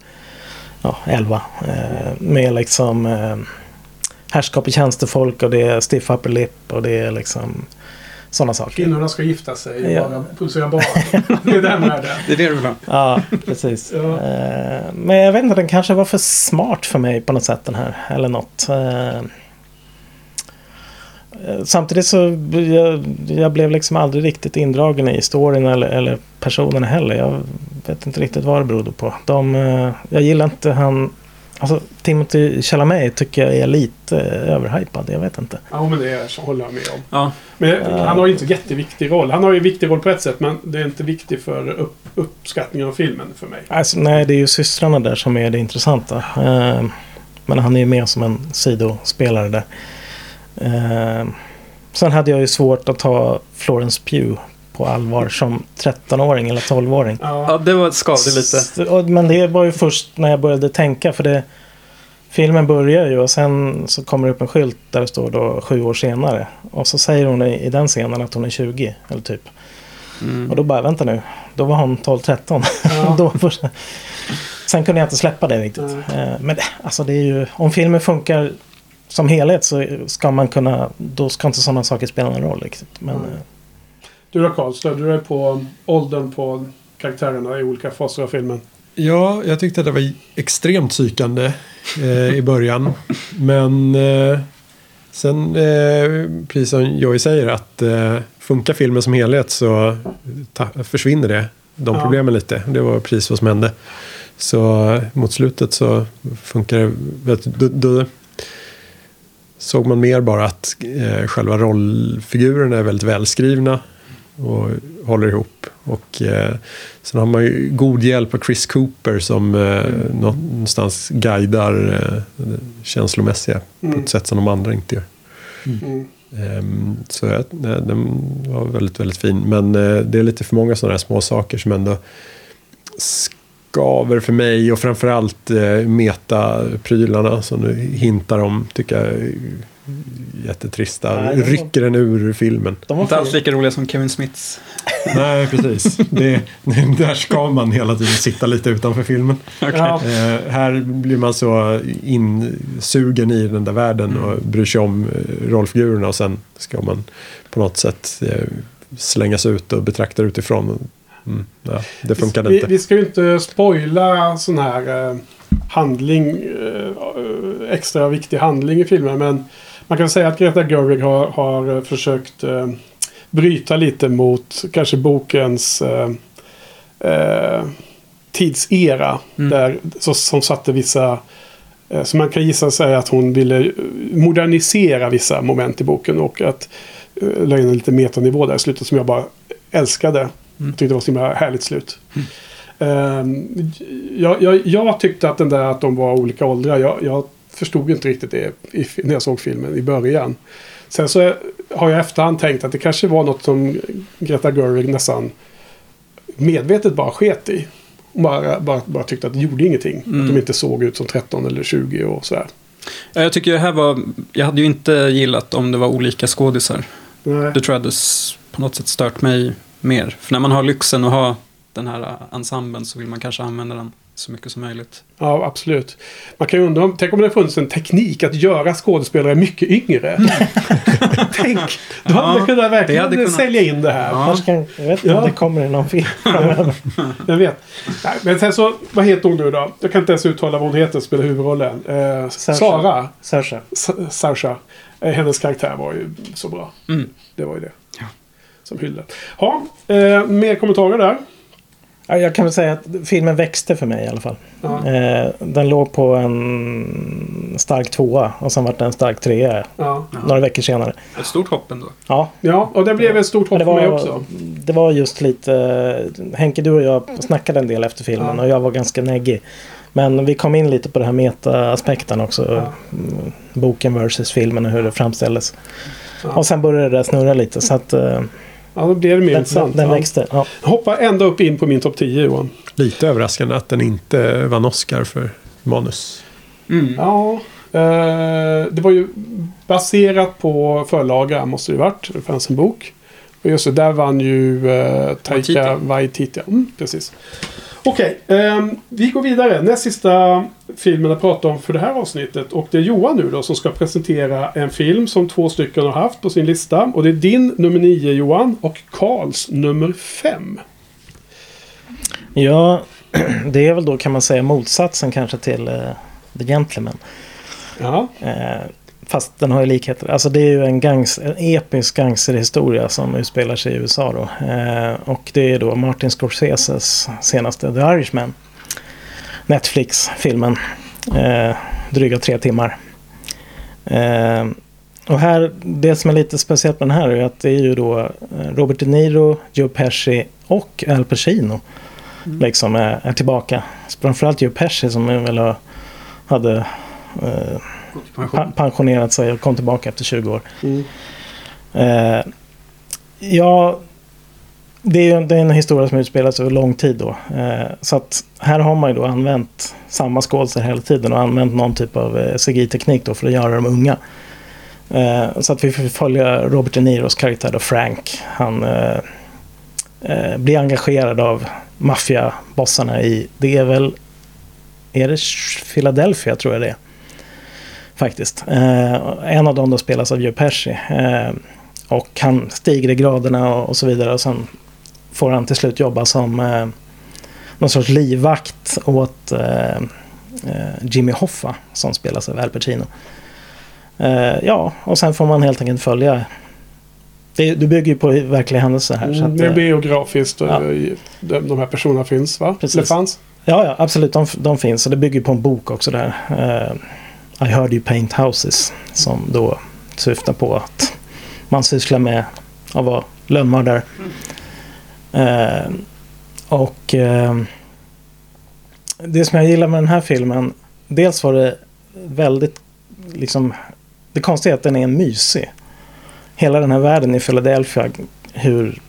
ja, 11. Eh, med liksom eh, härskap i tjänstefolk och det är stiff upper lip och det är liksom sådana saker. Kvinnorna ska gifta sig och Ja. bara producera barn. det är den världen. Det är det du vill ha. Ja, precis. Ja. Eh, Men jag vet inte, den kanske var för smart för mig på något sätt den här. Eller något. Eh, eh, Samtidigt så jag, jag blev liksom aldrig riktigt indragen i storyn eller, eller personerna heller. Jag vet inte riktigt vad det berodde på. De, eh, jag gillar inte han... Alltså Timothy Chalamet tycker jag är lite eh, överhypad. Jag vet inte. Ja, men det är, så håller jag med om. Ja, Men Ja. han har ju inte jätteviktig roll. Han har ju en viktig roll på ett sätt, men det är inte viktigt för upp, uppskattningen av filmen för mig. Alltså, nej, det är ju systrarna där som är det intressanta. Eh, men han är ju med som en sidospelare där. Eh, sen hade jag ju svårt att ta Florence Pugh på allvar som 13-åring eller 12-åring. Ja. Ja, det var skavde lite. Men det var ju först när jag började tänka för det Filmen börjar ju och sen så kommer det upp en skylt där det står då sju år senare. Och så säger hon i, i den scenen att hon är 20 eller typ. Mm. Och då bara, vänta nu. Då var hon 12-13. Ja. Sen kunde jag inte släppa det riktigt. Eh, Men alltså det är ju, om filmen funkar som helhet så ska man kunna, då ska inte sådana saker spela någon roll riktigt. Men Mm. Du då Karl, stödde du dig på åldern på karaktärerna i olika faser av filmen? Ja, jag tyckte att det var extremt psykande eh, i början. Men eh, sen, eh, precis som Joey säger, att eh, funkar filmen som helhet så ta, försvinner det. De Ja. problemen lite. Det var precis vad som hände. Så mot slutet så funkar det. vet du, Då, då såg man mer bara att eh, själva rollfigurerna är väldigt välskrivna och håller ihop. Och eh, sen har man ju god hjälp av Chris Cooper som eh, någonstans guidar eh, känslomässiga på Mm. ett sätt som de andra inte gör. Mm. Ehm, så jag, nej, den var väldigt, väldigt fin. Men eh, det är lite för många sådana här små saker som ändå skaver för mig. Och framförallt eh, metaprylarna som du hintar om tycker jag är jättetrista. Nej, Rycker den ur filmen. de var Inte alls lika roliga som Kevin Smiths. Nej, precis. Det, där ska man hela tiden sitta lite utanför filmen. Ja. Eh, här blir man så insugen i den där världen och bryr sig om eh, rollfigurerna och sen ska man på något sätt eh, slängas ut och betrakta det utifrån. Mm, ja, det funkade vi, inte. Vi ska ju inte spoila sån här eh, handling, eh, extra viktig handling i filmen. Men man kan säga att Greta Gerwig har, har eh, försökt eh, bryta lite mot kanske bokens tidsera. Mm. Där, så, som satte vissa... Så man kan gissa sig att hon ville modernisera vissa moment i boken. Och att lägga in en lite metanivå där i slutet som jag bara älskade. Mm. Jag tyckte det var så himla härligt slut. Ehm, jag, jag, jag tyckte att den där att de var olika åldrar. Jag, jag förstod inte riktigt det i, när jag såg filmen i början. Sen så har jag efterhand tänkt att det kanske var något som Greta Gerwig nästan medvetet bara sket i. Och Bara, bara, bara tyckte att det gjorde ingenting. Mm. Att de inte såg ut som 13 eller 20 och sådär. Ja, Jag tycker det här var... Jag hade ju inte gillat om det var olika skådisar. Nej. Det tror jag hade på något sätt stört mig mer. För när man har lyxen att ha den här ensemblen så vill man kanske använda den så mycket som möjligt. Ja, absolut. Man kan ju undra om, tänk om det funnits en teknik att göra skådespelare mycket yngre. tänk! Då hade Ja, man kunnat verkligen hade kunnat. sälja in det här. Ja. Kan, jag vet inte Ja. om det kommer i någon film framöver. Jag vet. Nej, men sen så, vad heter hon nu då? Jag kan inte ens uttala vad hon heter, spelar huvudrollen. Eh. Sara. Saoirse. Sa- Saoirse. Eh, hennes karaktär var ju så bra. Mm. Det var ju det. Som hyllade. Ja, eh, mer kommentarer där? Ja, jag kan väl säga att filmen växte för mig i alla fall. Ja. Eh, den låg på en stark tvåa och sen vart det en stark trea Ja. några veckor senare. Ett stort hopp ändå. Ja, ja, och det blev ett stort hopp för mig också. det var just lite... Henke, du och jag snackade en del efter filmen Ja. och jag var ganska neggig. Men vi kom in lite på den här meta-aspekten också. Ja. Boken versus filmen och hur det framställdes. Ja. Och sen började det snurra lite så att eh, Ja, då blev det mer den, den, intressant. den ja. växte. Ja. Hoppa ända upp in på min topp 10 Johan. Lite överraskande att den inte vann Oscar för manus. Mm. Ja, eh, det var ju baserat på förlaga måste det ju varit. Det fanns en bok. Och just det, där vann ju eh, Taika. Waititi. Mm, precis. Okej, ehm, vi går vidare. Näst sista filmen att prata om för det här avsnittet. Och det är Johan nu då som ska presentera en film som två stycken har haft på sin lista. Och det är din nummer 9 Johan och Karls nummer 5. ja, det är väl då kan man säga motsatsen kanske till eh, The Gentleman. Ja, Eh, fast den har ju likheter. Alltså det är ju en, gangs, en episk gangsterhistoria som utspelar sig i USA då. Eh, och det är då Martin Scorseses senaste The Irishman. Netflix-filmen. Eh, dryga tre timmar. Eh, och här, det som är lite speciellt med den här är att det är ju då eh, Robert De Niro, Joe Pesci och Al Pacino. Liksom är, är tillbaka. Framförallt Joe Pesci som väl hade eh, pension. pensionerat sig och kom tillbaka efter 20 år. mm. Eh, ja, det är ju det är en historia som utspelas över lång tid då. Eh, så att här har man ju då använt samma skådespelare hela tiden och använt någon typ av eh, CGI-teknik då för att göra dem unga. Eh, så att vi får följa Robert De Niros karaktär då Frank. Han eh, eh, blir engagerad av maffiabossarna i, det är väl, är det Philadelphia tror jag det är. Faktiskt. Eh, en av dem då spelas av Joe Pesci. Eh, och han stiger i graderna och, och, så vidare. Och sen får han till slut jobba som eh, någon sorts livvakt åt eh, Jimmy Hoffa som spelas av Al Pacino. Ja, och sen får man helt enkelt följa det, du bygger ju på verkliga händelser här. Mm, det är biografiskt. Ja. De, de här personerna finns va? Precis. Det fanns? Ja, ja absolut. De, de finns. Och det bygger på en bok också där. I heard you paint houses. Som då syftar på att man sysslar med att vara lönnmördare. Eh, och eh, det som jag gillar med den här filmen. Dels var det väldigt liksom. Det konstiga är att den är mysig hela den här världen i Philadelphia, hur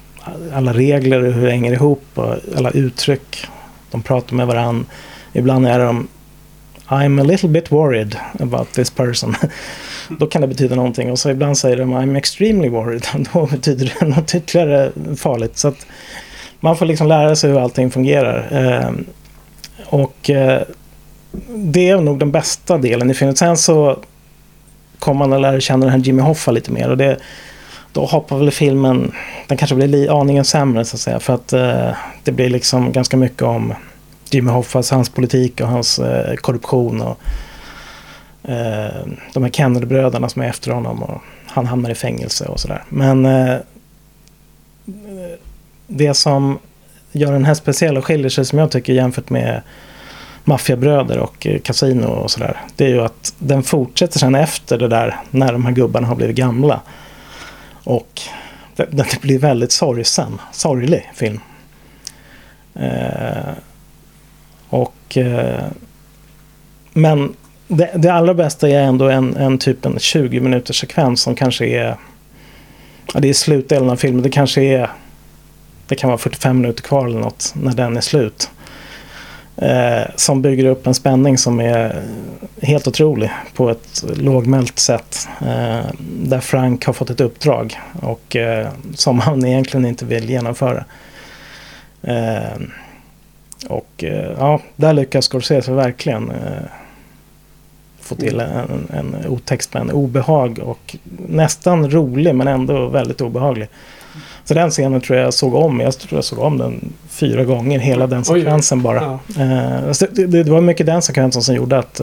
alla regler hur det hänger ihop och alla uttryck. De pratar med varandra. Ibland är de I'm a little bit worried about this person. Då kan det betyda någonting. Och så ibland säger de I'm extremely worried. Då betyder det något ytterligare farligt. Så att man får liksom lära sig hur allting fungerar. Ehm, och eh, det är nog den bästa delen i filmen. Sen så kommer man att lära känna den här Jimmy Hoffa lite mer. Och det, då hoppar väl filmen, den kanske blir aningen sämre så att säga. För att eh, det blir liksom ganska mycket om Jimmy Hoffas, hans politik och hans eh, korruption. Och eh, de här Kennedy-bröderna som är efter honom. Och han hamnar i fängelse och sådär. Men eh, det som gör den här speciell och skiljer sig som jag tycker jämfört med maffiabröder och eh, kasino och sådär. Det är ju att den fortsätter sen efter det där när de här gubbarna har blivit gamla. Och det, det blir väldigt sorgsen, sorglig film. Eh, och eh, men det, det allra bästa är ändå en, en typ en 20 minuters sekvens som kanske är ja, det är slutdelen av filmen. Det kanske är det kan vara 45 minuter kvar eller något när den är slut. Eh, som bygger upp en spänning som är helt otrolig på ett lågmält sätt. Eh, där Frank har fått ett uppdrag och eh, som han egentligen inte vill genomföra. Eh, och eh, ja, där lyckas Scorsese verkligen eh, få till en, en otäck en obehag och nästan rolig men ändå väldigt obehaglig. Så den scenen tror jag såg om. Jag tror jag såg om den fyra gånger. Hela den sekvensen bara. Ja. Eh, det, det, det, var mycket den sekvensen som gjorde att,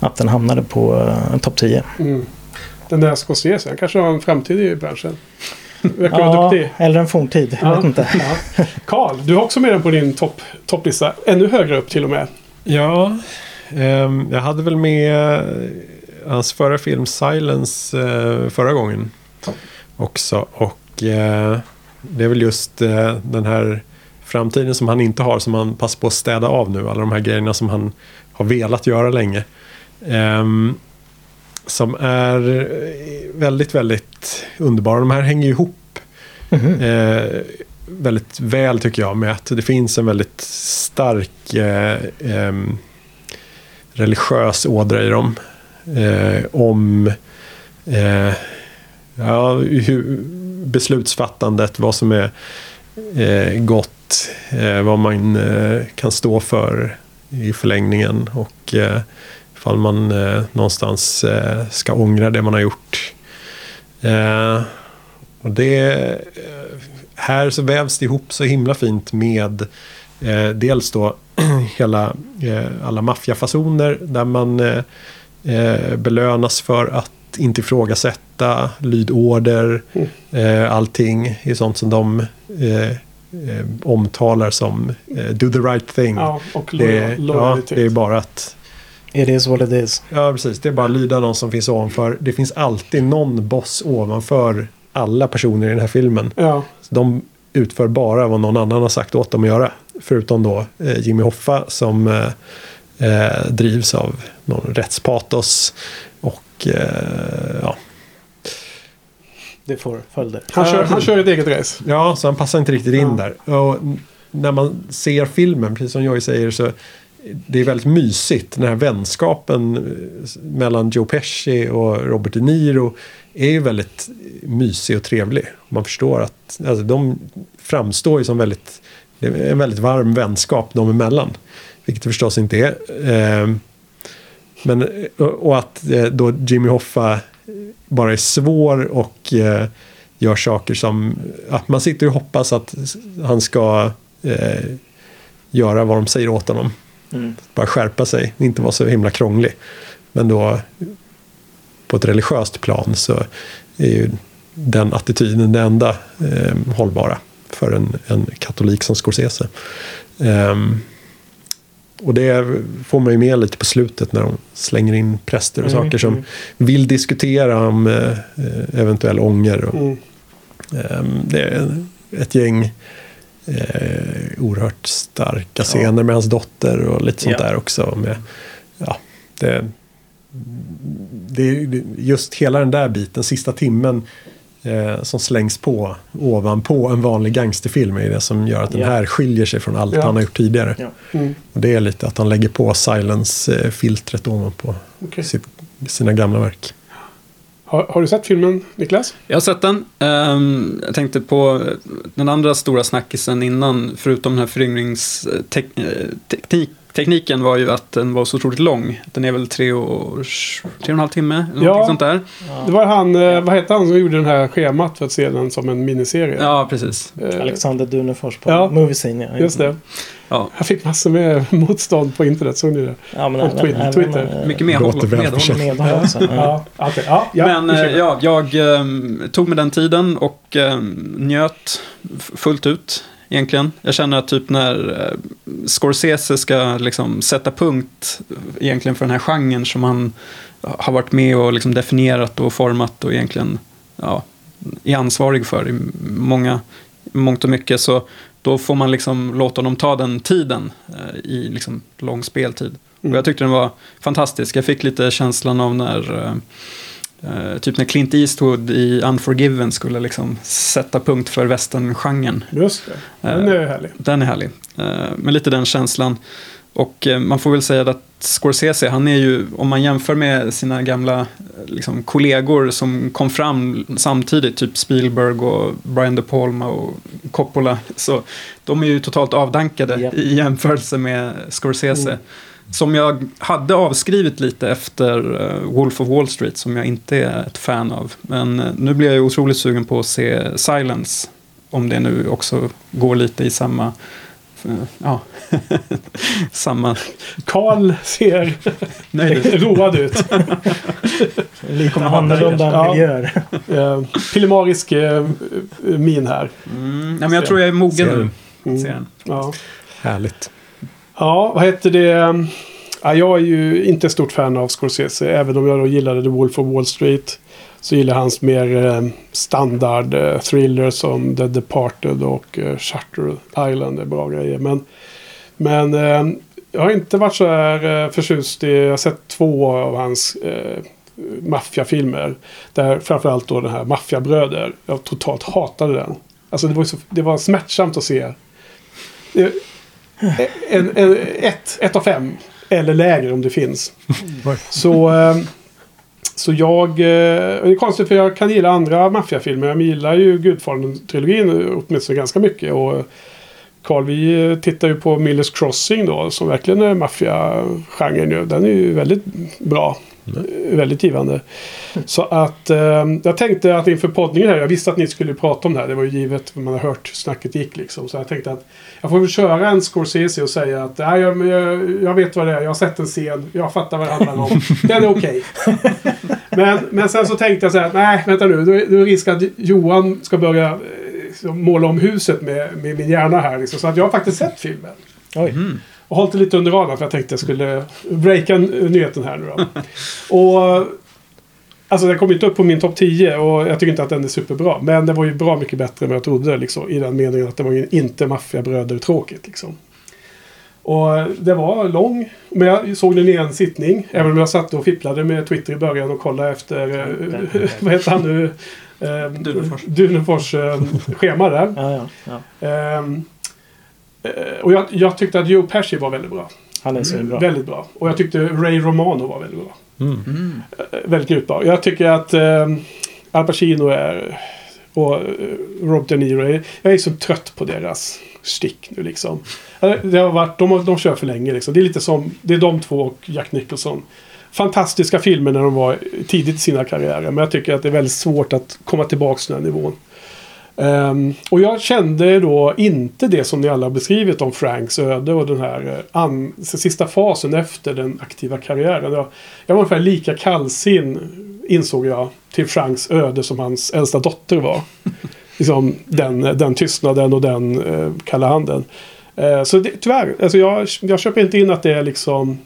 att den hamnade på uh, topp 10. Mm. Den där Scorsese, han kanske har en framtid i branschen. Verkar ja, vara duktig. eller en forntid. Jag vet inte. Karl, ja. du har också med den på din topp, topplista. Ännu högre upp till och med. Ja, um, jag hade väl med hans förra film Silence uh, förra gången också. Och eh, det är väl just eh, den här framtiden som han inte har som han passar på att städa av nu. Alla de här grejerna som han har velat göra länge. Eh, som är väldigt, väldigt underbara. De här hänger ju ihop. Mm -hmm. väldigt väl tycker jag med att det finns en väldigt stark eh, ehm, religiös ådra i dem. Eh, om eh, ja, hur, beslutsfattandet, vad som är eh, gott, eh, vad man eh, kan stå för i förlängningen och eh, ifall man eh, någonstans eh, ska ångra det man har gjort. Eh, och det, här så vävs det ihop så himla fint med dels då hela, alla maffiafasoner där man belönas för att inte ifrågasätta lydorder. Mm. Eh, allting är sånt som de eh, eh, omtalar som eh, do the right thing. Ja, och det, ja, det är bara att... It is what it is. Ja, precis. Det är bara att lyda någon som finns ovanför. Det finns alltid någon boss ovanför alla personer i den här filmen. Ja. de utför bara vad någon annan har sagt åt dem att göra. Förutom då eh, Jimmy Hoffa som eh, eh, drivs av någon rättspatos. Och eh, ja. det får följder. Han kör, han kör ett eget race. Ja, så han passar inte riktigt in Ja. där. Och när man ser filmen, precis som Joy säger, så det är väldigt mysigt. Den här vänskapen eh, mellan Joe Pesci och Robert De Niro är ju väldigt mysig och trevlig. Man förstår att alltså, de framstår ju som väldigt, det är en väldigt varm vänskap dem emellan. Vilket det förstås inte är. Ehm, men, eh, och att eh, då Jimmy Hoffa bara är svår och gör saker som... Att man sitter och hoppas att han ska göra vad de säger åt honom. Mm. Bara skärpa sig, inte vara så himla krånglig. Men då på ett religiöst plan så är ju den attityden det enda eh, hållbara för en, en katolik som Scorsese. Ehm, och det får man ju med lite på slutet när de slänger in präster och Mm, saker som mm. vill diskutera om eh, eventuell ånger. Och, Mm. ehm, det är ett gäng eh, oerhört starka scener med hans dotter och lite sånt Ja. där också. Med, ja, det, det är just hela den där biten, sista timmen eh, som slängs på ovanpå en vanlig gangsterfilm är det som gör att den Ja. här skiljer sig från allt Ja. han har gjort tidigare. Ja. Mm. Och det är lite att han lägger på silence-filtret ovanpå Okej. sitt, sina gamla verk. Har, har du sett filmen, Niklas? Jag har sett den. Um, jag tänkte på den andra stora snackisen innan, förutom den här föryngringstekniken eh, var ju att den var så otroligt lång. Den är väl tre och, tre och en halv timme, eller Ja. sånt där. Det var han, eh, vad hette han som gjorde den här schemat för att se den som en miniserie? Ja, precis. Eh, Alexander Dunefors på Ja. Movie Scene. Ja. Just det. Ja. Jag fick massor med motstånd på internet, såg ni det? Ja, men Och även- Twitter- även, Twitter. eh, Mycket medhåll. Låter väl medhåll. också. Ja. Ja, okej. ja, ja, Men ja, jag ehm, tog mig den tiden och ehm, njöt fullt ut egentligen. Jag känner att typ när eh, Scorsese ska liksom sätta punkt egentligen för den här genren som han har varit med och liksom definierat och format och egentligen ja, är ansvarig för i många, mångt och mycket så då får man liksom låta dem ta den tiden eh, i liksom lång speltid. Mm. Och jag tyckte den var fantastisk. Jag fick lite känslan av när eh, eh, typ när Clint Eastwood i Unforgiven skulle liksom sätta punkt för westerngenren. Just det. Den är härlig. Den är härlig. Eh, Men lite den känslan. Och eh, man får väl säga att Scorsese, han är ju, om man jämför med sina gamla eh, liksom, kollegor som kom fram samtidigt, typ Spielberg och Brian De Palma och Coppola, så de är ju totalt avdankade Japp. i jämförelse med Scorsese. Mm. Som jag hade avskrivit lite efter eh, Wolf of Wall Street, som jag inte är ett fan av. Men eh, nu blir jag ju otroligt sugen på att se Silence. Om det nu också går lite i samma... eh, Ja, samma... Karl ser Nej, road ut. Lite annorlunda? Ja. miljöer. Eh, Pillemarisk min här. mm, nej, men jag tror jag är mogen nu. Mm. Ja. Härligt ja, vad heter det? Ja, jag är ju inte ett stort fan av Scorsese. Även om jag då gillade The Wolf of Wall Street. Så gillar jag hans mer eh, standard eh, thrillers som The Departed och eh, Shutter Island. är bra grejer. Men, men jag har inte varit så här förtjust i... Jag har sett två av hans eh, maffiafilmer. Där framförallt då den här Maffiabröder. Jag totalt hatade den. Alltså det var, så, det var smärtsamt att se. En, en, ett, ett av fem. Eller lägre om det finns. Så, eh, så jag... eh, Det är konstigt för jag kan gilla andra maffiafilmer. Jag gillar ju Gudfadern-trilogin åtminstone ganska mycket. Och Carl, vi eh, tittar ju på Millers Crossing då. Som verkligen är maffiagenren. Den är ju väldigt bra. Väldigt givande. Så att eh, jag tänkte att inför poddningen här. Jag visste att ni skulle prata om det här. Det var ju givet. Man har hört hur snacket gick liksom. Så jag tänkte att jag får väl köra en Scorsese och säga att nej, jag, jag, jag vet vad det är. Jag har sett en scen. Jag fattar vad det handlar om. Den är okej. men, men sen så tänkte jag så här. Nej, vänta nu. Då är risk att Johan ska börja eh, liksom måla om huset med, med min hjärna här. Liksom. Så att jag har faktiskt sett filmen. Oj. Mm. Och hållit det lite under radarn för jag tänkte jag skulle breaka nyheten här nu då. och Alltså den kom inte upp på min topp 10 och jag tycker inte att den är superbra. Men den var ju bra mycket bättre än vad jag trodde liksom. I den meningen att det var ju inte maffiabröder tråkigt liksom. Och det var lång. Men jag såg den i en sittning. Även om jag satt och fipplade med Twitter i början och kollade efter... eh, vad heter han nu? eh, Dunefors. Dunefors eh, schema där. Ja, ja, ja. Eh, och jag, jag tyckte att Joe Pesci var väldigt bra. Han är så bra. Väldigt bra. Och jag tyckte Ray Romano var väldigt bra. Mm. Mm. Väldigt njutbar. Jag tycker att eh, Al Pacino är... Och eh, Rob De Niro. Är, jag är så trött på deras stick nu liksom. Eh, Det har varit, de, har- de kör för länge liksom. Det är lite som... Det är de två och Jack Nicholson. Fantastiska filmer när de var tidigt i sina karriärer. Men jag tycker att det är väldigt svårt att komma tillbaka till den här nivån. Ehm, och jag kände då inte det som ni alla har beskrivit om Franks öde och den här eh, an, sista fasen efter den aktiva karriären. Jag, jag var ungefär lika kallsin insåg jag till Franks öde som hans äldsta dotter var. liksom den, den tystnaden och den eh, kalla handen. Eh, så det, tyvärr, alltså jag, jag köper inte in att det är liksom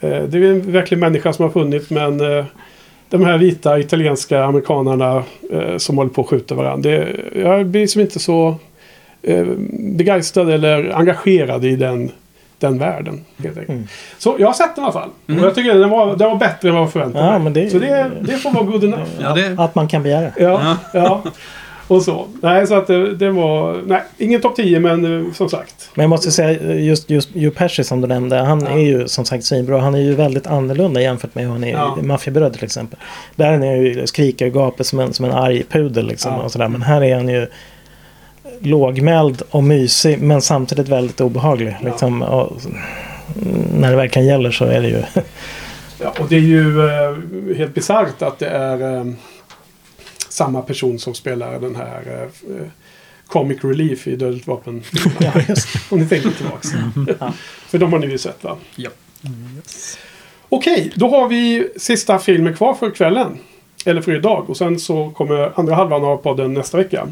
eh, det är en verklig människa som har funnits men eh, de här vita italienska amerikanarna eh, som håller på att skjuta varandra. Det, jag blir liksom inte så eh, begeistrad eller engagerad i den, den världen. Helt enkelt. Mm. Så jag har sett den i alla fall. Mm. Och jag tycker den var, den var bättre än vad jag förväntade Ja, mig. men det- Så det, det får vara good enough. Ja, det- Att man kan begära. Ja, ja. Och så. Nej, så att det, det var... Nej, ingen topp 10 men eh, som sagt. Men jag måste säga just, just Joe Pesci som du nämnde. Han Ja. är ju som sagt svinbra. Han är ju väldigt annorlunda jämfört med hur han är Ja. i Maffiabröder till exempel. Där är han ju skriker och gapar som en, som en arg pudel liksom. Ja. Och sådär. Men här är han ju lågmäld och mysig men samtidigt väldigt obehaglig. Ja. Liksom, och, när det verkligen gäller så är det ju... Ja, och det är ju eh, helt bisarrt att det är eh, samma person som spelar den här eh, Comic Relief i Dödligt Vapen. ja. Om ni tänker tillbaks. Ja. För de har ni ju sett va? Ja. Okej, då har vi sista filmen kvar för kvällen. Eller för idag. Och sen så kommer andra halvan av podden nästa vecka.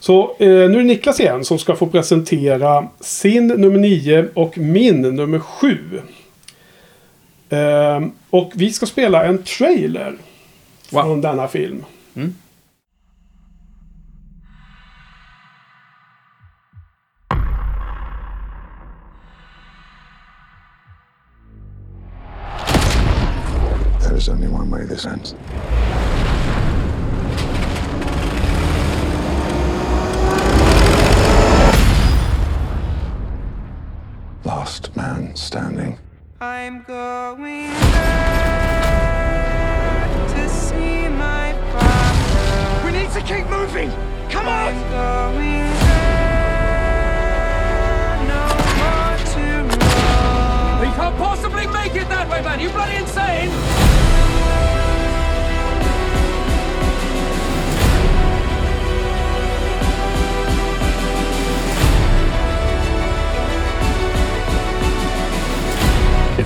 Så eh, nu är det Niklas igen som ska få presentera sin nummer 9 och min nummer 7. Eh, och vi ska spela en trailer Wow. från denna film. Mm. Way this ends. Last man standing. I'm going back to see my father. We need to keep moving! Come I'm on! going there, no more to We can't possibly make it that way, man! You bloody insane!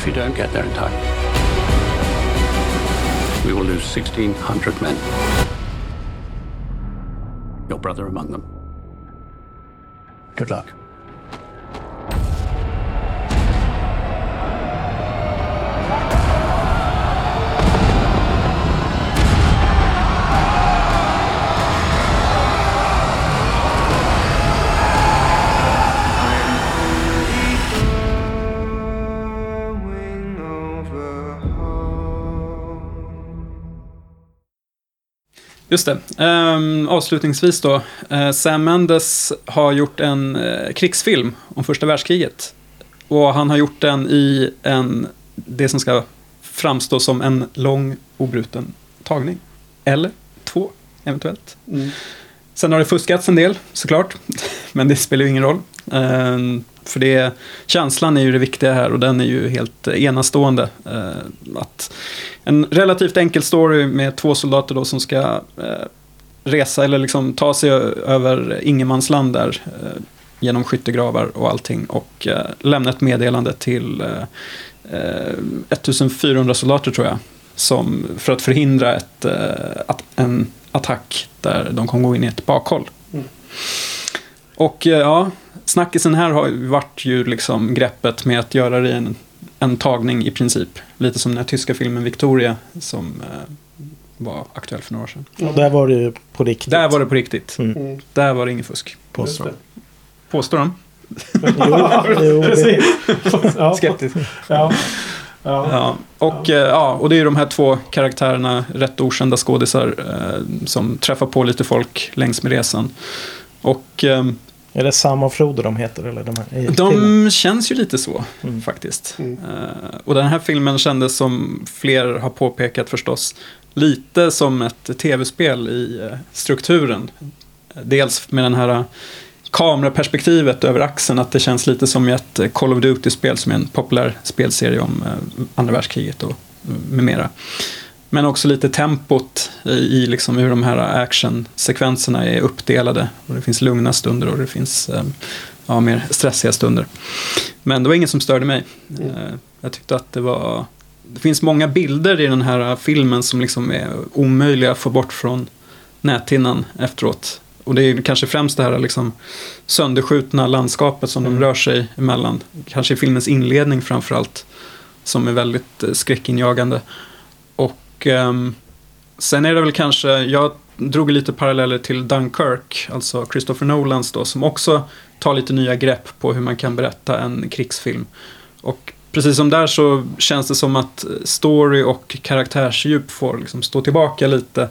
If you don't get there in time, we will lose 1,600 men. Your brother among them. Good luck. Just det. Ehm, avslutningsvis då. Eh, Sam Mendes har gjort en eh, krigsfilm om första världskriget. Och han har gjort den i en, det som ska framstå som en lång obruten tagning. Eller två, eventuellt. Mm. Sen har det fuskats en del, såklart. Men det spelar ju ingen roll. Ehm, för det, känslan är ju det viktiga här och den är ju helt enastående. Eh, att en relativt enkel story med två soldater då som ska eh, resa eller liksom ta sig över ingenmansland där. Eh, genom skyttegravar och allting och eh, lämna ett meddelande till eh, eh 1400 soldater tror jag. Som, för att förhindra ett, eh, att, en attack där de kommer gå in i ett bakhåll. Mm. Och eh, ja, snackisen här har ju varit ju liksom greppet med att göra det i en, en tagning i princip. Lite som den här tyska filmen Victoria som eh, var aktuell för några år sedan. Och där var det ju på riktigt. Där var det på riktigt. Mm. Mm. Där var det ingen fusk. Just det. Påstår de. Jo, Precis. ja, Skeptisk. ja. Ja. Ja, och, ja. ja, och det är ju de här två karaktärerna, rätt okända skådisar, eh, som träffar på lite folk längs med resan. Och eh, Är det Sam och Frodo de heter? Eller de här, filmen? de känns ju lite så, Mm. faktiskt. Mm. Eh, och den här filmen kändes som fler har påpekat förstås, lite som ett tv-spel i eh, strukturen. Dels med den här eh, kameraperspektivet över axeln, att det känns lite som i ett Call of Duty-spel som är en populär spelserie om andra världskriget och med mera. Men också lite tempot i, liksom hur de här actionsekvenserna är uppdelade. Och det finns lugna stunder och det finns eh, ja, mer stressiga stunder. Men det var inget som störde mig. Eh, Jag tyckte att det var... Det finns många bilder i den här filmen som liksom är omöjliga att få bort från näthinnan efteråt. Och det är kanske främst det här liksom sönderskjutna landskapet som de rör sig emellan. Kanske i filmens inledning framförallt. Som är väldigt eh, skräckinjagande. Och ehm, sen är det väl kanske, jag drog lite paralleller till Dunkirk, alltså Christopher Nolans då, som också tar lite nya grepp på hur man kan berätta en krigsfilm. Och precis som där så känns det som att story och karaktärsdjup får liksom stå tillbaka lite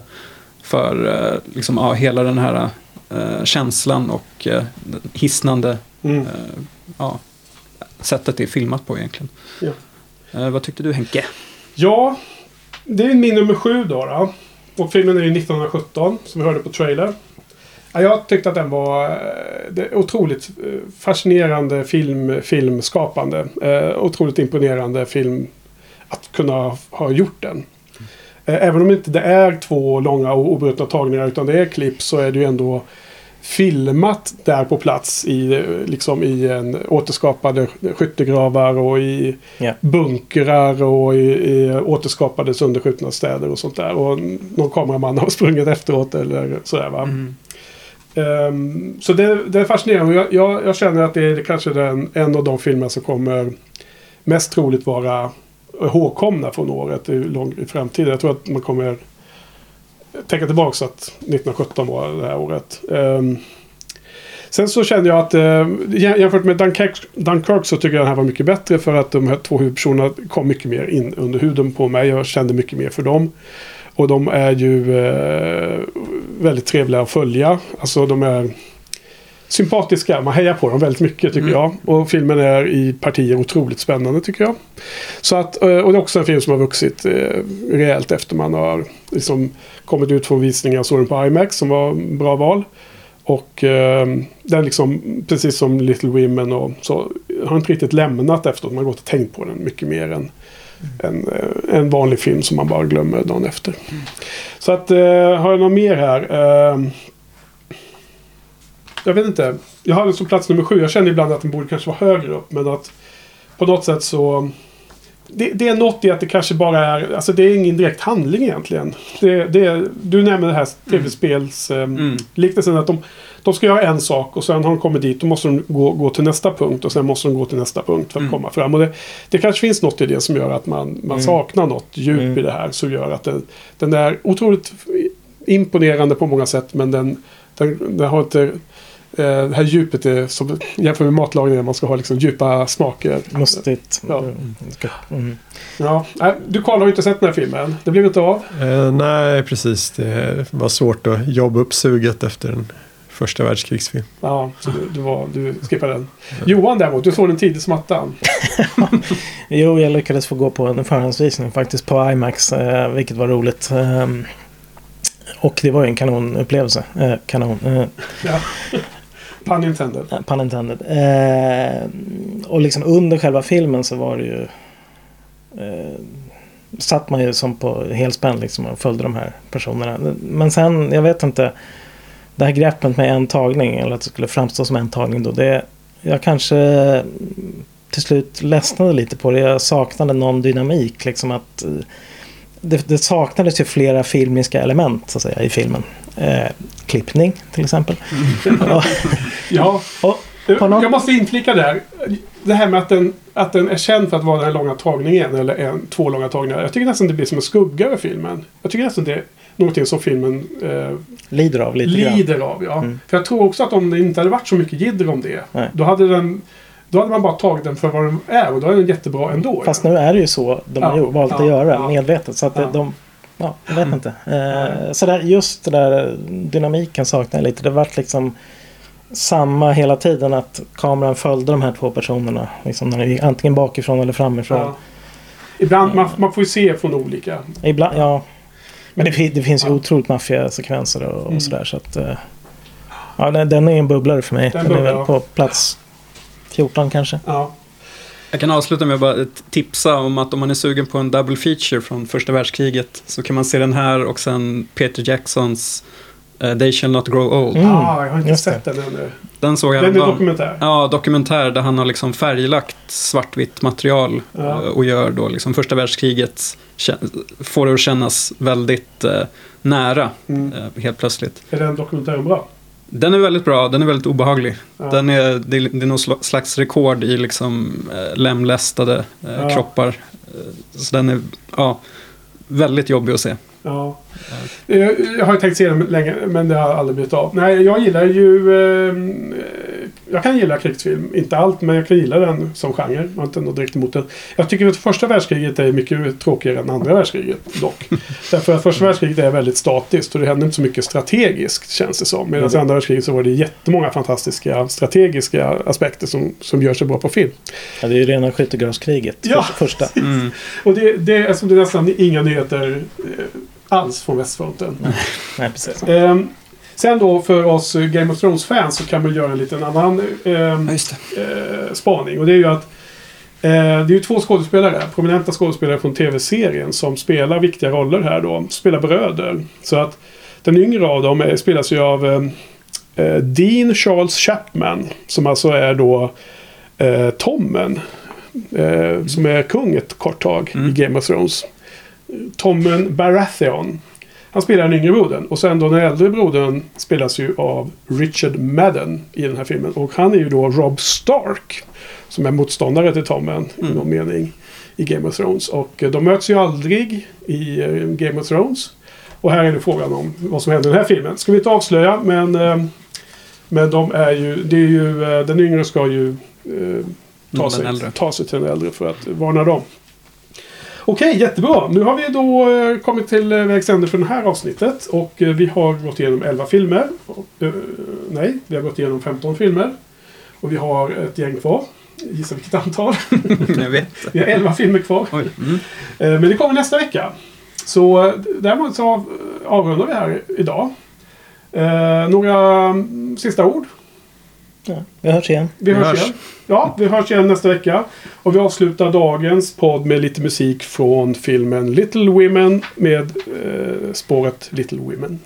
för eh, liksom, ja, hela den här eh, känslan och eh, hisnande Mm. eh, ja, sättet det är filmat på egentligen. Ja. Eh, vad tyckte du Henke? Ja, det är min nummer sju då. då. Och filmen är ju 1917 som vi hörde på trailer. Jag tyckte att den var eh, det otroligt eh, fascinerande film, filmskapande. Eh, otroligt imponerande film att kunna ha gjort den. Eh, även om inte det är två långa och obrutna tagningar utan det är klipp så är det ju ändå filmat där på plats i, liksom i en återskapade skyttegravar och i Ja. bunkrar och i, i återskapade sönderskjutna städer och sånt där. Och någon kameraman har sprungit efteråt eller sådär va. Ehm, så det, det är fascinerande. Jag, jag, jag känner att det är kanske den, en av de filmer som kommer mest troligt vara ihågkomna från året i, lång, i framtiden. Jag tror att man kommer tänka tillbaka att 1917 var det här året. Um, sen så kände jag att eh, jämfört med Dunkirk, Dunkirk så tycker jag den här var mycket bättre för att de här två huvudpersonerna kom mycket mer in under huden på mig. Jag kände mycket mer för dem. Och de är ju eh, väldigt trevliga att följa. Alltså de är sympatiska. Man hejar på dem väldigt mycket tycker jag. Och filmen är i partier otroligt spännande tycker jag. Så att, eh, och det är också en film som har vuxit eh, rejält efter man har liksom kommit ut från visningar och såg den på IMAX som var en bra val. Och eh, den liksom, precis som Little Women och så, har inte riktigt lämnat efteråt. Man har gått och tänkt på den mycket mer än en, eh, en vanlig film som man bara glömmer dagen efter. Så att, eh, har jag något mer här? Eh, jag vet inte. Jag har den som plats nummer sju. Jag känner ibland att den borde kanske vara högre upp. Men att på något sätt så... Det, det är något i att det kanske bara är... Alltså det är ingen direkt handling egentligen. Det, det är, du nämner det här tv-spels... Eh, Mm. Liknelsen att de, de ska göra en sak och sen har de kommit dit. Då måste de gå, gå till nästa punkt och sen måste de gå till nästa punkt för att Mm. komma fram. Och det, det kanske finns något i det som gör att man, man saknar något djup Mm. i det här. Som gör att den, den är otroligt imponerande på många sätt. Men den, den, den har inte... Eh, det här djupet är som jämför med matlagning. Man ska ha liksom djupa smaker. Mustigt. Ja. Mm. Mm. Ja, du Karl har ju inte sett den här filmen. Det blev inte av. Eh, nej, precis. Det var svårt att jobba upp suget efter en första världskrigsfilm. Ja, så du, du, var, du skippade den. Johan däremot, du såg den tidigt som attan. Jo, jag lyckades få gå på en förhandsvisning faktiskt på IMAX, eh, vilket var roligt. Ehm, och det var ju en kanonupplevelse. Eh, kanon. Eh, Ja. Pun intended. Pun intended. Eh, och liksom under själva filmen så var det ju... Eh, satt man ju som på helspänn liksom och följde de här personerna. Men sen, jag vet inte. Det här greppet med en tagning, eller att det skulle framstå som en tagning då. Det, jag kanske till slut ledsnade lite på det. Jag saknade någon dynamik. Liksom att, eh, det, det saknades ju flera filmiska element så att säga, i filmen. Eh, klippning till exempel. Ja. Ja, Och jag måste inflika där. Det här med att den, att den är känd för att vara den här långa tagningen. Eller en, två långa tagningar. Jag tycker nästan det blir som en skugga över filmen. Jag tycker nästan det är någonting som filmen eh, Lider av lite grann. lider av. Ja. Mm. För jag tror också att om det inte hade varit så mycket jidder om det. Nej. Då hade den Då hade man bara tagit den för vad den är och då är den jättebra ändå. Fast nu är det ju så de har Ja, valt ja, att göra ja. medvetet. Så att Ja. de... Ja, jag vet inte. Eh, så där, just det där dynamiken saknar jag lite. Det vart liksom samma hela tiden att kameran följde de här två personerna. Liksom antingen bakifrån eller framifrån. Ja. Ibland, man, man får ju se från olika. Ibland, ja. Men det, det finns ju Ja. otroligt maffiga sekvenser och, och Mm. sådär. Så att, eh, ja, den, den är en bubblare för mig. Den Den, är väl på plats 14 kanske. Ja. Jag kan avsluta med att bara tipsa om att om man är sugen på en double feature från första världskriget så kan man se den här och sen Peter Jacksons eh, They shall not grow old. Mm, ah, jag har inte just sett det. den ännu. Den såg jag Den är dokumentär. Ja, dokumentär där han har liksom färglagt svartvitt material Ja. eh, och gör då liksom första världskriget får det att kännas väldigt eh, nära Mm. helt plötsligt. Är den dokumentären bra? Den är väldigt bra, den är väldigt obehaglig. Ja. Den är, det, är- det är någon sla- slags rekord i liksom eh, lemlästade eh, Ja. kroppar. Eh, så den är ja, väldigt jobbig att se. Ja. Eh, Jag har ju tänkt se den länge, men det har aldrig blivit av. Nej, jag gillar ju... Eh, jag kan gilla krigsfilm. Inte allt, men jag kan gilla den som genre. Jag har inte något direkt emot den. Jag tycker att första världskriget är mycket tråkigare än andra världskriget dock. Därför att första världskriget är väldigt statiskt och det händer inte så mycket strategiskt känns det som. Medan i andra världskriget så var det jättemånga fantastiska strategiska aspekter som, som gör sig bra på film. Ja, det är ju rena skyttegravskriget. Ja. för- Första. Mm. Och det, det, alltså, det är nästan inga nyheter eh, alls från västfronten. Nej, precis. Ehm, sen då för oss Game of Thrones-fans så kan man göra en liten annan ehm, eh, spaning. Och det är ju att eh, det är ju två skådespelare, prominenta skådespelare från tv-serien som spelar viktiga roller här då. Spelar bröder. Så att den yngre av dem är, spelas ju av eh, eh, Dean Charles Chapman. Som alltså är då eh, Tommen. Eh, som är kung ett kort tag Mm. i Game of Thrones. Tommen Baratheon. Han spelar den yngre brodern. Och sen då den äldre brodern spelas ju av Richard Madden i den här filmen. Och han är ju då Rob Stark. Som är motståndare till Tommen i någon mening i Game of Thrones. Och eh, de möts ju aldrig i eh, Game of Thrones. Och här är det frågan om vad som händer i den här filmen. Ska vi inte avslöja men... eh, Men de är ju... Det är ju den yngre ska ju eh, ta, sig, ta sig till den äldre för att varna dem. Okej, jättebra. Nu har vi då eh, kommit till eh, vägs ände för det här avsnittet. Och eh, vi har gått igenom 11 filmer. Nej, vi har gått igenom 15 filmer. Och vi har ett gäng kvar. Gissa vilket antal. Jag vet. Vi har 11 filmer kvar. Mm. Men det kommer nästa vecka. Så däremot så av, avrundar vi här idag. Några mm, sista ord? Ja, vi hörs igen. Vi, Vi hörs, hörs. igen. Ja, vi hörs igen nästa vecka. Och vi avslutar dagens podd med lite musik från filmen Little Women med eh, spåret Little Women.